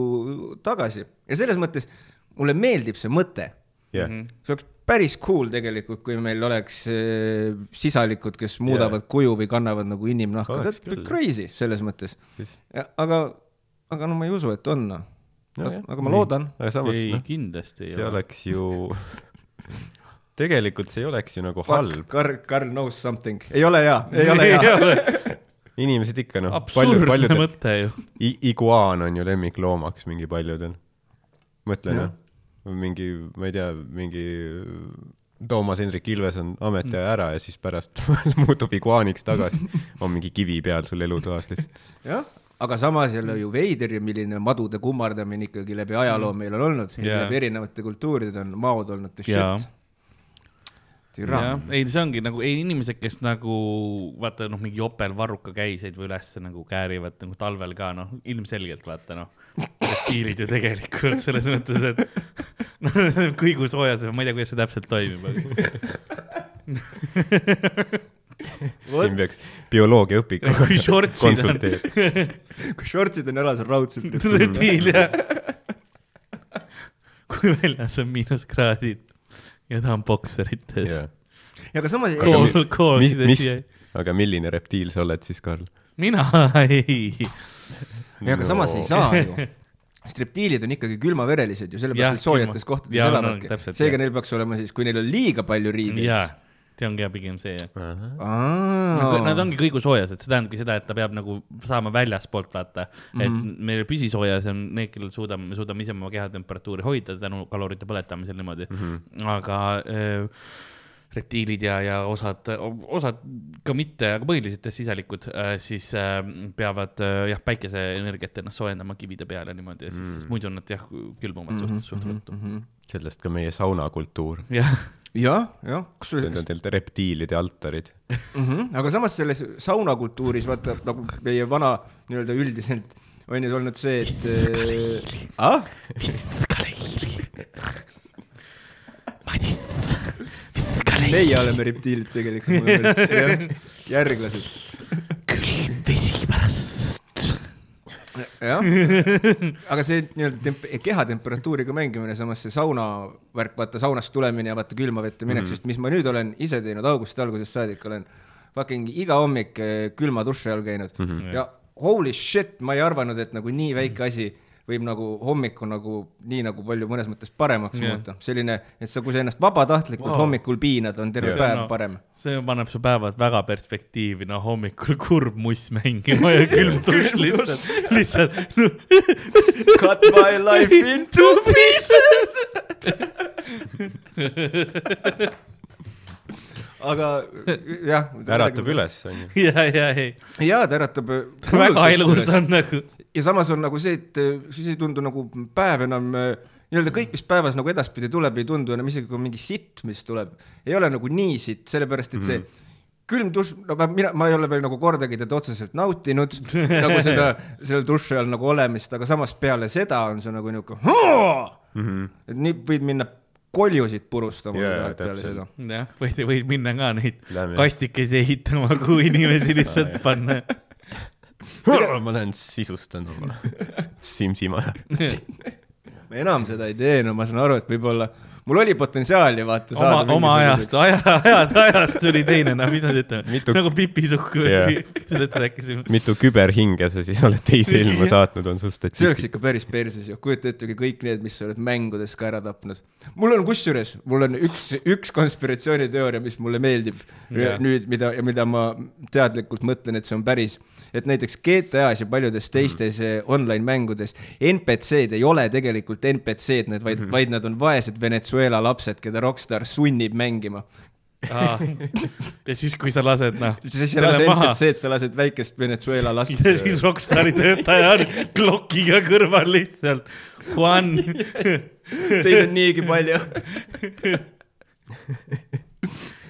S2: tagasi ja selles mõttes mulle meeldib see mõte
S3: jah,
S2: see oleks päris cool tegelikult, kui meil oleks äh, sisalikud, kes muudavad kuju või kannavad nagu inimnahka, that's
S3: küll.
S2: crazy selles mõttes. Aga, aga no ma ei usu, et on noh
S3: No
S2: aga ma loodan.
S3: aga samas
S1: ei
S3: noh,
S1: kindlasti ei
S3: see
S1: ole.
S3: oleks ju, tegelikult see ei oleks ju nagu halb.
S2: Karl, Karl knows something, ei ole hea, ei ole hea.
S3: inimesed ikka noh, palju,
S1: absurdne
S3: paljudel,
S1: mõte ju.
S3: iguaan on ju lemmikloomaks mingi paljudel. mõtle
S2: Jah.
S3: noh, mingi, ma ei tea, mingi Toomas Hendrik Ilves on ametiaja ära ja siis pärast muutub iguaaniks tagasi. on mingi kivi peal sul elutoas lihtsalt.
S2: jah, aga samas jälle ju veider ja milline madude kummardamine ikkagi läbi ajaloo meil on olnud
S1: Jaa.
S2: läbi erinevate kultuuride on maod olnud the shit. türa.,
S1: ei see ongi nagu, ei inimesed, kes nagu vaata noh, mingi jopelvarruka käiseid või ülesse nagu käärivad nagu talvel ka noh, ilmselgelt vaata noh, reptiilid ju tegelikult selles mõttes, et noh, kõigusoojas, ma ei tea, kuidas see täpselt toimib, aga
S3: siin peaks bioloogiaõpikuga
S1: kui shortsid on
S3: konsulteerima.
S2: kui shortsid on jalas, on raudselt
S1: reptiil ja kui väljas on miinuskraadid ja ta on bokserites
S3: Jaa.
S2: ja aga samas
S1: Kool- jäi-,
S3: aga milline reptiil sa oled siis, Karl?
S1: mina ei,
S2: ja aga samas ei saa ju. sest reptiilid on ikkagi külmaverelised ju, sellepärast et soojates kohtades
S1: no
S2: elavadki
S1: täpselt,.
S2: seega neil peaks olema siis, kui neil on liiga palju riideid.
S1: see ongi jah pigem see jah. Nad ongi kõigusoojas, et see tähendabki seda, et ta peab nagu saama väljaspoolt vaata mm, -hmm. Et meil püsisoojas on need, kellel suudame, me suudame ise oma kehatemperatuuri hoida tänu kalorite põletamisel niimoodi mm, -hmm. aga äh, reptiilid ja, ja osad, osad ka mitte, aga põhiliselt jah sisalikud äh,, siis äh, peavad äh, jah päikeseenergiat ennast soojendama kivide peal ja niimoodi ja siis mm. muidu nad jah külmuvad suht, suht ruttu.
S2: Mhm.
S3: sellest ka meie saunakultuur.
S1: jah,
S2: jah, jah,
S3: Need on teil reptiilide altarid.
S2: mm, -hmm. aga samas selles saunakultuuris vaata nagu meie vana nii-öelda üldiselt on ju olnud see, et äh, ah?. Meie oleme reptiilid tegelikult, järglased.
S1: külm vesi pärast.
S2: jah, aga see nii-öelda temp-, kehatemperatuuriga mängimine, samas see sauna värk, vaata saunast tulemine ja vaata külma vette minek mm, -hmm. sest mis ma nüüd olen ise teinud augusti algusest saadik, olen fucking iga hommik eh, külma duši all käinud mm -hmm. ja holy shit, ma ei arvanud, et nagu nii väike asi võib nagu hommiku nagu nii nagu palju mõnes mõttes paremaks yeah. muuta, selline, et sa, kui sa ennast vabatahtlikult
S1: Wow.
S2: hommikul piinad, on terve yeah. päev
S1: No.
S2: parem.
S1: see paneb su päevad väga perspektiivi, no hommikul kurb muss mängima ja külm dušš lihtsalt, lihtsalt no,
S2: Cut my life into pieces. aga jah.
S3: äratab. üles, onju.
S1: ja, ja ei,
S2: jaa, ta äratab.
S1: väga ilus on nagu.
S2: Ja samas on nagu see, et äh, siis ei tundu nagu päev enam äh, nii-öelda kõik, mis päevas nagu edaspidi tuleb, ei tundu enam isegi kui mingi sitt, mis tuleb, ei ole nagu nii sitt, sellepärast et see külm dušš, no ma, mina, ma ei ole veel nagu kordagi teda otseselt nautinud nagu seda, selle duši all nagu olemist, aga samas peale seda on see nagu niuke, et nii võid minna koljusid purustama yeah, peale seda.
S1: jah, võid, võid minna ka neid kastikesi ehitama, kuhu inimesi lihtsalt panna.
S3: ma lähen sisustan oma Simsi maja.
S2: ma enam seda ei tee, no ma saan aru, et võib-olla mul oli potentsiaali vaata
S1: oma, oma ajastu, aja, ajad, ajast tuli teine, no mis nad ütlevad
S3: Mitu-
S1: nagu pipisukk
S3: Jah.
S1: sellest rääkisime.
S3: mitu küberhinge sa siis oled teise ilma saatnud, on su
S2: see oleks
S3: statistika.
S2: ikka päris perses ju, kujuta ette, kui kõik need, mis sa oled mängudes ka ära tapnud. mul on kusjuures, mul on üks, üks konspiratsiooniteooria, mis mulle meeldib
S1: Jah.
S2: nüüd, mida ja mida ma teadlikult mõtlen, et see on päris. Et näiteks GTA-s ja paljudes teistes mm. online mängudes NPC-d ei ole tegelikult NPC-d, need vaid mm, -hmm. vaid nad on vaesed Venezuela lapsed, keda Rockstar sunnib mängima.
S1: ja siis, kui sa lased, noh,
S2: siis ei lase NPC-d, sa lased väikest Venezuela last.
S1: ja siis Rockstari töötaja on klokiga kõrval lihtsalt. Juan,
S2: Teid on niigi palju.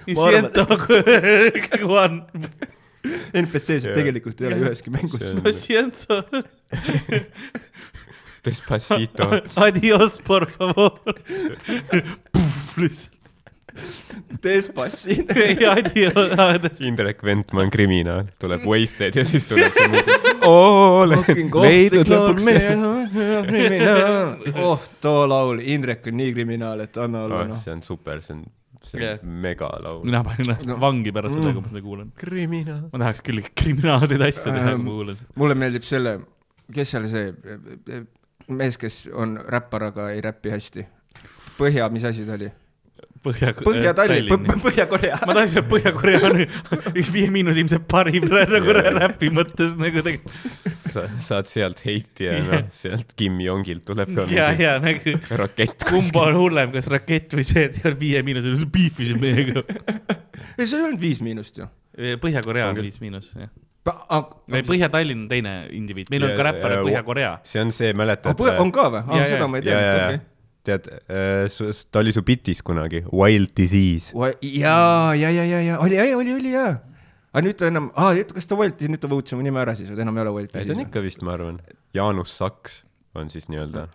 S1: Siento, Juan,
S2: NPC-sid tegelikult ei ole üheski mängus
S1: lo siento,
S3: Despacito.
S1: adios, por favor. lihtsalt,
S2: Despacito.
S3: Indrek Ventman, kriminaal, tuleb Wasted ja siis tuleb see muusika. leidnud lõpuks.
S2: oh, too laul, Indrek on nii kriminaal, et anna olla noh.
S3: see on super, see on, see on megalaul.
S1: mina panin ennast
S2: No.
S1: vangi pärast seda, kui ma seda kuulan.
S3: kriminaal.
S1: ma tahaks küll kriminaalseid asju teha, kui
S2: Ähm,
S1: ma kuulan seda.
S2: mulle meeldib selle, kes seal see mees, kes on räppar, aga ei räpi hästi. Põhja, mis asi ta oli?
S1: Põhja,
S2: Põhja-Tallinn, Põhja-Korea.
S1: ma tahtsin, et Põhja-Korea on üks Viie Miinuse ilmselt parim nagu räpi mõttes nagu tegelikult.
S3: sa saad sealt heiti ja noh, sealt Kim Jongilt tuleb ka
S1: ja, ja nagu
S3: rakett
S1: kumb on hullem, kas rakett või see, et Viie Miinuse piifisid meiega.
S2: ei, see ei olnud Viis Miinust ju.
S1: Põhja-Korea
S3: On
S1: on. Viis Miinus, jah. või Põhja-Tallinn on teine indiviid, meil on
S3: Ja-
S1: ka räppar
S3: ja-
S1: Põhja-Korea.
S3: see on see, mäletad?
S2: on ka või?
S1: Ja-
S2: seda ma ei
S3: ja, ja, ja
S2: teadnud,
S3: tead, ta oli su bitis kunagi, Wild Disease.
S2: jaa, ja, ja, ja, ja oli, oli, oli jaa. aga nüüd ta enam, aa, kas ta Wolti, nüüd ta võutis oma nime ära siis või ta enam ei ole Wolti
S3: ei, ta on ikka vist, ma arvan, Jaanus Saks on siis nii-öelda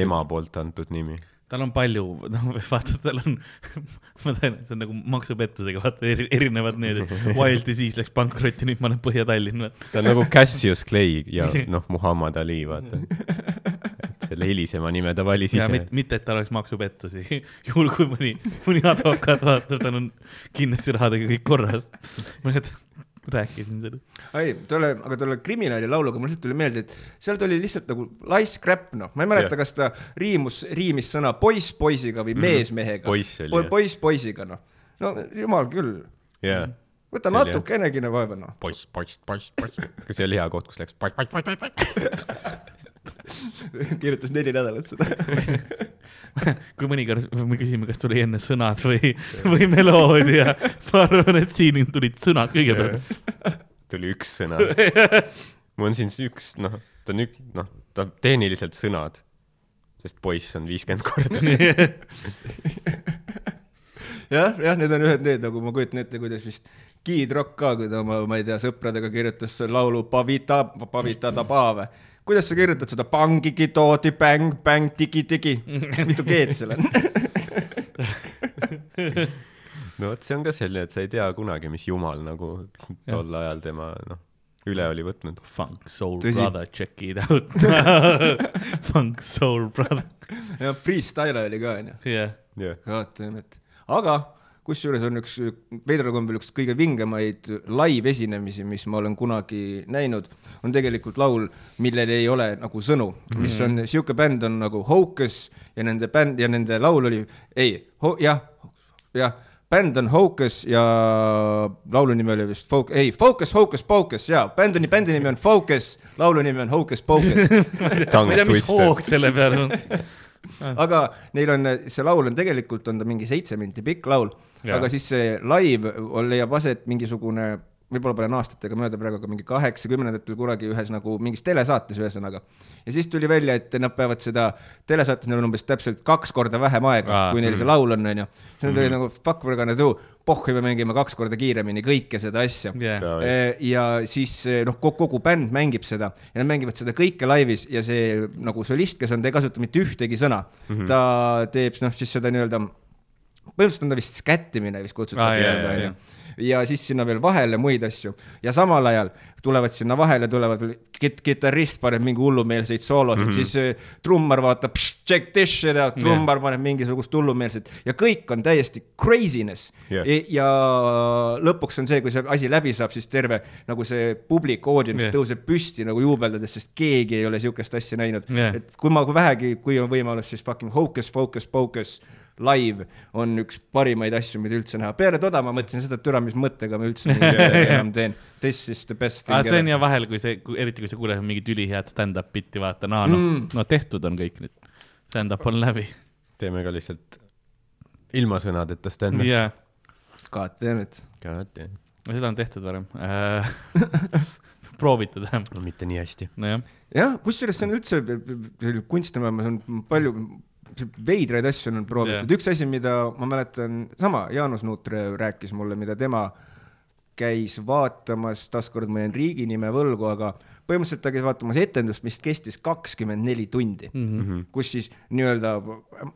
S3: ema poolt antud nimi.
S1: tal on palju, noh, vaata, tal on, ma tean, see on nagu maksupettusega, vaata eri, erinevad need, Wild Disease läks pankrotti, nüüd ma olen Põhja-Tallinn,
S3: ta on nagu Cassius Clay ja noh, Muhamed Ali, vaata. selle hilisema nime ta valis
S1: ja
S3: ise
S1: mitte, mitte, et tal oleks maksupettusi, juhul kui mõni, mõni advokaat vaatab, tal on kindlasti rahadega kõik korras. ma rääkisin seda.
S2: ei, tolle, aga tolle kriminaali lauluga mul lihtsalt tuli meelde, et seal tuli lihtsalt nagu laisk räpp, noh, ma ei mäleta
S3: Jah.
S2: kas ta riimus, riimis sõna poiss poisiga või mees mehega.
S3: Poiss oli, jah.
S2: poiss poisiga, noh. no jumal küll,
S3: jaa.
S2: võta
S3: See oli,
S2: natukenegi vaeva, noh.
S3: poiss, poiss, poiss, poiss. kas see oli hea koht, kus läks poiss, poiss, poiss, poiss,
S2: kirjutas neli nädalat seda.
S1: kui mõnikord me küsime, kas tuli enne sõnad või, või meloodia, ma arvan, et siin tulid sõnad kõigepealt.
S3: tuli üks sõna. mul on siin üks, noh, ta on ük-, noh, ta tehniliselt sõnad, sest poiss on viiskümmend korda.
S2: jah, jah, need on ühed need, nagu ma kujutan ette, kuidas vist Kid Rock ka, kui ta oma, ma ei tea, sõpradega kirjutas laulu Pavita, Pavita Tabave. Kuidas sa kirjutad seda pangigi toodi bäng, bäng, digi-digi, mitu G-d seal on?
S3: no vot, see on ka selline, et sa ei tea kunagi, mis jumal nagu tol ajal tema noh, üle oli võtnud.
S1: Funk Soul
S2: Tõsi.
S1: Brother, check it out. Funk Soul Brother,
S2: ja freestyle oli ka onju.
S1: jah.
S3: jah,
S2: God damn it, aga kusjuures on üks veidral kombel üks kõige vingemaid live-esinemisi, mis ma olen kunagi näinud, on tegelikult laul, millel ei ole nagu sõnu, mis on sihuke bänd on nagu Hocus ja nende bänd ja nende laul oli, ei, jah, jah, bänd on Hocus ja laulu nimi oli vist Focus, ei, Focus, Hocus Pocus ja bändi, bändi nimi on Focus, laulu nimi on Hocus Pocus
S1: ma ei tea, mis hoog selle peal on.
S2: aga neil on, see laul on tegelikult on ta mingi seitse minti pikk laul,
S1: Jaa.
S2: Aga siis see live on- leiab aset mingisugune, võib-olla panen aastatega mööda praegu, aga mingi kaheksakümnendatel kunagi ühes nagu mingis telesaates ühesõnaga. ja siis tuli välja, et nad peavad seda, telesaates neil on umbes täpselt kaks korda vähem aega kui neil see
S1: mm.
S2: laul on, onju. siis nad olid nagu fuck we are gonna do, pohhu me mängime kaks korda kiiremini kõike seda asja
S1: jah,
S3: Davai.
S2: ja siis noh, kogu bänd mängib seda ja nad mängivad seda kõike laivis ja see nagu solist, kes on, ta ei kasuta mitte ühtegi sõna mm. -hmm. ta teeb noh, siis seda nii-öelda, põhimõtteliselt on ta vist skättimine vist kutsutakse
S1: jaa,
S2: seda onju. ja siis sinna veel vahele muid asju ja samal ajal tulevad sinna vahele, tulevad kit-, kitarrist paneb mingi hullumeelseid soolosid mm, -hmm. siis äh, trummar vaatab, check this shit out, trummar paneb mingisugust hullumeelset ja kõik on täiesti craziness yeah.. ja lõpuks on see, kui see asi läbi saab, siis terve nagu see publik, audience yeah. tõuseb püsti nagu juubeldades, sest keegi ei ole siukest asja näinud yeah.. et kui ma, vähegi, kui on võimalus, siis fucking Hocus Focus Pocus live on üks parimaid asju, mida üldse näha. peale toda ma mõtlesin seda, et türa, mis mõttega ma üldse enam teen. This is the best thing
S1: see on hea vahel, kui see, eriti kui sa kuuled mingit ülihead stand-up bitti, vaata, no, noh
S2: Mm.,
S1: no tehtud on kõik nüüd. Stand-up on läbi.
S3: teeme ka lihtsalt ilma sõnadeta stand-up'i.
S1: jah,
S2: God damn it.
S1: seda on tehtud varem. proovitud vähemalt,
S3: no mitte nii hästi.
S1: nojah.
S2: jah, kusjuures see on üldse, kunstimaailmas on palju veidraid asju on proovitud yeah., üks asi, mida ma mäletan, sama Jaanus Nuutre rääkis mulle, mida tema käis vaatamas, taaskord ma jään riigi nime võlgu, aga põhimõtteliselt ta käis vaatamas etendust, mis kestis kakskümmend neli tundi mm,
S1: Mhm.
S2: -hmm. kus siis nii-öelda,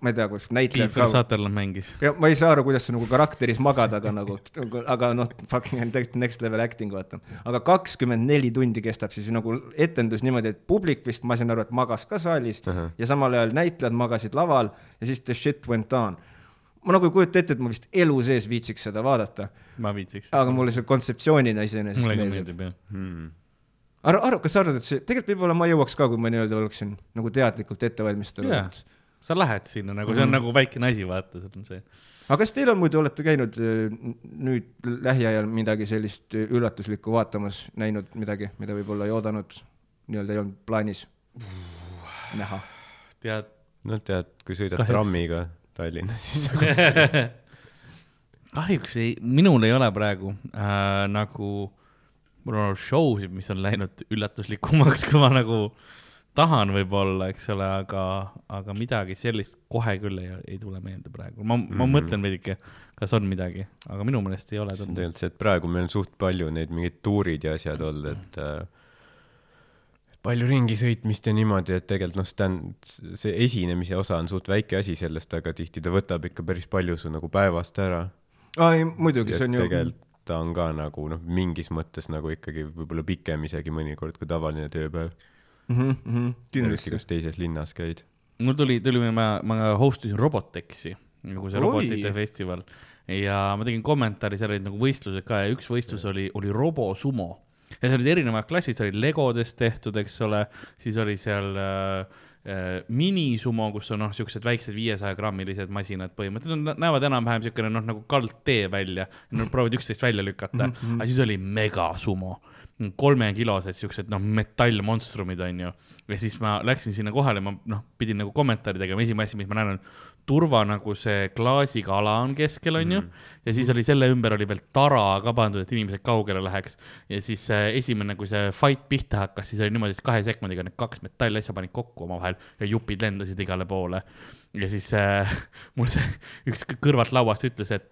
S2: ma ei tea, kus näitlejad
S1: Kiefer Sutherland mängis.
S2: ja ma ei saa aru, kuidas sa nagu karakteris magad, aga nagu, aga noh, fucking next level acting, vaata. aga kakskümmend neli tundi kestab siis nagu etendus niimoodi, et publik vist, ma sain aru, et magas ka saalis uh. -huh. ja samal ajal näitlejad magasid laval ja siis the shit went on. ma nagu ei kujuta ette, et ma vist elu sees viitsiks seda vaadata,
S1: ma viitsiks.
S2: aga mulle see kontseptsioonina iseenesest
S1: mulle ka
S2: meeldib.
S1: meeldib jah.
S3: Hmm.
S2: arva, arva, kas sa arvad, et see, tegelikult võib-olla ma jõuaks ka, kui ma nii-öelda oleksin nagu teadlikult ette valmistunud
S1: Jaa. sa lähed sinna nagu, see on
S2: Mhm.
S1: nagu väikene asi, vaata, see on see.
S2: aga kas teil on muidu, olete käinud äh, nüüd lähiajal midagi sellist äh, üllatuslikku vaatamas, näinud midagi, mida võib-olla ei oodanud, nii-öelda ei olnud plaanis näha?
S1: tead,
S3: no tead, kui sõidad
S1: Kahjuks.
S3: trammiga Tallinnas, siis
S1: kahjuks ei, minul ei ole praegu äh, nagu, mul on olnud show sid, mis on läinud üllatuslikumaks, kui ma nagu tahan võib-olla, eks ole, aga, aga midagi sellist kohe küll ei, ei tule meelde praegu. ma, ma mm
S3: Mhm.
S1: -hmm. mõtlen veidike, kas on midagi, aga minu meelest ei ole
S3: see on tegelikult see, et praegu meil on suht palju neid mingeid tuurid ja asjad olnud, et äh, palju ringi sõitmist ja niimoodi, et tegelikult noh, stand, see esinemise osa on suht väike asi sellest, aga tihti ta võtab ikka päris palju su nagu päevast ära.
S2: aa ei, muidugi, see on ju,
S3: tegelikult ta on ka nagu noh, mingis mõttes nagu ikkagi võib-olla pikem isegi mõnikord kui tavaline tööpäev. eriti
S2: kindlasti.
S3: kas teises linnas käid.
S1: mul tuli, tuli, ma, ma host isin Robotexi, nagu see
S2: Oi!
S1: robotite festival ja ma tegin kommentaari, seal olid nagu võistlused ka ja üks võistlus oli, oli robosumo. ja seal olid erinevad klassid, see oli legodest tehtud, eks ole, siis oli seal äh, minisumo, kus on noh, siuksed väiksed viiesaja grammilised masinad põhimõtteliselt, nad näevad enam-vähem siukene noh, nagu kaldtee välja, nad proovivad üksteist välja lükata mm, -hmm. aga siis oli megasumo kolmekilosed siuksed noh, metallmonstrumid onju. ja siis ma läksin sinna kohale, ma noh, pidin nagu kommentaari tegema, esimene asi, mis ma näen, on turva nagu see klaasiga ala on keskel onju mm. ja siis oli selle ümber oli veel tara ka pandud, et inimesed kaugele läheks. ja siis äh, esimene, kui see fight pihta hakkas, siis oli niimoodi, et kahe sekundiga need kaks metallasja panid kokku omavahel ja jupid lendasid igale poole. ja siis äh, mul see üks kõrvalt lauast ütles, et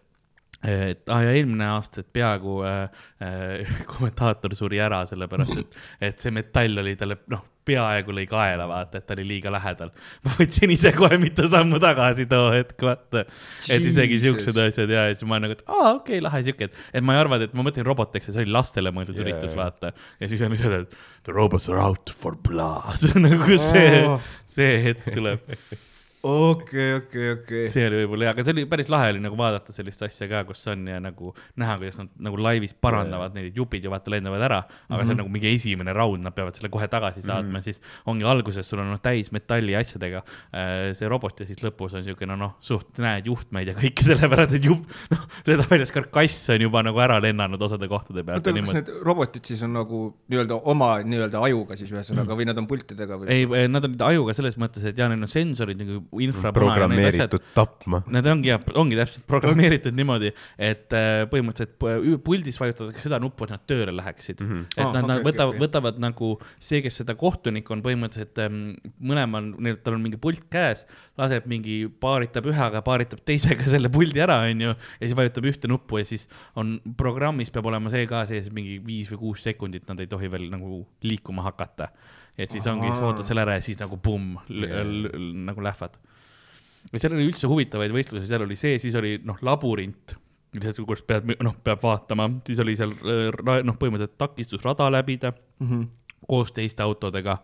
S1: et ah ja eelmine aasta, et peaaegu äh, äh, kommentaator suri ära sellepärast, et, et see metall oli talle noh, peaaegu lõi kaela, vaata, et ta oli liiga lähedal. ma võtsin ise kohe mitu sammu tagasi too hetk, vaata. et isegi siuksed asjad ja siis ma olen nagu, et aa okei okay,, lahe siuke, et, et ma ei arvanud, et ma mõtlen robotiks ja see oli lastele mõeldud yeah, üritus, vaata. ja siis on lihtsalt, et the robots are out for blood, nagu see
S2: Oh.,
S1: see hetk tuleb.
S2: okei, okei, okei.
S1: see oli võib-olla hea, aga see oli päris lahe oli nagu vaadata sellist asja ka, kus on ja nagu näha, kuidas nad nagu laivis parandavad neid jupid ju vaata lendavad ära, aga mm -hmm. see on nagu mingi esimene raund, nad peavad selle kohe tagasi saatma mm, -hmm. siis ongi alguses sul on noh täis metalli asjadega äh, see robot ja siis lõpus on siukene noh, suht näed juhtmeid ja kõike sellepärast, et jupp, noh, seda väljas karkass on juba nagu ära lennanud osade kohtade pealt
S2: oota,
S1: ja
S2: kas need robotid siis on nagu nii-öelda oma nii-öelda ajuga siis ühesõnaga või nad on pultidega või?
S1: ei, nad olid ajuga selles mõttes, et ja neil on sensorid nagu infrapuna ja need asjad
S3: programmeeritud tapma.
S1: Need ongi jah, ongi täpselt programmeeritud niimoodi, et äh, põhimõtteliselt pu- puldis vajutatakse seda nuppu, et nad tööle läheksid mm. -hmm. et
S2: Aa,
S1: nad, nad
S2: okei,
S1: võtavad
S2: okei, okei.
S1: võtavad nagu see, kes seda kohtunik on põhimõtteliselt ähm, mõlemal, neil, tal on mingi pult käes, laseb mingi, paaritab ühega, paaritab teisega selle puldi ära, onju, ja siis vajutab ühte nuppu ja siis on programmis peab olema see ka sees mingi viis või kuus sekundit, nad ei tohi veel nagu liikuma hakata. Et siis ongi, siis ootad selle ära ja siis nagu pumm, nagu lähevad või seal oli üldse huvitavaid võistlusi, seal oli see, siis oli noh, labürint, kus pead, noh, peab vaatama, siis oli seal äh, noh, põhimõtteliselt takistusrada läbida mm -hmm. koos teiste autodega.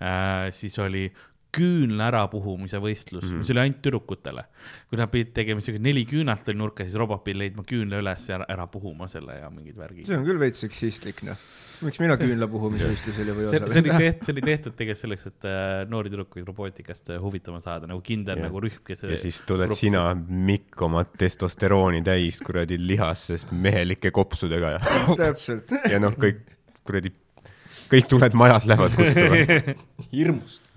S1: Äh,. siis oli küünla ärapuhumise võistlus mm, -hmm. mis oli ainult tüdrukutele. kui nad pidid tegema siuke neli küünalt oli nurka, siis robot pidi leidma küünla üles ja ära, ära puhuma selle ja mingid värgid.
S2: see on küll veits seksistlik, noh. miks mina küünlapuhumisvõistlusel ei või
S1: see, see oli
S2: osaleda?
S1: tehtud, see oli tehtud tegelikult selleks, et äh, noori tüdrukuid robootikast äh, huvitama saada, nagu kindel
S3: Jah.
S1: nagu rühm, kes.
S3: ja siis tuled sina, Mikk, oma testosterooni täis kuradi lihasest mehelike kopsudega ja,
S2: täpselt.
S3: ja noh, kõik kuradi, kõik tuled majas lähevad kustuma.
S2: hirmust.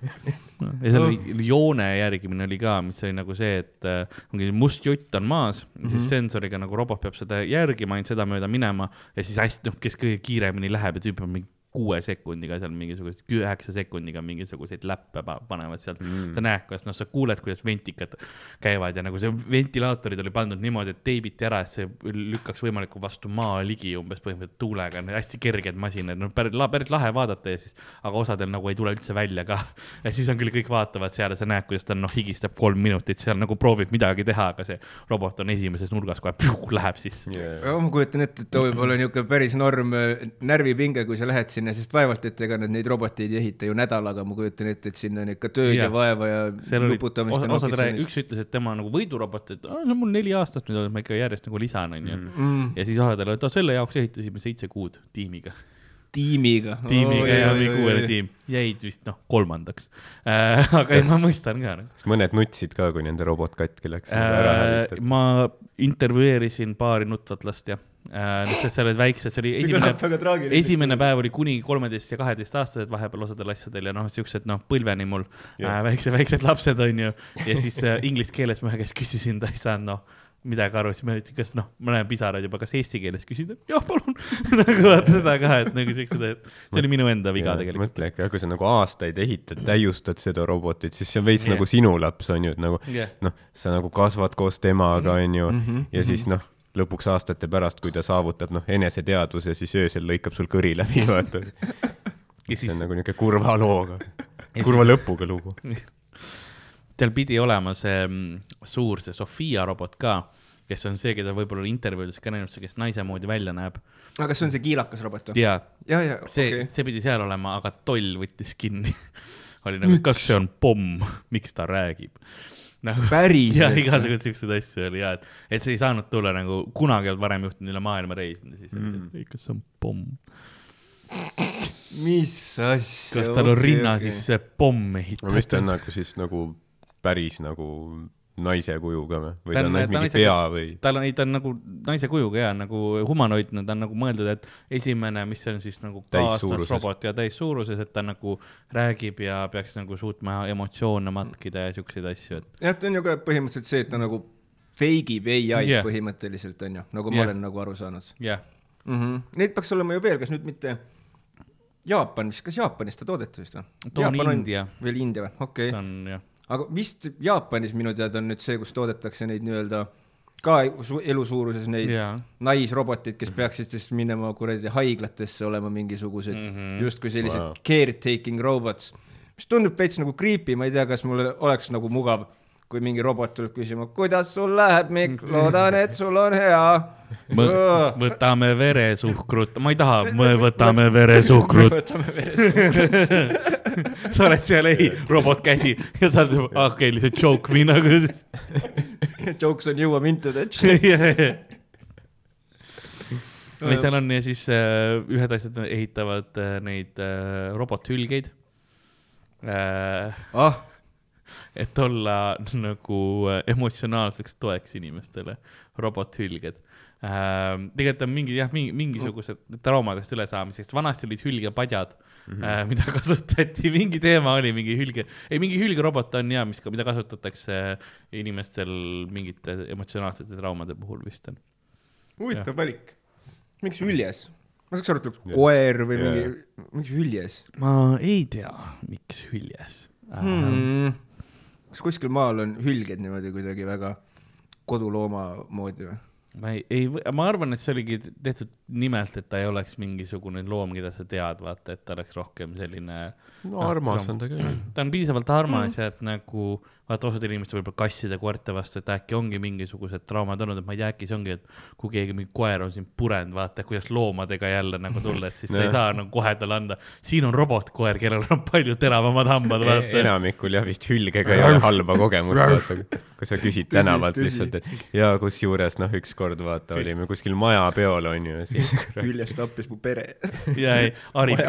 S1: ja seal oli joone järgimine oli ka, mis oli nagu see, et äh, ongi must jutt on maas mm, -hmm. siis sensoriga nagu robot peab seda järgima, ainult sedamööda minema ja siis hästi, noh, kes kõige kiiremini läheb ja tüüp on mingi kuue sekundiga seal mingisuguseid, üheksa sekundiga mingisuguseid läppe pa- panevad sealt mm.. sa näed, kuidas noh, sa kuuled, kuidas ventikad käivad ja nagu see ventilaatorid oli pandud niimoodi, et teibiti ära, et see lükkaks võimalikult vastu maa ligi umbes põhimõtteliselt tuulega, hästi kerged masinad, no päris, päris lahe vaadata ja siis, aga osadel nagu ei tule üldse välja ka. ja siis on küll kõik vaatavad seal ja sa näed, kuidas ta noh, higistab kolm minutit seal nagu proovib midagi teha, aga see robot on esimeses nurgas kohe, läheb sisse.
S2: ma kujutan ette, et too võib olla niisugune päris norm äh, närvipinge, kui sa lähed sinna, sest vaevalt, et ega nad neid roboteid ei ehita ju nädalaga, ma kujutan ette, et sinna on ikka tööd ja,
S1: Jah.
S2: ja vaeva ja nuputamist ja nokitsemist.
S1: üks ütles, et tema nagu võidurobot, et "Aa, no mul neli aastat nüüd on, ma ikka järjest nagu lisan, onju.
S2: Mm,
S1: ja siis osadele, et "Ah, selle jaoks ehitasime seitse kuud tiimiga.
S2: tiimiga.
S1: tiimiga ja mingi uuele tiim, jäid vist noh, kolmandaks äh,. aga ei, ma mõistan ka.
S3: kas mõned nutsid ka, kui nende robot katki läks nagu ära
S1: Äh,
S3: hävitati?
S1: ma intervjueerisin paari nutvat last ja äh,, sest sa oled väiksed, see oli esimene esimene päev oli kuni kolmeteist ja kaheteistaastased vahepeal osadel asjadel ja noh, siuksed noh, põlveni mul
S3: Jah.
S1: äh, väikse, väiksed lapsed onju. ja siis äh, inglise keeles ma ühe käest küsisin, ta ei saanud noh midagi aru, siis ma ütlesin, kas noh, ma näen pisaraid juba, kas eesti keeles küsin, jah, palun. nagu vaata seda ka, et nagu siuksed, et see oli minu enda viga tegelikult.
S3: mõtle ikka, kui sa nagu aastaid ehitad, täiustad seda robotit, siis see on veits
S1: Jah.
S3: nagu sinu laps on ju, et nagu
S1: jah,
S3: noh, sa nagu kasvad koos temaga,
S1: Mhm.
S3: onju,
S2: Mhm,
S3: ja siis noh, lõpuks aastate pärast, kui ta saavutab noh, eneseteadvuse, siis öösel lõikab sul kõri läbi, vaata.
S1: ja
S3: see
S1: siis
S3: on nagu niuke kurva looga, kurva lõpuga lugu.
S1: seal pidi olema see mm, suur, see Sofia robot ka, kes on see, keda võib-olla intervjuudes ka näinud, see, kes naise moodi välja näeb.
S2: aga see on see kiilakas robot või?
S1: ja
S2: ja, ja,
S1: see okay., see pidi seal olema, aga toll võttis kinni. oli nagu, kas see on pomm, miks ta räägib? Nagu ja
S2: päriselt.
S1: igasuguseid siukseid asju oli ja, et, et see ei saanud tulla nagu kunagi ei olnud varem juhtunud üle maailma reisinud ja siis mm., kas see on pomm,
S2: mis asja.
S1: kas tal on rinna sisse pomm
S3: no mis ta on
S1: ehitatud?
S3: nagu siis nagu päris nagu naise kujuga või, või
S1: Ta
S3: ta
S1: on-
S3: ainult
S1: ta
S3: mingi pea või?
S1: tal on, ei ta on nagu naise kujuga ja nagu humanoidne, ta on nagu mõeldud, et esimene, mis on siis nagu kaaslasrobot ja täissuuruses, et ta nagu räägib ja peaks nagu suutma emotsioone matkida ja siukseid asju, et
S2: jah, ta on ju ka põhimõtteliselt see, et ta nagu feigib ai-d
S1: Jah.
S2: yeah. põhimõtteliselt on ju, nagu ma
S1: Jah.
S2: olen nagu aru saanud
S1: jah,
S2: mm. -hmm. Neid peaks olema ju veel, kas nüüd mitte Jaapanis, kas Jaapanis ta toodeti vist või?
S1: too on India,
S2: veel India või, okei
S1: ta
S2: okay..
S1: on jah,
S2: aga vist Jaapanis minu teada on nüüd see, kus toodetakse neid nii-öelda ka su- elusuuruses neid
S1: jaa,
S2: naisroboteid, kes peaksid siis minema kuradi haiglatesse olema mingisugused mm. -hmm. justkui sellised
S3: Wow.
S2: caretaking robots, mis tundub veits nagu creepy, ma ei tea, kas mulle oleks nagu mugav, kui mingi robot tuleb küsima, kuidas sul läheb, Mikk, loodan, et sul on hea.
S1: võtame veresuhkrut, ma ei taha, võtame veresuhkrut,
S2: võtame vere.
S1: sa oled seal, ei, robot käsi ja sa oled, okei okay,, lihtsalt joke me nagu.
S2: Jokes on you, m into that shit.
S1: või seal on ja siis äh, ühed asjad ehitavad äh, neid äh, robothülgeid äh,.
S2: ah,
S1: et olla nagu äh, emotsionaalseks toeks inimestele, robothülged äh,. tegelikult on mingi jah, mingi mingisugused traumadest ülesaamiseks, vanasti olid hülgepadjad mm, -hmm. äh, mida kasutati, mingi teema oli mingi hülge, ei mingi hülgerobot on ja mis, mida kasutatakse inimestel mingite emotsionaalsete traumade puhul vist on.
S2: huvitav valik. miks hüljes? ma saaks aru, et oleks koer või mingi, miks hüljes
S1: ma ei tea, miks hüljes
S2: hmm.? Kas kuskil maal on hülged niimoodi kuidagi väga kodulooma moodi või?
S1: ma ei, ei, ma arvan, et see oligi tehtud nimelt, et ta ei oleks mingisugune loom, keda sa tead, vaata, et ta oleks rohkem selline.
S3: no armas on ta küll.
S1: ta on piisavalt armas ja et nagu vaata, osad inimesed võib-olla kasside, koerte vastu, et äkki ongi mingisugused traumad olnud, et ma ei tea, äkki see ongi, et kui keegi mingi koer on sind purenud, vaata, kuidas loomadega jälle nagu tulla, et siis sa ei saa nagu kohe talle anda. siin on robotkoer, kellel on palju teravamad hambad, vaata.
S3: E-, enamikul jah, vist hülgega ei ole halba kogemust, vaata, kui sa küsid tänavalt lihtsalt, et ja kusjuures noh, ükskord vaata, olime kuskil majapeol onju ja siis
S2: hüljes tappis mu pere.
S1: ja ei, Haril,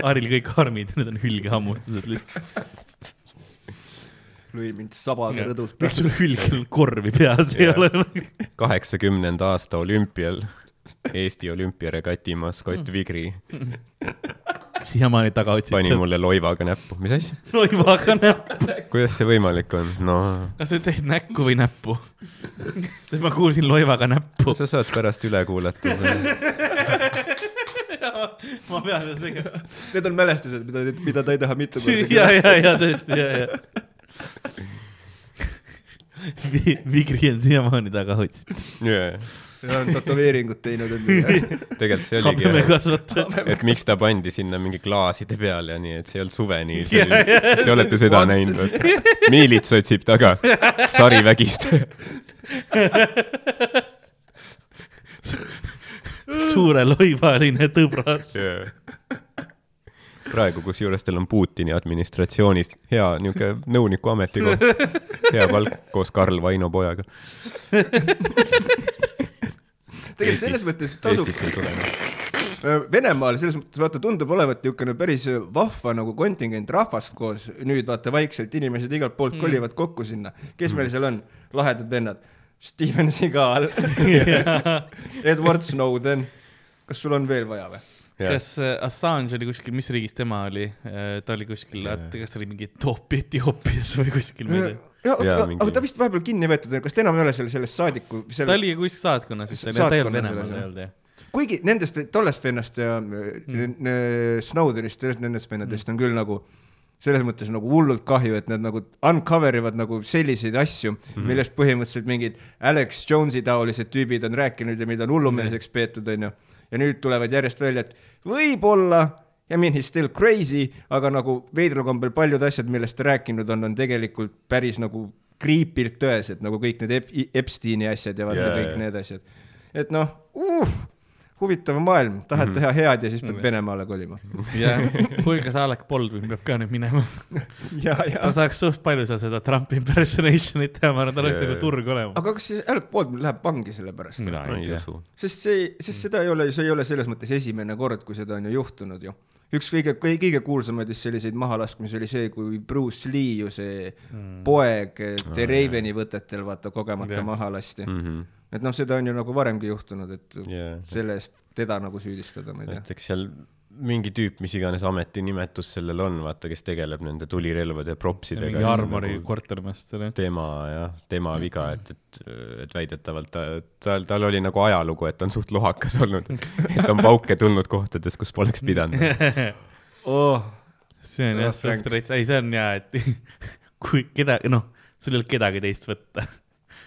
S1: Haril kõik armid, need on hülgehammustused lihtsalt.
S2: lõi mind sabaga rõdult.
S1: miks sul hülgel korvi peas ei ole?
S3: kaheksakümnenda aasta olümpial Eesti olümpiaregati maskott Vigri
S1: siiamaani taga otsite.
S3: pani mulle loivaga näppu, mis asja,
S1: loivaga näppu.
S3: kuidas see võimalik on, no
S1: kas sa teed näkku või näppu? sest ma kuulsin loivaga näppu.
S3: sa saad pärast üle kuulata.
S1: ma pean seda tegema.
S2: Need on mälestused, mida, mida ta ei taha mitu korda
S1: ja, ja, ja tõesti, ja, ja. Vigri on siiamaani taga otsitud.
S2: ja on tätoveeringut teinud endale.
S3: tegelikult see oligi et miks ta pandi sinna mingi klaaside peale ja nii, et see ei olnud suveni.
S1: Ja, ja,
S3: kas te olete seda
S2: What?
S3: näinud? miilits otsib taga, sarivägistaja.
S1: suure loivaline tõbras.
S3: praegu, kusjuures tal on Putini administratsioonis hea niisugune nõuniku ametikoht, hea palk koos Karl Vaino pojaga.
S2: tegelikult selles mõttes tasub Venemaal selles mõttes vaata tundub olevat niisugune päris vahva nagu kontingent rahvast koos, nüüd vaata vaikselt inimesed igalt poolt mm. kolivad kokku sinna, kes meil seal on, lahedad vennad, Steven Seagal, Edward Snowden, kas sul on veel vaja või?
S1: Kas äh, Assange oli kuskil, mis riigis tema oli? ta oli kuskil, kas ta oli mingi Etoopi, Etioopias või kuskil, ma ei tea.
S2: ja,
S3: Jaa,
S2: aga,
S3: mingi-
S2: aga ta vist vahepeal kinni võetud, kas ta enam ei ole seal selles saadiku,
S1: ta
S2: selle,
S1: oli kuskil saatkonnas vist, ta ei olnud Venemaal, ta
S2: jah.
S1: ei olnud jah.
S2: kuigi nendest, tollest vennast ja mm. Snowdenist, nendest vennadest on küll nagu selles mõttes nagu hullult kahju, et nad nagu uncover ivad nagu selliseid asju mm, -hmm. millest põhimõtteliselt mingid Alex Jones'i taolised tüübid on rääkinud ja mida on hullumeelseks peetud, onju. Ja nüüd tulevad järjest välja, et võib-olla, I mean he is still crazy, aga nagu veidral kombel paljud asjad, millest ta rääkinud on, on tegelikult päris nagu kriipilt tõesed, nagu kõik need Ep Epsteini asjad ja vaata yeah, kõik
S3: jaa.
S2: need asjad. et noh uh,, huvitav maailm, tahad mm -hmm. teha head ja siis pead Venemaale kolima.
S1: jah, Hulgas Alec Baldwin peab ka nüüd minema.
S2: ja,
S1: ta
S2: ja.
S1: saaks suht palju seal seda Trumpi impersonation'it teha, ma arvan, tal oleks nagu turg olemas.
S2: aga kas siis Alec Baldwin läheb vangi selle pärast?
S1: mina ei
S3: usu.
S2: sest see, sest seda ei ole, see ei ole selles mõttes esimene kord, kui seda on ju juhtunud ju. üks kõige, kõige kuulsamaid vist selliseid mahalaskmisi oli see, kui Bruce Lee ju see mm. poeg The Raveni võtetel vaata kogemata
S1: Jah.
S2: maha lasti.
S3: Mhm.
S2: Et noh, seda on ju nagu varemgi juhtunud, et
S3: Jaa.
S2: selle eest teda nagu süüdistada, ma ei tea.
S3: et eks seal mingi tüüp, mis iganes ametinimetus sellel on, vaata, kes tegeleb nende tulirelvade ja propsidega.
S1: mingi armori kortermeister, jah.
S3: tema jah, tema viga, et, et, et väidetavalt ta, tal, tal oli nagu ajalugu, et on suht lohakas olnud, et on pauke tulnud kohtades, kus poleks pidanud.
S2: oh,
S1: see on jah,
S2: Frank.
S1: suht täitsa, ei see on jaa, et kui keda, noh, sul ei olnud kedagi teist võtta.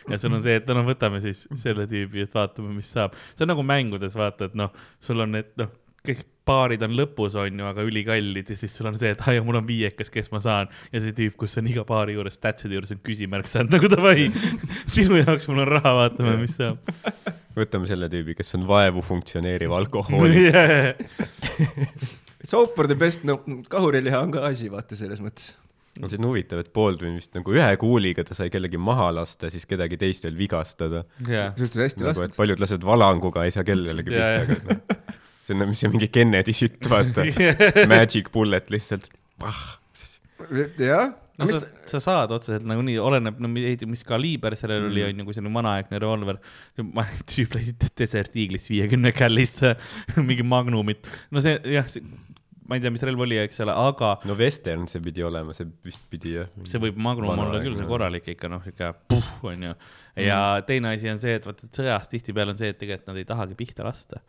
S1: Ja sul on see, et no võtame siis selle tüübi, et vaatame, mis saab. see on nagu mängudes vaata, et noh, sul on need noh, kõik paarid on lõpus, on ju, aga ülikallid ja siis sul on see, et ai, mul on viiekas, kes ma saan. ja see tüüp, kus on iga paari juures, statside juures on küsimärk, sa oled nagu davai, sinu jaoks mul on raha, vaatame, mis saab.
S3: võtame selle tüübi, kes on vaevu funktsioneeriv alkohoolik.
S2: Soap for the best, no kahuriliha on ka asi, vaata selles mõttes.
S3: See on huvitav, et Baldwin vist nagu ühe kuuliga ta sai kellegi maha lasta, siis kedagi teist veel vigastada.
S2: hästi
S3: nagu, paljud lasevad valanguga, ei saa kellelegi
S1: Jaa,
S3: pihta, aga noh, see on, mis see mingi Kennedy shit, vaata. Magic bullet lihtsalt.
S2: jah,
S1: no
S2: mis
S1: sa, sa saad otseselt nagunii, oleneb, no mis, mis kaliiber sellel oli, on ju, kui see on vanaaegne revolver. ma, tüüp lasi Desert Eagle'ist viiekümne callist mingi Magnumit, no see jah, ma ei tea, mis relv oli, eks ole, aga
S3: no Western see pidi olema, see vist pidi jah.
S1: see võib Magnum olla küll, see korralik ikka noh, sihuke puhh, onju. ja teine asi on see, et vaata, sõjas tihtipeale on see, et tegelikult nad ei tahagi pihta lasta.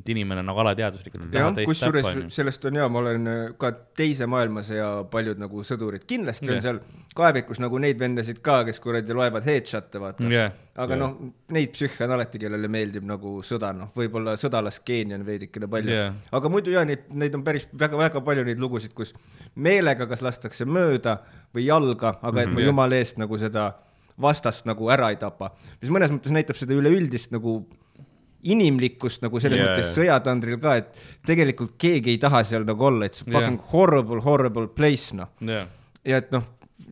S1: Et inimene on nagu alateadvuslikult ei taha teist
S2: kusjuures
S1: tappa, onju.
S2: sellest on hea, ma olen äh, ka Teise maailmasõja paljud nagu sõdurid, kindlasti on
S1: Jah.
S2: seal kaevikus nagu neid vendasid ka, kes kuradi loevad headshot'e, vaata.
S1: jah,
S2: aga
S3: Jah.
S2: noh, neid psühhe on alati, kellele meeldib nagu sõda, noh, võib-olla sõdalasgeeni on veidikene palju
S1: Jah.
S2: aga muidu ja neid, neid on päris väga-väga palju neid lugusid, kus meelega kas lastakse mööda või jalga, aga et ma
S1: Jah.
S2: jumala eest nagu seda vastast nagu ära ei tapa, mis mõnes mõttes näitab seda üleüldist nagu inimlikkust nagu selles
S3: Jaa,
S2: mõttes
S3: jaa.
S2: sõjatandril ka, et tegelikult keegi ei taha seal nagu olla, it's a
S1: Jah.
S2: fucking horrible, horrible place, noh.
S1: jah,
S2: ja et noh,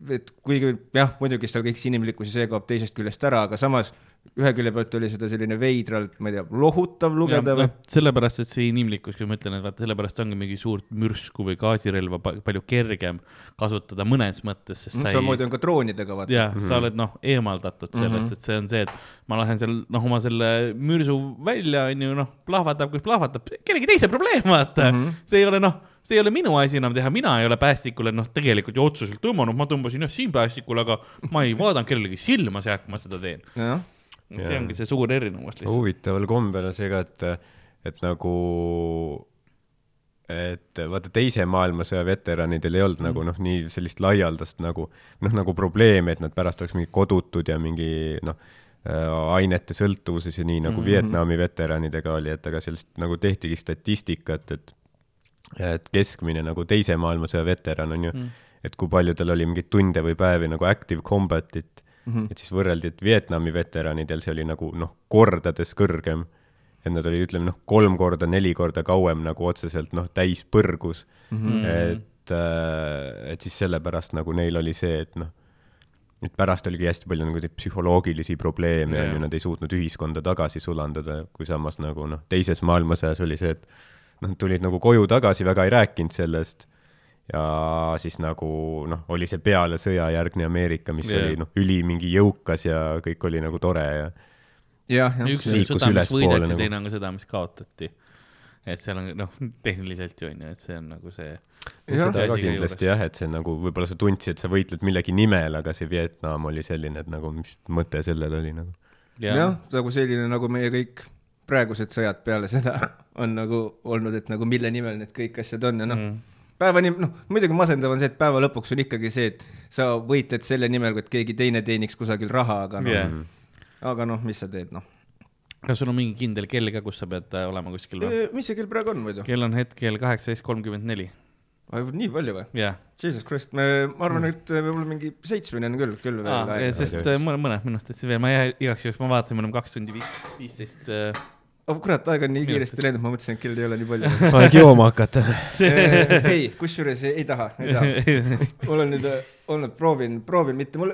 S2: et kuigi jah, muidugi seal kõik see inimlikkus ja see kaob teisest küljest ära, aga samas ühe külje pealt oli seda selline veidralt, ma ei tea, lohutav lugeda või
S1: noh, sellepärast, et see inimlikkus, kui ma ütlen, et vaata, sellepärast ongi mingi suurt mürsku või gaasirelva pa- palju kergem kasutada mõnes mõttes, sest sa ei
S2: samamoodi on ka droonidega, vaata.
S1: jah, sa oled noh, eemaldatud sellest, et see on see, et ma lasen seal noh, oma selle mürsu välja, onju, noh, plahvatab, kus plahvatab, kellegi teise probleem, vaata mm. -hmm. see ei ole noh, see ei ole minu asi enam teha, mina ei ole päästikule noh, tegelikult ju otseselt tõmmanud, ma tõmbasin jah siin päästikule, aga ma ei vaadanud kellelegi silma see aeg, kui ma seda teen.
S2: jah,
S1: see ongi see suur erinevus lihtsalt.
S3: huvitaval kombel on see ka, et, et nagu, et vaata teise maailmasõja veteranidel ei olnud mm. nagu noh, nii sellist laialdast nagu noh, nagu probleemi, et nad pärast oleks mingi kodutud ja mingi noh, ainete sõltuvuses ja nii nagu mm -hmm. Vietnami veteranidega oli, et aga sellest nagu tehtigi statistikat, et et keskmine nagu teise maailmasõja veteran on ju mm., et kui palju tal oli mingeid tunde või päevi nagu active combat'it mm, -hmm. et siis võrreldi, et Vietnami veteranidel see oli nagu noh, kordades kõrgem. et nad olid, ütleme noh, kolm korda, neli korda kauem nagu otseselt noh, täispõrgus mm. -hmm. et, et siis sellepärast nagu neil oli see, et noh, et pärast oligi hästi palju nagu neid psühholoogilisi probleeme
S1: Jaa.
S3: on ju, nad ei suutnud ühiskonda tagasi sulandada, kui samas nagu noh, teises maailmasõjas oli see, et noh, nad tulid nagu koju tagasi, väga ei rääkinud sellest ja siis nagu noh, oli see peale sõjajärgne Ameerika, mis yeah. oli noh, üli mingi jõukas ja kõik oli nagu tore ja
S2: jah, jah.
S1: üks
S3: liikus
S1: sõda, mis võideti,
S3: nagu.
S1: teine on ka sõda, mis kaotati. et seal on noh, tehniliselt ju on ju, et see on nagu see.
S2: Jah.
S3: seda ka kindlasti jah, et see nagu võib-olla sa tundsid, et sa võitled millegi nimel, aga see Vietnam oli selline, et nagu mis mõte sellel oli nagu.
S2: jah, nagu selline nagu meie kõik praegused sõjad peale seda on nagu olnud, et nagu mille nimel need kõik asjad on ja noh mm., päevani, noh, muidugi masendav on see, et päeva lõpuks on ikkagi see, et sa võitled selle nimel, et keegi teine teeniks kusagil raha, aga noh yeah., aga noh, mis sa teed, noh.
S1: kas sul on mingi kindel kell ka, kus sa pead äh, olema kuskil või?
S2: mis see kell praegu on muidu?
S1: kell on hetkel kaheksateist kolmkümmend neli,
S2: nii palju või?
S1: jah.
S2: Jesus Christ, me, ma arvan, et võib-olla mingi seitsmeni on küll, küll veel aega.
S1: sest äh, mõne, mõned minutid veel, ma igaks juhuks, ma vaatasin, me oleme kaks tundi viis- viisteist.
S2: Oh kurat, aeg on nii kiiresti läinud, ma mõtlesin, et kell ei ole nii palju.
S3: aeg jooma hakata.
S2: ei, kusjuures ei, ei taha, ei taha. mul on nüüd äh, olnud, proovin, proovin mitte, mul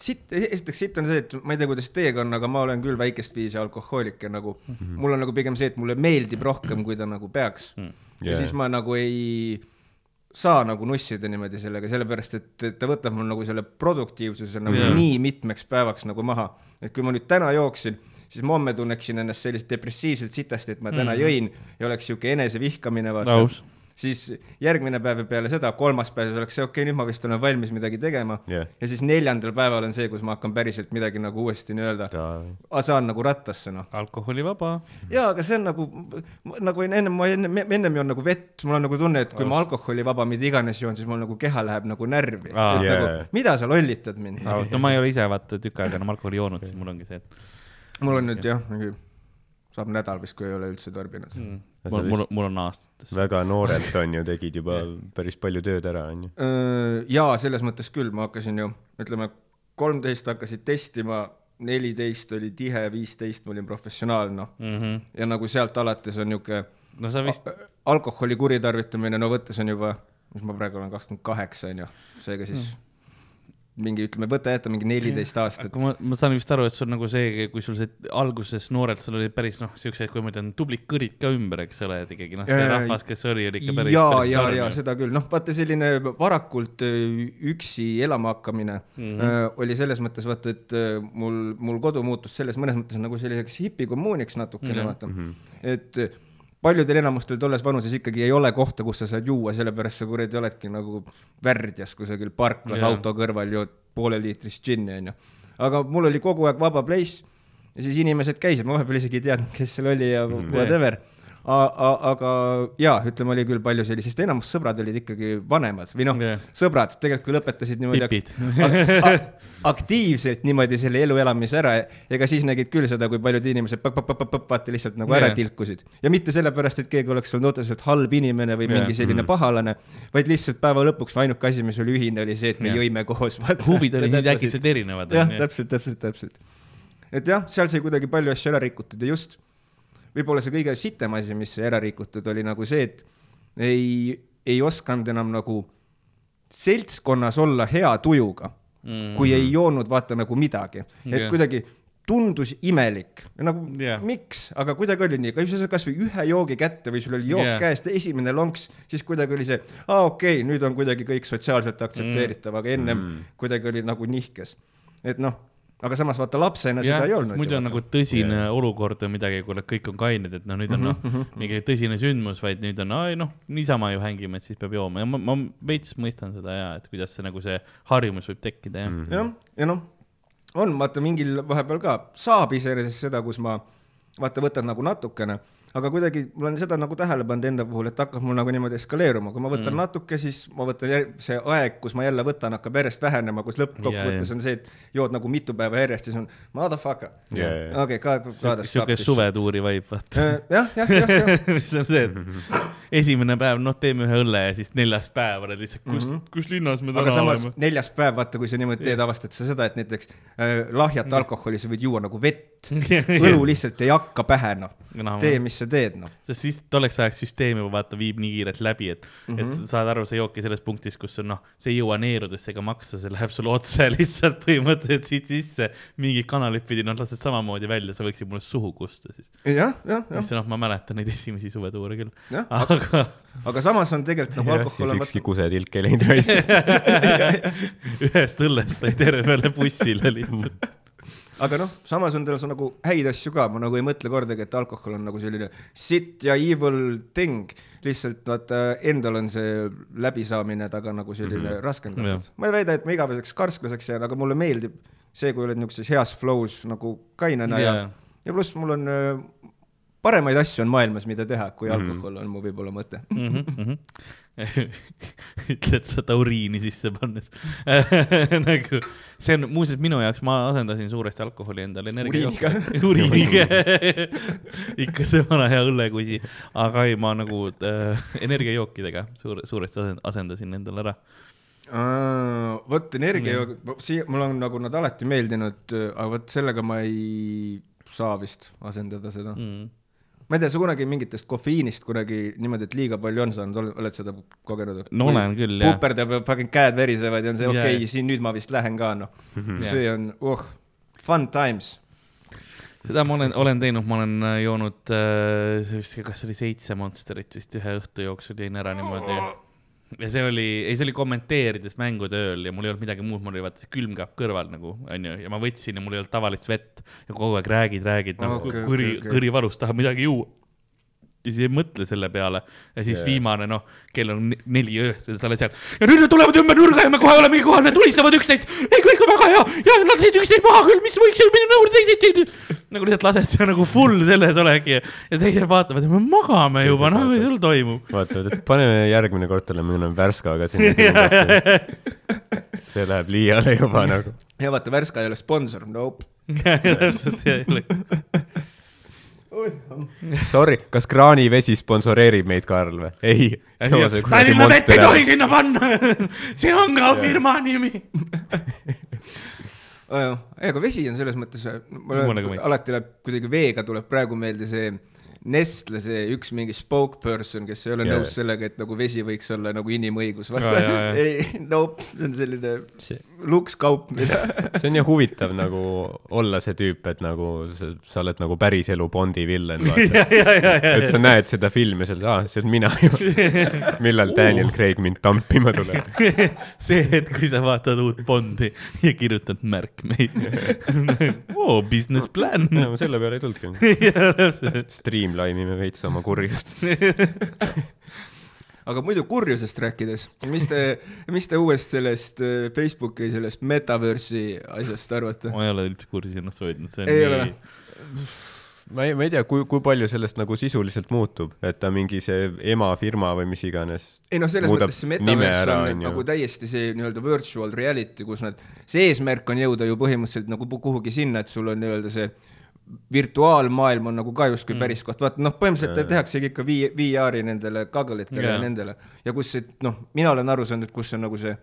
S2: sitt, esiteks sitt on see, et ma ei tea, kuidas teiega on, aga ma olen küll väikest viisi alkohoolik ja nagu mm -hmm. mul on nagu pigem see, et mulle meeldib rohkem, kui ta nagu peaks mm. -hmm. ja
S3: Jaa.
S2: siis ma nagu ei saa nagu nussida niimoodi sellega, sellepärast et ta võtab mul nagu selle produktiivsuse nagu yeah. nii mitmeks päevaks nagu maha. et kui ma nüüd täna jooksin, siis ma homme tunneksin ennast sellist depressiivselt sitasti, et ma täna mm jõin ja oleks sihuke enesevihkamine, vaata
S1: aus.
S2: siis järgmine päev ja peale seda, kolmas päev oleks see, okei okay,, nüüd ma vist olen valmis midagi tegema
S3: Jah.
S2: ja siis neljandal päeval on see, kus ma hakkan päriselt midagi nagu uuesti nii-öelda
S3: Ta-,
S2: saan nagu rattasse noh.
S1: alkoholivaba.
S2: jaa, aga see on nagu, nagu enne, ma enne, ennem joon nagu vett, mul on nagu tunne, et kui ma alkoholivaba mida iganes joon, siis mul nagu keha läheb nagu närvi et
S3: Jaa.
S2: nagu mida sa lollitad mind.
S1: no ma ei ole ise vaata tükk aega enam alkoholi joonud, siis mul ongi see, et
S2: mul on nüüd jah, mingi saab nädal vist, kui ei ole üldse tarbinud mm..
S1: mul, mul, mul on aastates.
S3: väga noorelt on ju, tegid juba päris palju tööd ära, on ju.
S2: jaa, selles mõttes küll, ma hakkasin ju, ütleme, kolmteist hakkasid testima, neliteist oli tihe, viisteist ma olin professionaal, noh.
S1: Mhm.
S2: ja nagu sealt alates on niisugune
S1: no sa vist,
S2: alkoholi kuritarvitamine, no võttes on juba, mis ma praegu olen, kakskümmend kaheksa on ju, seega siis mm. mingi, ütleme, võta jätta mingi neliteist aastat
S1: ma, ma saan vist aru, et sul nagu see, kui sul see alguses noorelt, sul oli päris noh, siuksed, kui ma ütlen, tublid kõrid ka ümber, eks ole, et ikkagi noh, see rahvas, kes oli, oli ikka päris,
S2: ja,
S1: päris
S2: ja, ja seda küll, noh, vaata selline varakult öö, üksi elama hakkamine mm
S1: Mhm.
S2: -hmm. oli selles mõttes vaata, et öö, mul, mul kodu muutus selles mõnes mõttes nagu selliseks hipikommuuniks natukene
S1: Mhm.
S2: vaata mm, -hmm. et öö, paljudel enamustel tolles vanuses ikkagi ei ole kohta, kus sa saad juua, sellepärast sa kuradi oledki nagu värdjas kusagil parklas yeah. auto kõrval jood pooleliitrist džinni onju. aga mul oli kogu aeg vaba place ja siis inimesed käisid, ma vahepeal isegi ei teadnud, kes seal oli ja whatever. Aga jaa, ütleme, oli küll palju selliseid, sest enamus sõbrad olid ikkagi vanemad või noh
S1: Jah.
S2: sõbrad tegelikult kui lõpetasid niimoodi ak- ak- aktiivselt niimoodi selle elu elamise ära, ega siis nägid küll seda, kui paljud inimesed vaata lihtsalt nagu ära
S1: Jah.
S2: tilkusid. ja mitte sellepärast, et keegi oleks olnud otseselt halb inimene või
S1: Jah.
S2: mingi selline pahalane, vaid lihtsalt päeva lõpuks ainuke asi, mis oli ühine, oli see, et me
S1: Jah.
S2: jõime koos.
S1: huvid olid nii äkitselt erinevad.
S2: jah, täpselt, täpselt, täpselt. et jah, seal sai kuidagi palju asju ära rikutud ja just võib-olla see kõige sitem asi, mis ära rikutud, oli nagu see, et ei, ei osanud enam nagu seltskonnas olla hea tujuga mm., kui ei joonud vaata nagu midagi, et
S1: Jah.
S2: kuidagi tundus imelik, nagu yeah. miks, aga kuidagi oli nii, kui sa saad kasvõi ühe joogi kätte või sul oli jook yeah. käest, esimene lonks, siis kuidagi oli see, aa okei okay,, nüüd on kuidagi kõik sotsiaalselt aktsepteeritav, aga ennem mm. kuidagi oli nagu nihkes. et noh, aga samas vaata lapsena
S1: jah
S2: seda ei, olnud.
S1: muidu on nagu tõsine yeah. olukord või midagi, kuule, kõik on kained, et noh, nüüd on noh, mingi tõsine sündmus, vaid nüüd on, ai noh, niisama ju hängime, et siis peab jooma ja ma, ma veits mõistan seda ja, et kuidas see nagu see harjumus võib tekkida ja mm..
S2: jah, ja noh, on vaata mingil vahepeal ka saab iseenesest seda, kus ma vaata võtan nagu natukene, aga kuidagi ma olen seda nagu tähele pannud enda puhul, et hakkab mul nagu niimoodi eskaleeruma, kui ma võtan mm. natuke, siis ma võtan see aeg, kus ma jälle võtan, hakkab järjest vähenema, kus lõppkokkuvõttes
S1: Jaa,
S2: on see, et jood nagu mitu päeva järjest, siis on motherfucker.
S3: Jaa, jaa.
S2: okei, ka, ka.
S1: sihuke suvetuuri vibe, vaata.
S2: jah, jah, jah, jah.
S1: mis on see, et esimene päev, noh, teeme ühe õlle ja siis neljas päev oled lihtsalt, kus mm, -hmm. kus linnas me täna oleme.
S2: neljas päev, vaata, kui sa niimoodi teed, avastad sa seda, et näiteks äh, lahjat alkoholi sa võid juua nagu vett, õlu lihtsalt ei hakka pähe, noh
S1: Noh,.
S2: tee, mis sa teed, noh.
S1: sest siis tolleks ajaks süsteem juba vaata viib nii kiirelt läbi, et mm, -hmm.
S2: Mhm.
S1: et saad aru, sa joodki selles punktis, kus on noh, see ei jõua neerudesse ega maksa, see läheb sulle otse lihtsalt põhimõtteliselt siit sisse. mingid kanalid pidi, noh, lased samamoodi välja, sa võiksid mulle suhu kusta siis.
S2: jah, jah, jah,
S1: mis noh, ma mäletan neid esimesi suvetuure küll.
S2: jah,
S1: aga
S2: aga samas on tegelikult nagu alkohol
S3: siis
S2: on
S3: ükski kusetilk ei läinud välja.
S1: ühest õllest sai tervele bussile lihtsalt.
S2: aga noh, samas on tal nagu häid asju ka, ma nagu ei mõtle kordagi, et alkohol on nagu selline shit ja evil thing. lihtsalt vaata endal on see läbisaamine taga nagu selline mm -hmm. raskendatud
S1: Jah..
S2: ma ei väida, et ma igaveseks karsklaseks jään, aga mulle meeldib see, kui oled niisuguses heas flow's nagu kainena ja,
S1: Jaa.
S2: ja, ja pluss mul on äh, paremaid asju on maailmas, mida teha, kui alkohol on mu võib-olla mõte.
S1: Mhm, ütled seda uriini sisse pannes nagu see on muuseas minu jaoks, ma asendasin suuresti alkoholi endale energiajooki. uriiniga ikka see vana hea õllekusi, aga ei, ma nagu äh, energiajookidega suur, suuresti asend- asendasin endale ära.
S2: vot energiajoog, siia, mul on nagu nad alati meeldinud, aga vot sellega ma ei saa vist asendada seda mm..
S1: Mm.
S2: ma ei tea, sa kunagi mingitest kofeiinist kunagi niimoodi, et liiga palju on saanud, oled seda kogenud?
S1: no olen küll jah.
S2: puperdab ja fucking käed verisevad ja on see okei okay,,
S1: jaa.
S2: siin nüüd ma vist lähen ka noh.
S1: Jaa.
S2: see on, oh, fun times.
S1: seda ma olen, olen teinud, ma olen äh, joonud äh,, kas see oli seitse Monsterit vist ühe õhtu jooksul jõin ära niimoodi. Ja see oli, ei, see oli kommenteerides mängude ööl ja mul ei olnud midagi muud, mul oli vaata see külmkapp kõrval nagu onju ja ma võtsin ja mul ei olnud tavalist vett ja kogu aeg räägid, räägid nagu
S2: Okei,
S1: kõri
S2: okei,, okei.
S1: kõri valus, tahab midagi juua. Ja siis ei mõtle selle peale ja siis yeah. viimane noh, kell on ne- neli öösel, sa oled seal ja nüüd nad tulevad ümber nurga ja me kohe oleme kohal, nad tulistavad üksteist. ei, kõik on väga hea ja nad said üksteist maha küll, mis võiks ju minna juurde teisiti. nagu lihtsalt lased seal nagu full selles olegi ja, ja teised vaatavad, me magame juba, noh, mis sul toimub.
S3: vaatavad, et paneme järgmine kord tuleme, meil on Värskaga külmkappi. see läheb liiale juba nagu.
S2: ja vaata, Värska ei ole sponsor, nope.
S1: täpselt ja
S3: Sorry, kas kraanivesi sponsoreerib meid, Karl või? ei.
S1: Tallinna vett ei tohi sinna panna, see on ka firma nimi.
S2: ega vesi on selles mõttes,
S1: Mulle
S2: alati läheb kuidagi veega tuleb praegu meelde see Nestle see üks mingi spokesperson, kes ei ole
S3: Jaa.
S2: nõus sellega, et nagu vesi võiks olla nagu inimõigus.
S1: Jaa, jaa, jaa.
S2: ei, nope, see on selline
S3: see
S2: lukskaup, mida
S3: see on ju huvitav nagu olla see tüüp, et nagu sa, sa oled nagu päriselu Bondi villen, vaata. et sa näed seda filmi, sa oled, aa, see olen mina ju. millal Daniel Craig mind tampima tuleb.
S1: see hetk, kui sa vaatad uut Bondi ja kirjutad märkmeid. oo, business plan.
S3: no selle peale ei tulnudki.
S1: jaa, täpselt.
S3: Streamline ime veits oma kurjust.
S2: aga muidu kurjusest rääkides, mis te, mis te uuest sellest äh, Facebooki sellest metaverse'i asjast arvate?
S1: ma ei ole üldse kursis ennast hoidnud, see on
S2: Ei
S1: nii
S3: ma ei, ma ei tea, kui, kui palju sellest nagu sisuliselt muutub, et ta mingi see emafirma või mis iganes.
S2: ei noh, selles mõttes see metaverse
S3: ära,
S2: on
S3: on
S2: nagu täiesti see nii-öelda virtual reality, kus nad, see eesmärk on jõuda ju põhimõtteliselt nagu kuhugi sinna, et sul on nii-öelda see virtuaalmaailm on nagu ka justkui mm. päris koht, vaata noh, põhimõtteliselt
S3: Jaa.
S2: tehaksegi ikka V- VR-i nendele kagelitele yeah. Ja nendele ja kus see noh, mina olen aru saanud, et kus on nagu see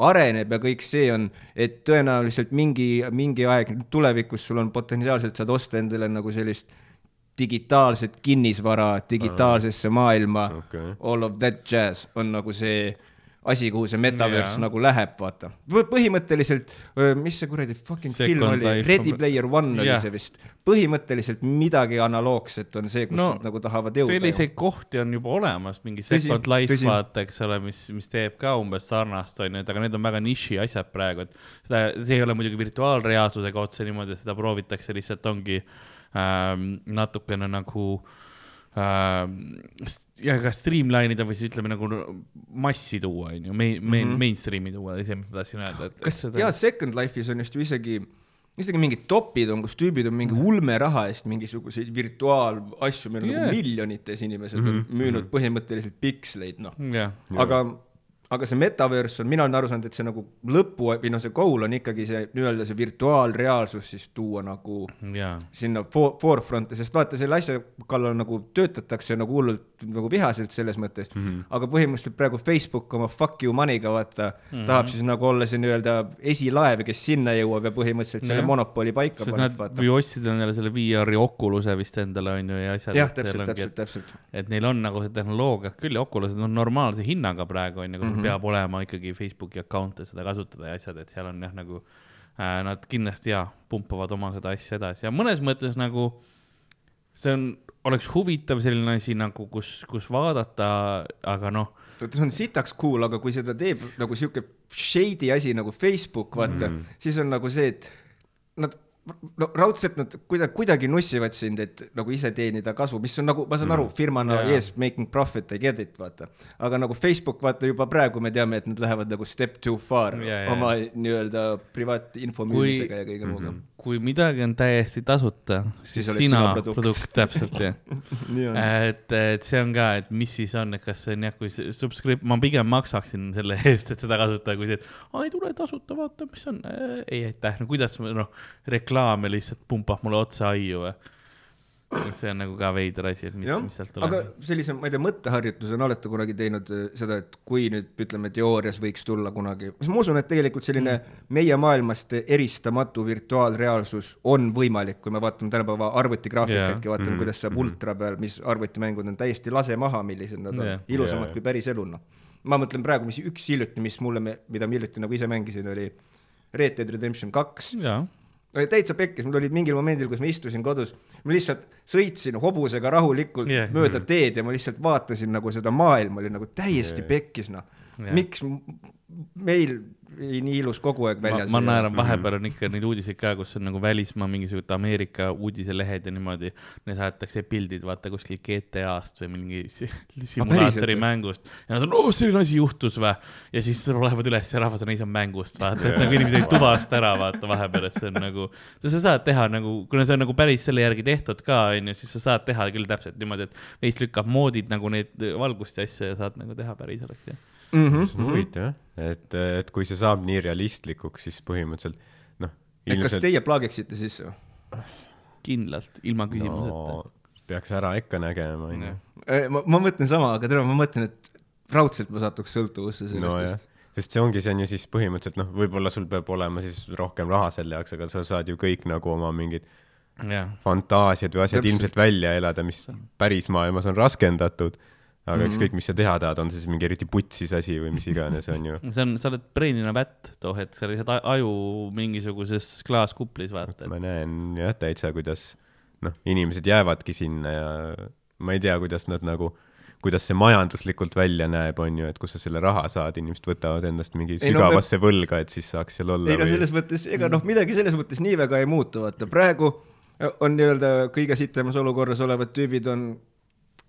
S2: areneb ja kõik see on, et tõenäoliselt mingi, mingi aeg tulevikus sul on potentsiaalselt saad osta endale nagu sellist digitaalset kinnisvara digitaalsesse maailma
S3: Okei.
S2: all of that jazz on nagu see asi, kuhu see metaverse
S1: Jaa.
S2: nagu läheb, vaata. põhimõtteliselt, mis see kuradi fucking
S1: Second
S2: film oli,
S1: Life
S2: Ready Player One oli
S1: Jah.
S2: see vist. põhimõtteliselt midagi analoogset on see, kus
S1: No,
S2: nad nagu tahavad jõuda.
S1: selliseid kohti on juba olemas, mingi
S2: Tõsi,
S1: Second Life
S2: tõsi.
S1: vaata, eks ole, mis, mis teeb ka umbes sarnast, onju, et aga need on väga niši asjad praegu, et seda, see ei ole muidugi virtuaalreaalsusega otse niimoodi, seda proovitakse lihtsalt ongi ähm, natukene nagu st- ja ka streamline ida või siis ütleme nagu massi tuua, onju, main, main,
S2: Mhm.
S1: mainstream'i tuua, see, mis ma tahtsin öelda, et
S2: kas ja Second Life'is on just ju isegi, isegi mingid topid on, kus tüübid on mingi ulmeraha eest mingisuguseid virtuaalasju, meil on
S1: Jaa.
S2: nagu miljonites inimesed mm -hmm. on müünud põhimõtteliselt piksleid, noh.
S1: jah,
S2: aga, aga see metaverse on, mina olen aru saanud, et see nagu lõpu või noh, see goal on ikkagi see nii-öelda see virtuaalreaalsus siis tuua nagu
S1: jaa,
S2: sinna for-, forefront'i, sest vaata selle asja kallal nagu töötatakse nagu hullult nagu vihaselt selles mõttes mm, -hmm. aga põhimõtteliselt praegu Facebook oma fuck you money'ga vaata mm, -hmm. tahab siis nagu olla see nii-öelda esilaev, kes sinna jõuab ja põhimõtteliselt selle
S1: Jah.
S2: monopoli paika
S1: sest
S2: paneb,
S1: nad ju ostsid endale selle VR-i Oculus'e vist endale onju ja asjad.
S2: jah, täpselt, täpselt, täpselt.
S1: et neil on nagu see tehnoloogia küll ja Oculused on normaalse hinnaga praegu onju, aga sul
S2: Mhm.
S1: peab olema ikkagi Facebooki account ja seda kasutada ja asjad, et seal on jah nagu äh, nad kindlasti ja pumpavad oma seda asja edasi ja mõnes mõttes nagu see on, oleks huvitav selline asi nagu, kus, kus vaadata, aga noh,
S2: see on sitaks cool, aga kui seda teeb nagu sihuke shady asi nagu Facebook, vaata mm., siis on nagu see, et nad no raudselt nad kuidagi, kuidagi nussivad sind, et nagu ise teenida kasu, mis on nagu, ma saan aru, firmana
S1: Jaa.
S2: yeah. yes making profit, I get it, vaata. aga nagu Facebook, vaata juba praegu me teame, et nad lähevad nagu step too far yeah,
S1: jaa.
S2: oma nii-öelda privaatinfo müümisega ja kõige muuga.
S1: Kui midagi on täiesti tasuta, siis,
S2: Siis
S1: sina
S2: sina produkt.
S1: produkt, täpselt jah. et, et see on ka, et mis siis on, et kas see on jah, kui subscribe, ma pigem maksaksin selle eest, et seda kasutada, kui see, et aa ei tule tasuta, vaata, mis on. ei aitäh, no kuidas noh, reklaame lihtsalt pumpab mulle otsa aiu või. See on nagu ka veider asi, et mis, mis sealt,
S2: aga
S1: tuleb.
S2: sellise, ma ei tea, mõtteharjutusena olete kunagi teinud äh, seda, et kui nüüd ütleme, teoorias võiks tulla kunagi, ma usun, et tegelikult selline mm. meie maailmast eristamatu virtuaalreaalsus on võimalik, kui me vaatame tänapäeva arvutigraafikatki
S1: Jaa.
S2: yeah., vaatame
S3: Mm.
S2: mm., kuidas saab ultra peal, mis arvutimängud on täiesti lase maha, millised nad on yeah., ilusamad yeah. kui päris elu, noh. ma mõtlen praegu, mis üks hiljuti, mis mulle, mida ma hiljuti nagu ise mängisin, oli Red Dead Redemption kaks oli täitsa pekkis, mul oli mingil momendil, kus ma istusin kodus, ma lihtsalt sõitsin hobusega rahulikult yeah. mööda teed ja ma lihtsalt vaatasin nagu seda maailma oli nagu täiesti yeah. pekkis noh.
S1: Jah.
S2: miks meil ei nii ilus kogu aeg väljas
S1: ma naeran, vahepeal on ikka neid uudiseid ka, kus on nagu välismaa mingisugused Ameerika uudiselehed ja niimoodi. Neile saadetakse pildid, vaata kuskil GTA-st või mingi si- simulaatori
S2: või?
S1: mängust. ja nad on, oo, selline asi juhtus vä? ja siis lähevad üles ja rahvas on, ei see on mängust, vaata, et nagu inimesed ei tuvasta ära, vaata vahepeal, et see on nagu. sa saad teha nagu, kuna see on nagu päris selle järgi tehtud ka, onju, siis sa saad teha küll täpselt niimoodi, et veits lükkab moodid nagu neid valgust ja asju ja saad nagu teha päris oleks, jah.
S2: mm. -hmm.
S3: huvitav jah, et, et kui see saab nii realistlikuks, siis põhimõtteliselt noh,
S2: et kas
S3: ilmselt
S2: teie plaagiksite sisse või?
S1: kindlalt, ilma küsimuseta
S3: no, peaks ära ikka nägema, onju
S2: ma, ma mõtlen sama, aga tere, ma mõtlen, et raudselt ma satuks sõltuvusse sellest
S3: nojah
S2: vist.,
S3: sest see ongi, see on ju siis põhimõtteliselt noh, võib-olla sul peab olema siis rohkem raha selle jaoks, aga sa saad ju kõik nagu oma mingid
S1: jah,
S3: fantaasiad või asjad
S2: Täpselt.
S3: ilmselt välja elada, mis päris maailmas on raskendatud. Aga
S2: Mhm.
S3: ükskõik, mis sa teha tahad, on see siis mingi eriti putsis asi või mis iganes, on ju.
S1: see on, sa oled breinina pätt too hetk, sa lihtsalt aju mingisuguses klaaskuplis, vaata.
S3: ma näen jah täitsa, kuidas noh, inimesed jäävadki sinna ja ma ei tea, kuidas nad nagu, kuidas see majanduslikult välja näeb, on ju, et kus sa selle raha saad, inimesed võtavad endast mingi
S2: Ei no me-
S3: sügavasse võlga, et siis saaks seal olla
S2: ei no selles mõttes, ega noh, midagi selles mõttes nii väga ei muutu, vaata praegu on nii-öelda kõige sitemas olukorras olevad tüübid on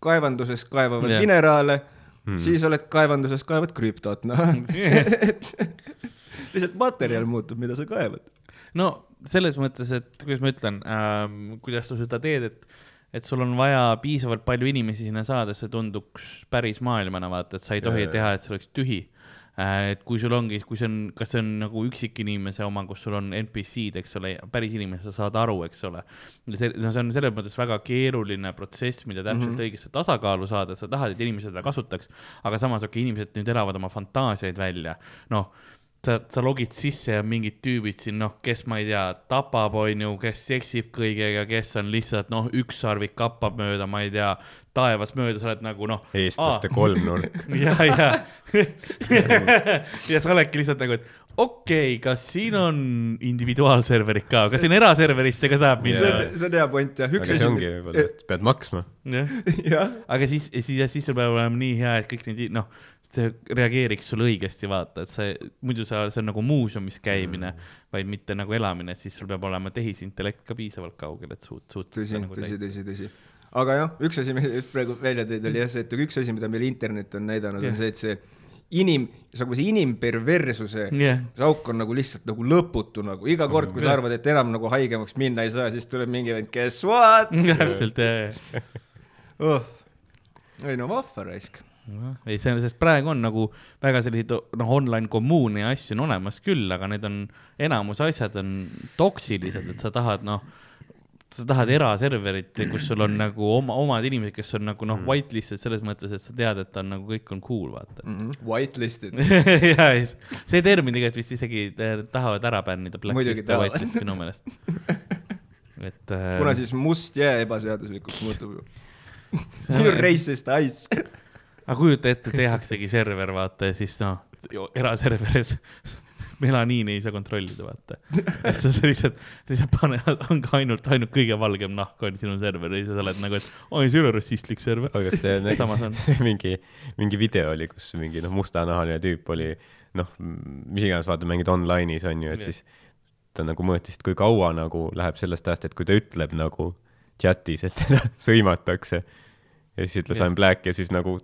S2: kaevanduses kaevavad yeah. mineraale
S3: Hmm.
S2: mm., siis oled kaevanduses kaevad krüptot, noh. lihtsalt materjal muutub, mida sa kaevad.
S1: no selles mõttes, et kuidas ma ütlen ähm,, kuidas sa seda teed, et, et sul on vaja piisavalt palju inimesi sinna saada, see tunduks päris maailmana, vaata, et sa ei tohi
S3: jaa.
S1: teha, et see oleks tühi et kui sul ongi, kui see on, kas see on nagu üksikinimese oma, kus sul on NPC-d, eks ole, päris inimesed saavad aru, eks ole. see, no see on selles mõttes väga keeruline protsess, mida täpselt mm -hmm. õigesse tasakaalu saada, sa tahad, et inimesed seda kasutaks, aga samas, okei okay,, inimesed nüüd elavad oma fantaasiaid välja, noh sa, sa logid sisse ja mingid tüübid siin, noh, kes ma ei tea, tapab, onju, kes seksib kõigega, kes on lihtsalt, noh, ükssarvik kappab mööda, ma ei tea, taevas mööda, sa oled nagu noh.
S3: eestlaste kolmnurk.
S1: ja, ja ja sa oledki lihtsalt nagu, et okei okay,, kas siin on individuaalserverid ka, kas siin eraserverisse ka saab
S2: see
S1: minna
S2: on, see on hea point jah,
S3: aga
S2: üks
S3: see ongi, võib-olla, et pead maksma.
S1: jah, aga siis, siis, siis sul peab olema nii hea, et kõik need, noh, see reageeriks sulle õigesti, vaata, et see, muidu sa, see on nagu muuseumis käimine, vaid mitte nagu elamine, siis sul peab olema tehisintellekt ka piisavalt kaugel, et suut-,
S2: tõsi,
S1: seda nagu
S2: tõsi,
S1: täita.
S2: tõsi, tõsi. Aga jah, üks asi, mis just praegu välja tõid, oli jah see, et üks asi, mida meil internet on näidanud,
S1: Jah.
S2: on see, et see inim, nagu see inimperversuse
S1: jah,
S2: see auk on nagu lihtsalt nagu lõputu nagu iga kord, kui sa
S1: Jah.
S2: arvad, et enam nagu haigemaks minna ei saa, siis tuleb mingi vend, guess what
S1: täpselt,
S2: oh.. ei no vahva raisk.
S1: ei, see on, sest praegu on nagu väga selliseid, noh, online kommuune ja asju on olemas küll, aga need on, enamus asjad on toksilised, et sa tahad, noh, sa tahad eraserverit, kus sul on nagu oma, omad inimesed, kes on nagu noh, whitelisted selles mõttes, et sa tead, et on nagu kõik on cool, vaata.
S2: Whitelisted.
S1: ja, see termin tegelikult vist isegi eh, tahavad ära bännida,
S2: Muidugi
S1: blacklist ja
S2: tahavad.
S1: whitelist minu meelest. et äh,
S2: kuna siis must jää ebaseaduslikuks muutub ju. You racist ice.
S1: aga kujuta ette, tehaksegi server, vaata, ja siis noh, eraserveris melaniini ei saa kontrollida, vaata. et sa sa lihtsalt, lihtsalt pane, ongi ainult, ainult kõige valgem nahk on sinu server ja sa oled nagu, et oi, see ei ole rassistlik server.
S3: aga kas te
S1: on.
S3: nägite, mingi, mingi video oli, kus mingi noh, mustanahaline tüüp oli noh, mis iganes, vaata mingid online'is on ju, et
S1: Jah.
S3: siis ta nagu mõõtis, et kui kaua nagu läheb sellest ajast, et kui ta ütleb nagu chatis, et teda sõimatakse ja siis ütles. I m black ja siis nagu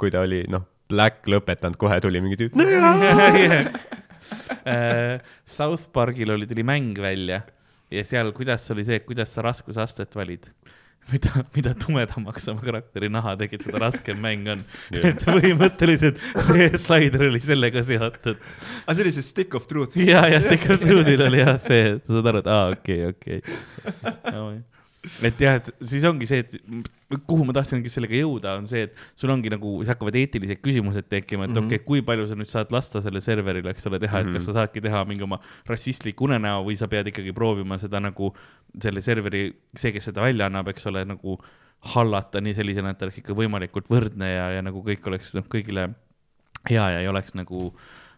S3: kui ta oli noh, black lõpetanud, kohe tuli mingi tüüp.
S1: Äh, South Parkil oli, tuli mäng välja ja seal, kuidas oli see, kuidas sa raskusastet valid? mida, mida tumedamaks oma karakteri naha tegid, seda raskem mäng on.
S3: Jah.
S1: et põhimõtteliselt see slaider oli sellega seotud.
S2: aga see oli see stick of truth.
S1: ja, ja Secret Truthil oli jah see, et sa saad aru, et aa, okei, okei. et jah, et siis ongi see, et kuhu ma tahtsingi sellega jõuda, on see, et sul ongi nagu, siis hakkavad eetilised küsimused tekkima, et mm
S2: Mhm.
S1: -hmm. okei okay,, kui palju sa nüüd saad lasta selle serveril, eks ole, teha, et kas sa saadki teha mingi oma rassistliku unenäo või sa pead ikkagi proovima seda nagu selle serveri, see, kes seda välja annab, eks ole, nagu hallata nii sellisena, et ta oleks ikka võimalikult võrdne ja, ja nagu kõik oleks noh, kõigile hea ja ei oleks nagu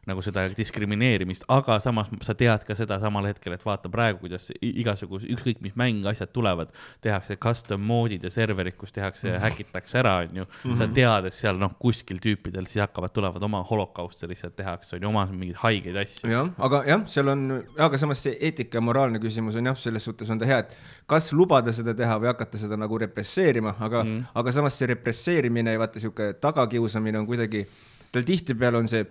S1: nagu seda diskrimineerimist, aga samas sa tead ka seda samal hetkel, et vaata praegu, kuidas i- igasuguse, ükskõik mis mäng, asjad tulevad, tehakse custom mode'id ja serverid, kus tehakse ja häkitakse ära, onju. sa tead, et seal noh, kuskil tüüpidel siis hakkavad, tulevad oma holokauste lihtsalt tehakse, onju, oma mingeid haigeid asju.
S2: jah, aga jah, seal on, aga samas see eetika ja moraalne küsimus on jah, selles suhtes on ta hea, et kas lubada seda teha või hakata seda nagu represseerima, aga mm., aga samas see represseerimine ja vaata sihuke tagakiusamine on kuidagi, tal tihtipeale on see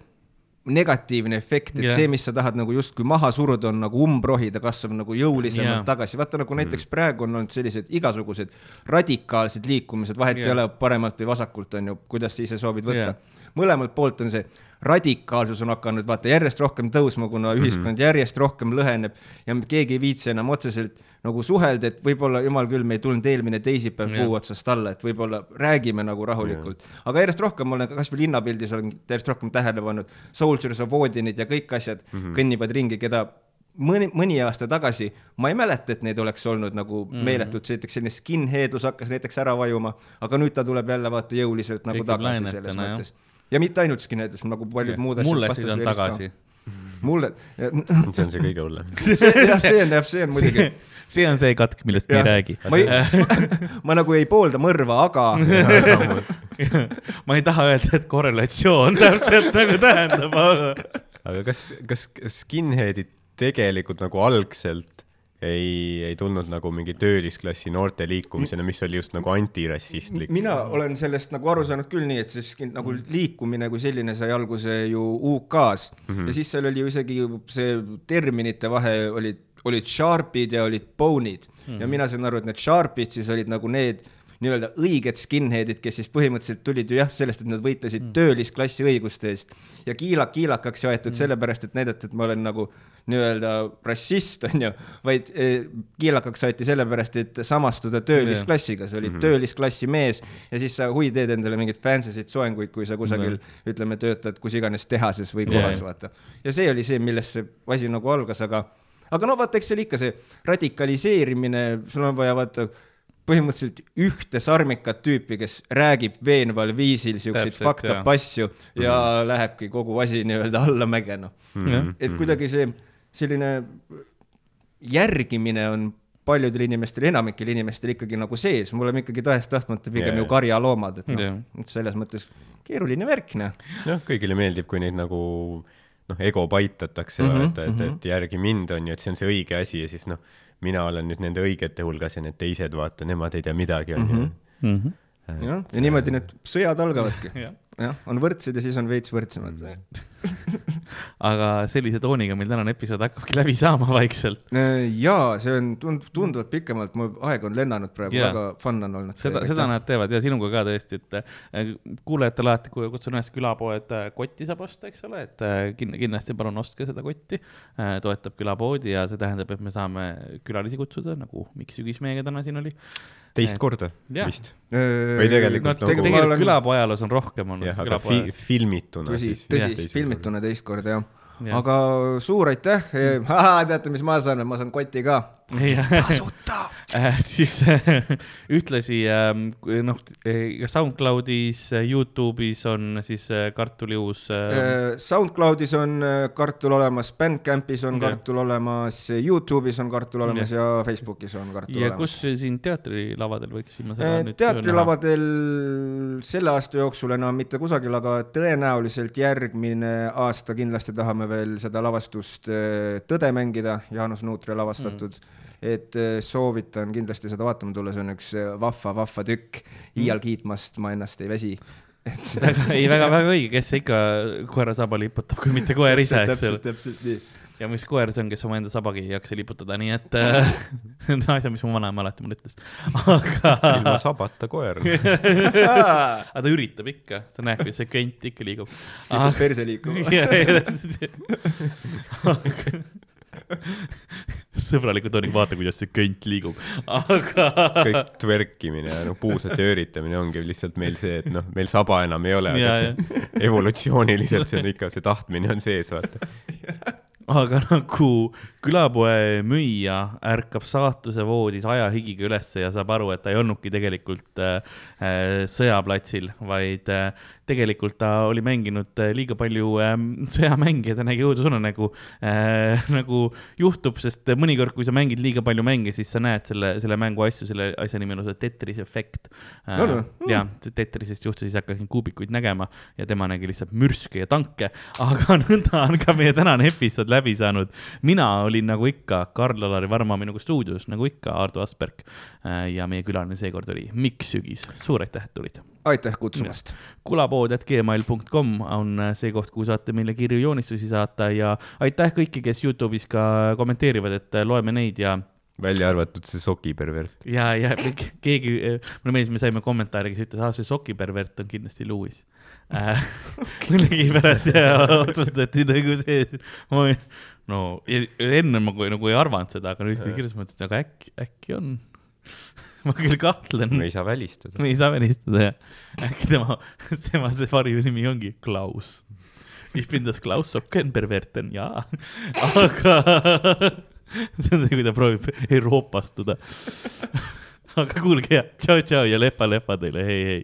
S2: negatiivne efekt, et yeah. see, mis sa tahad nagu justkui maha suruda, on nagu umbrohi, ta kasvab nagu jõulisemalt yeah. tagasi, vaata nagu näiteks praegu on olnud sellised igasugused radikaalsed liikumised, vahet yeah. ei ole paremalt või vasakult, on ju, kuidas sa ise soovid võtta yeah.. mõlemalt poolt on see radikaalsus on hakanud vaata järjest rohkem tõusma, kuna ühiskond mm -hmm. järjest rohkem lõheneb ja keegi ei viitsi enam otseselt nagu suhelda, et võib-olla jumal küll, me ei tulnud eelmine teisipäev
S1: Jah.
S2: puu otsast alla, et võib-olla räägime nagu rahulikult. aga järjest rohkem ma olen ka kasvõi linnapildis olen järjest rohkem tähele pannud, Soldiers of Odinid ja kõik asjad mm -hmm. kõnnivad ringi, keda mõni, mõni aasta tagasi ma ei mäleta, et neid oleks olnud nagu mm -hmm. meeletult, näiteks selline skinheadlus hakkas näiteks ära vajuma, aga nüüd ta tuleb jälle vaata jõuliselt nagu
S1: Tekib
S2: tagasi selles mõttes. ja mitte ainult skinheadlus, nagu paljud muud asjad.
S1: mulletid on tagasi.
S2: mulle,
S3: see on see kõige hullem.
S2: see jah, see on jah, see on muidugi,
S1: see on see katk, millest me ei räägi.
S2: ma ei, ma nagu ei poolda mõrva, aga
S1: ma ei taha öelda, et korrelatsioon täpselt nagu tähendab, aga
S3: aga kas, kas skinhead'id tegelikult nagu algselt ei, ei tulnud nagu mingi töölisklassi noorte liikumisena, mis oli just nagu antirassistlik?
S2: mina olen sellest nagu aru saanud küll nii, et skin- nagu liikumine kui selline sai alguse ju UK-s mm -hmm. ja siis seal oli ju isegi see terminite vahe olid, olid sharpid ja olid bone'id mm -hmm. ja mina sain aru, et need sharpid siis olid nagu need nii-öelda õiged skinhead'id, kes siis põhimõtteliselt tulid ju jah, sellest, et nad võitlesid mm. töölisklassi õiguste eest ja kiila, kiilakaks ei aetud mm. sellepärast, et näidata, et ma olen nagu nii-öelda rassist, onju, vaid eh, kiilakaks aeti sellepärast, et samastuda töölisklassiga, sa olid mm -hmm. töölisklassi mees ja siis sa hui teed endale mingeid fancy'sid soenguid, kui sa kusagil mm, -hmm. ütleme, töötad kus iganes tehases või kohas
S1: Jaa.
S2: vaata. ja see oli see, millest see asi nagu algas, aga, aga no vaata, eks see oli ikka see radikaliseerimine, sul on vaja vaata põhimõtteliselt ühte sarmikat tüüpi, kes räägib veenval viisil siukseid
S1: Täpselt,
S2: fucked up
S1: jaa.
S2: asju ja mm -hmm. lähebki kogu asi nii-öelda allamäge, noh.
S1: jah,
S2: et kuidagi see selline järgimine on paljudel inimestel, enamikel inimestel ikkagi nagu sees, me oleme ikkagi tahes-tahtmata pigem
S3: Jaa.
S2: ju karjaloomad, et
S1: Jah.
S2: noh, selles mõttes keeruline värk, noh.
S3: noh, kõigile meeldib, kui neid nagu noh, ego paitatakse mm,
S2: Mhm,
S3: -hmm, et, et, et järgi mind on ju, et see on see õige asi ja siis noh, mina olen nüüd nende õigete hulgas ja need teised, vaata, nemad ei tea midagi, on ju.
S1: Mhm.
S2: jah, ja niimoodi need sõjad algavadki.
S1: jah.
S2: on võrdsed ja siis on veits võrdsemad.
S1: aga sellise tooniga meil tänane episood hakkabki läbi saama vaikselt.
S2: jaa, see on tund-, tunduvalt pikemalt, mul aeg on lennanud praegu väga fun on olnud.
S1: seda, seda nad teevad ja sinuga ka tõesti, et äh, kuulajatele alati ku- kutsun üles külapoed äh, kotti saab osta, eks ole, et äh, kin- kindlasti palun ostke seda kotti. toetab külapoodi ja see tähendab, et me saame külalisi kutsuda, nagu Mikk Sügis meiega täna siin oli.
S3: teist korda
S1: Jah.
S3: vist.
S2: või
S3: tegelikult
S1: no
S3: nagu-
S1: tegelikult, külapoe ajaloos on rohkem olnud.
S3: jah, aga fi, filmituna
S2: tõsi,
S3: siis.
S2: tõsi, filmituna teist korda Jah. ja.. aga suur aitäh, teate, mis ma saan, ma saan koti ka. Tasuta.
S1: Äh, siis äh, ühtlasi ähm, noh, SoundCloudis, Youtube'is on siis äh, kartuli uus äh,
S2: SoundCloudis on äh, kartul olemas, Bandcampis on
S1: Jah.
S2: kartul olemas, Youtube'is on kartul olemas ja Facebookis on kartul
S1: ja
S2: olemas.
S1: kus siin teatrilavadel võiksime seda nüüd näha?
S2: teatrilavadel selle aasta jooksul enam mitte kusagil, aga tõenäoliselt järgmine aasta kindlasti tahame veel seda lavastust äh, Tõde mängida, Jaanus Nuutri lavastatud mm.. Et äh, soovitan kindlasti seda vaatama tulla, see on üks äh, vahva, vahva tükk. iial kiitmast ma ennast ei väsi. et see
S1: väga, ei väga, väga õige, kes ikka koera saba liputab, kui mitte koer ise, eks ole
S2: täpselt, täpselt nii.
S1: ja mis koer see on, kes omaenda sabagi ei jaksa liputada, nii et äh, see on asja, mis mu vanaema alati mulle ütles. aga,
S3: ilma sabata koer.
S1: aga ta üritab ikka, sa näed, kuidas see kõnt ikka liigub.
S2: kipub perse liikuma.
S1: sõbraliku tooniga vaata, kuidas see kõnt liigub, aga
S3: kõik tverkimine ja noh, puusade ööritamine ongi lihtsalt meil see, et noh, meil saba enam ei ole, aga see evolutsiooniliselt see on ikka, see tahtmine on sees, vaata.
S1: aga nagu külapoe müüja ärkab saatuse voodis ajahigiga ülesse ja saab aru, et ta ei olnudki tegelikult äh, äh, sõjaplatsil, vaid äh, tegelikult ta oli mänginud äh, liiga palju ähm, sõjamänge ja ta nägi õudusunenägu äh, nagu juhtub, sest mõnikord, kui sa mängid liiga palju mänge, siis sa näed selle, selle mängu asju, selle asja nimi on see Tetris efekt äh,.
S2: No, no.
S1: ja Tetrisest juhtus, siis hakkasin kuubikuid nägema ja tema nägi lihtsalt mürske ja tanke, aga nõnda on ka meie tänane episood läbi saanud. mina olin nagu ikka Karl-Alari Varma minuga stuudios, nagu ikka, Ardo Asperg äh, ja meie külaline seekord oli Mikk Sügis, suur aitäh, et tulid
S2: aitäh kutsumast.
S1: kulapood.gmail.com on see koht, kuhu saate meile kirju, joonistusi saata ja aitäh kõiki, kes Youtube'is ka kommenteerivad, et loeme neid ja
S3: välja arvatud see sokipervert.
S1: ja, ja keegi, mulle meeldis, me saime kommentaari, kes ütles, aa, see sokipervert on kindlasti Lewis äh. millegipärast otsustati nagu see, no enne ma kui, nagu ei arvanud seda, aga nüüd kui kirjutas, ma mõtlesin, aga äkki, äkki on. ma küll kahtlen
S3: me ei saa välistada.
S1: me ei saa välistada jah. äkki tema, tema see varjunimi ongi Klaus. Ich bin das Klaus Sockenperverten, jaa. aga see on see, kui ta proovib euroopastuda. aga kuulge ja tšau-tšau ja lepa-lepa teile, hei,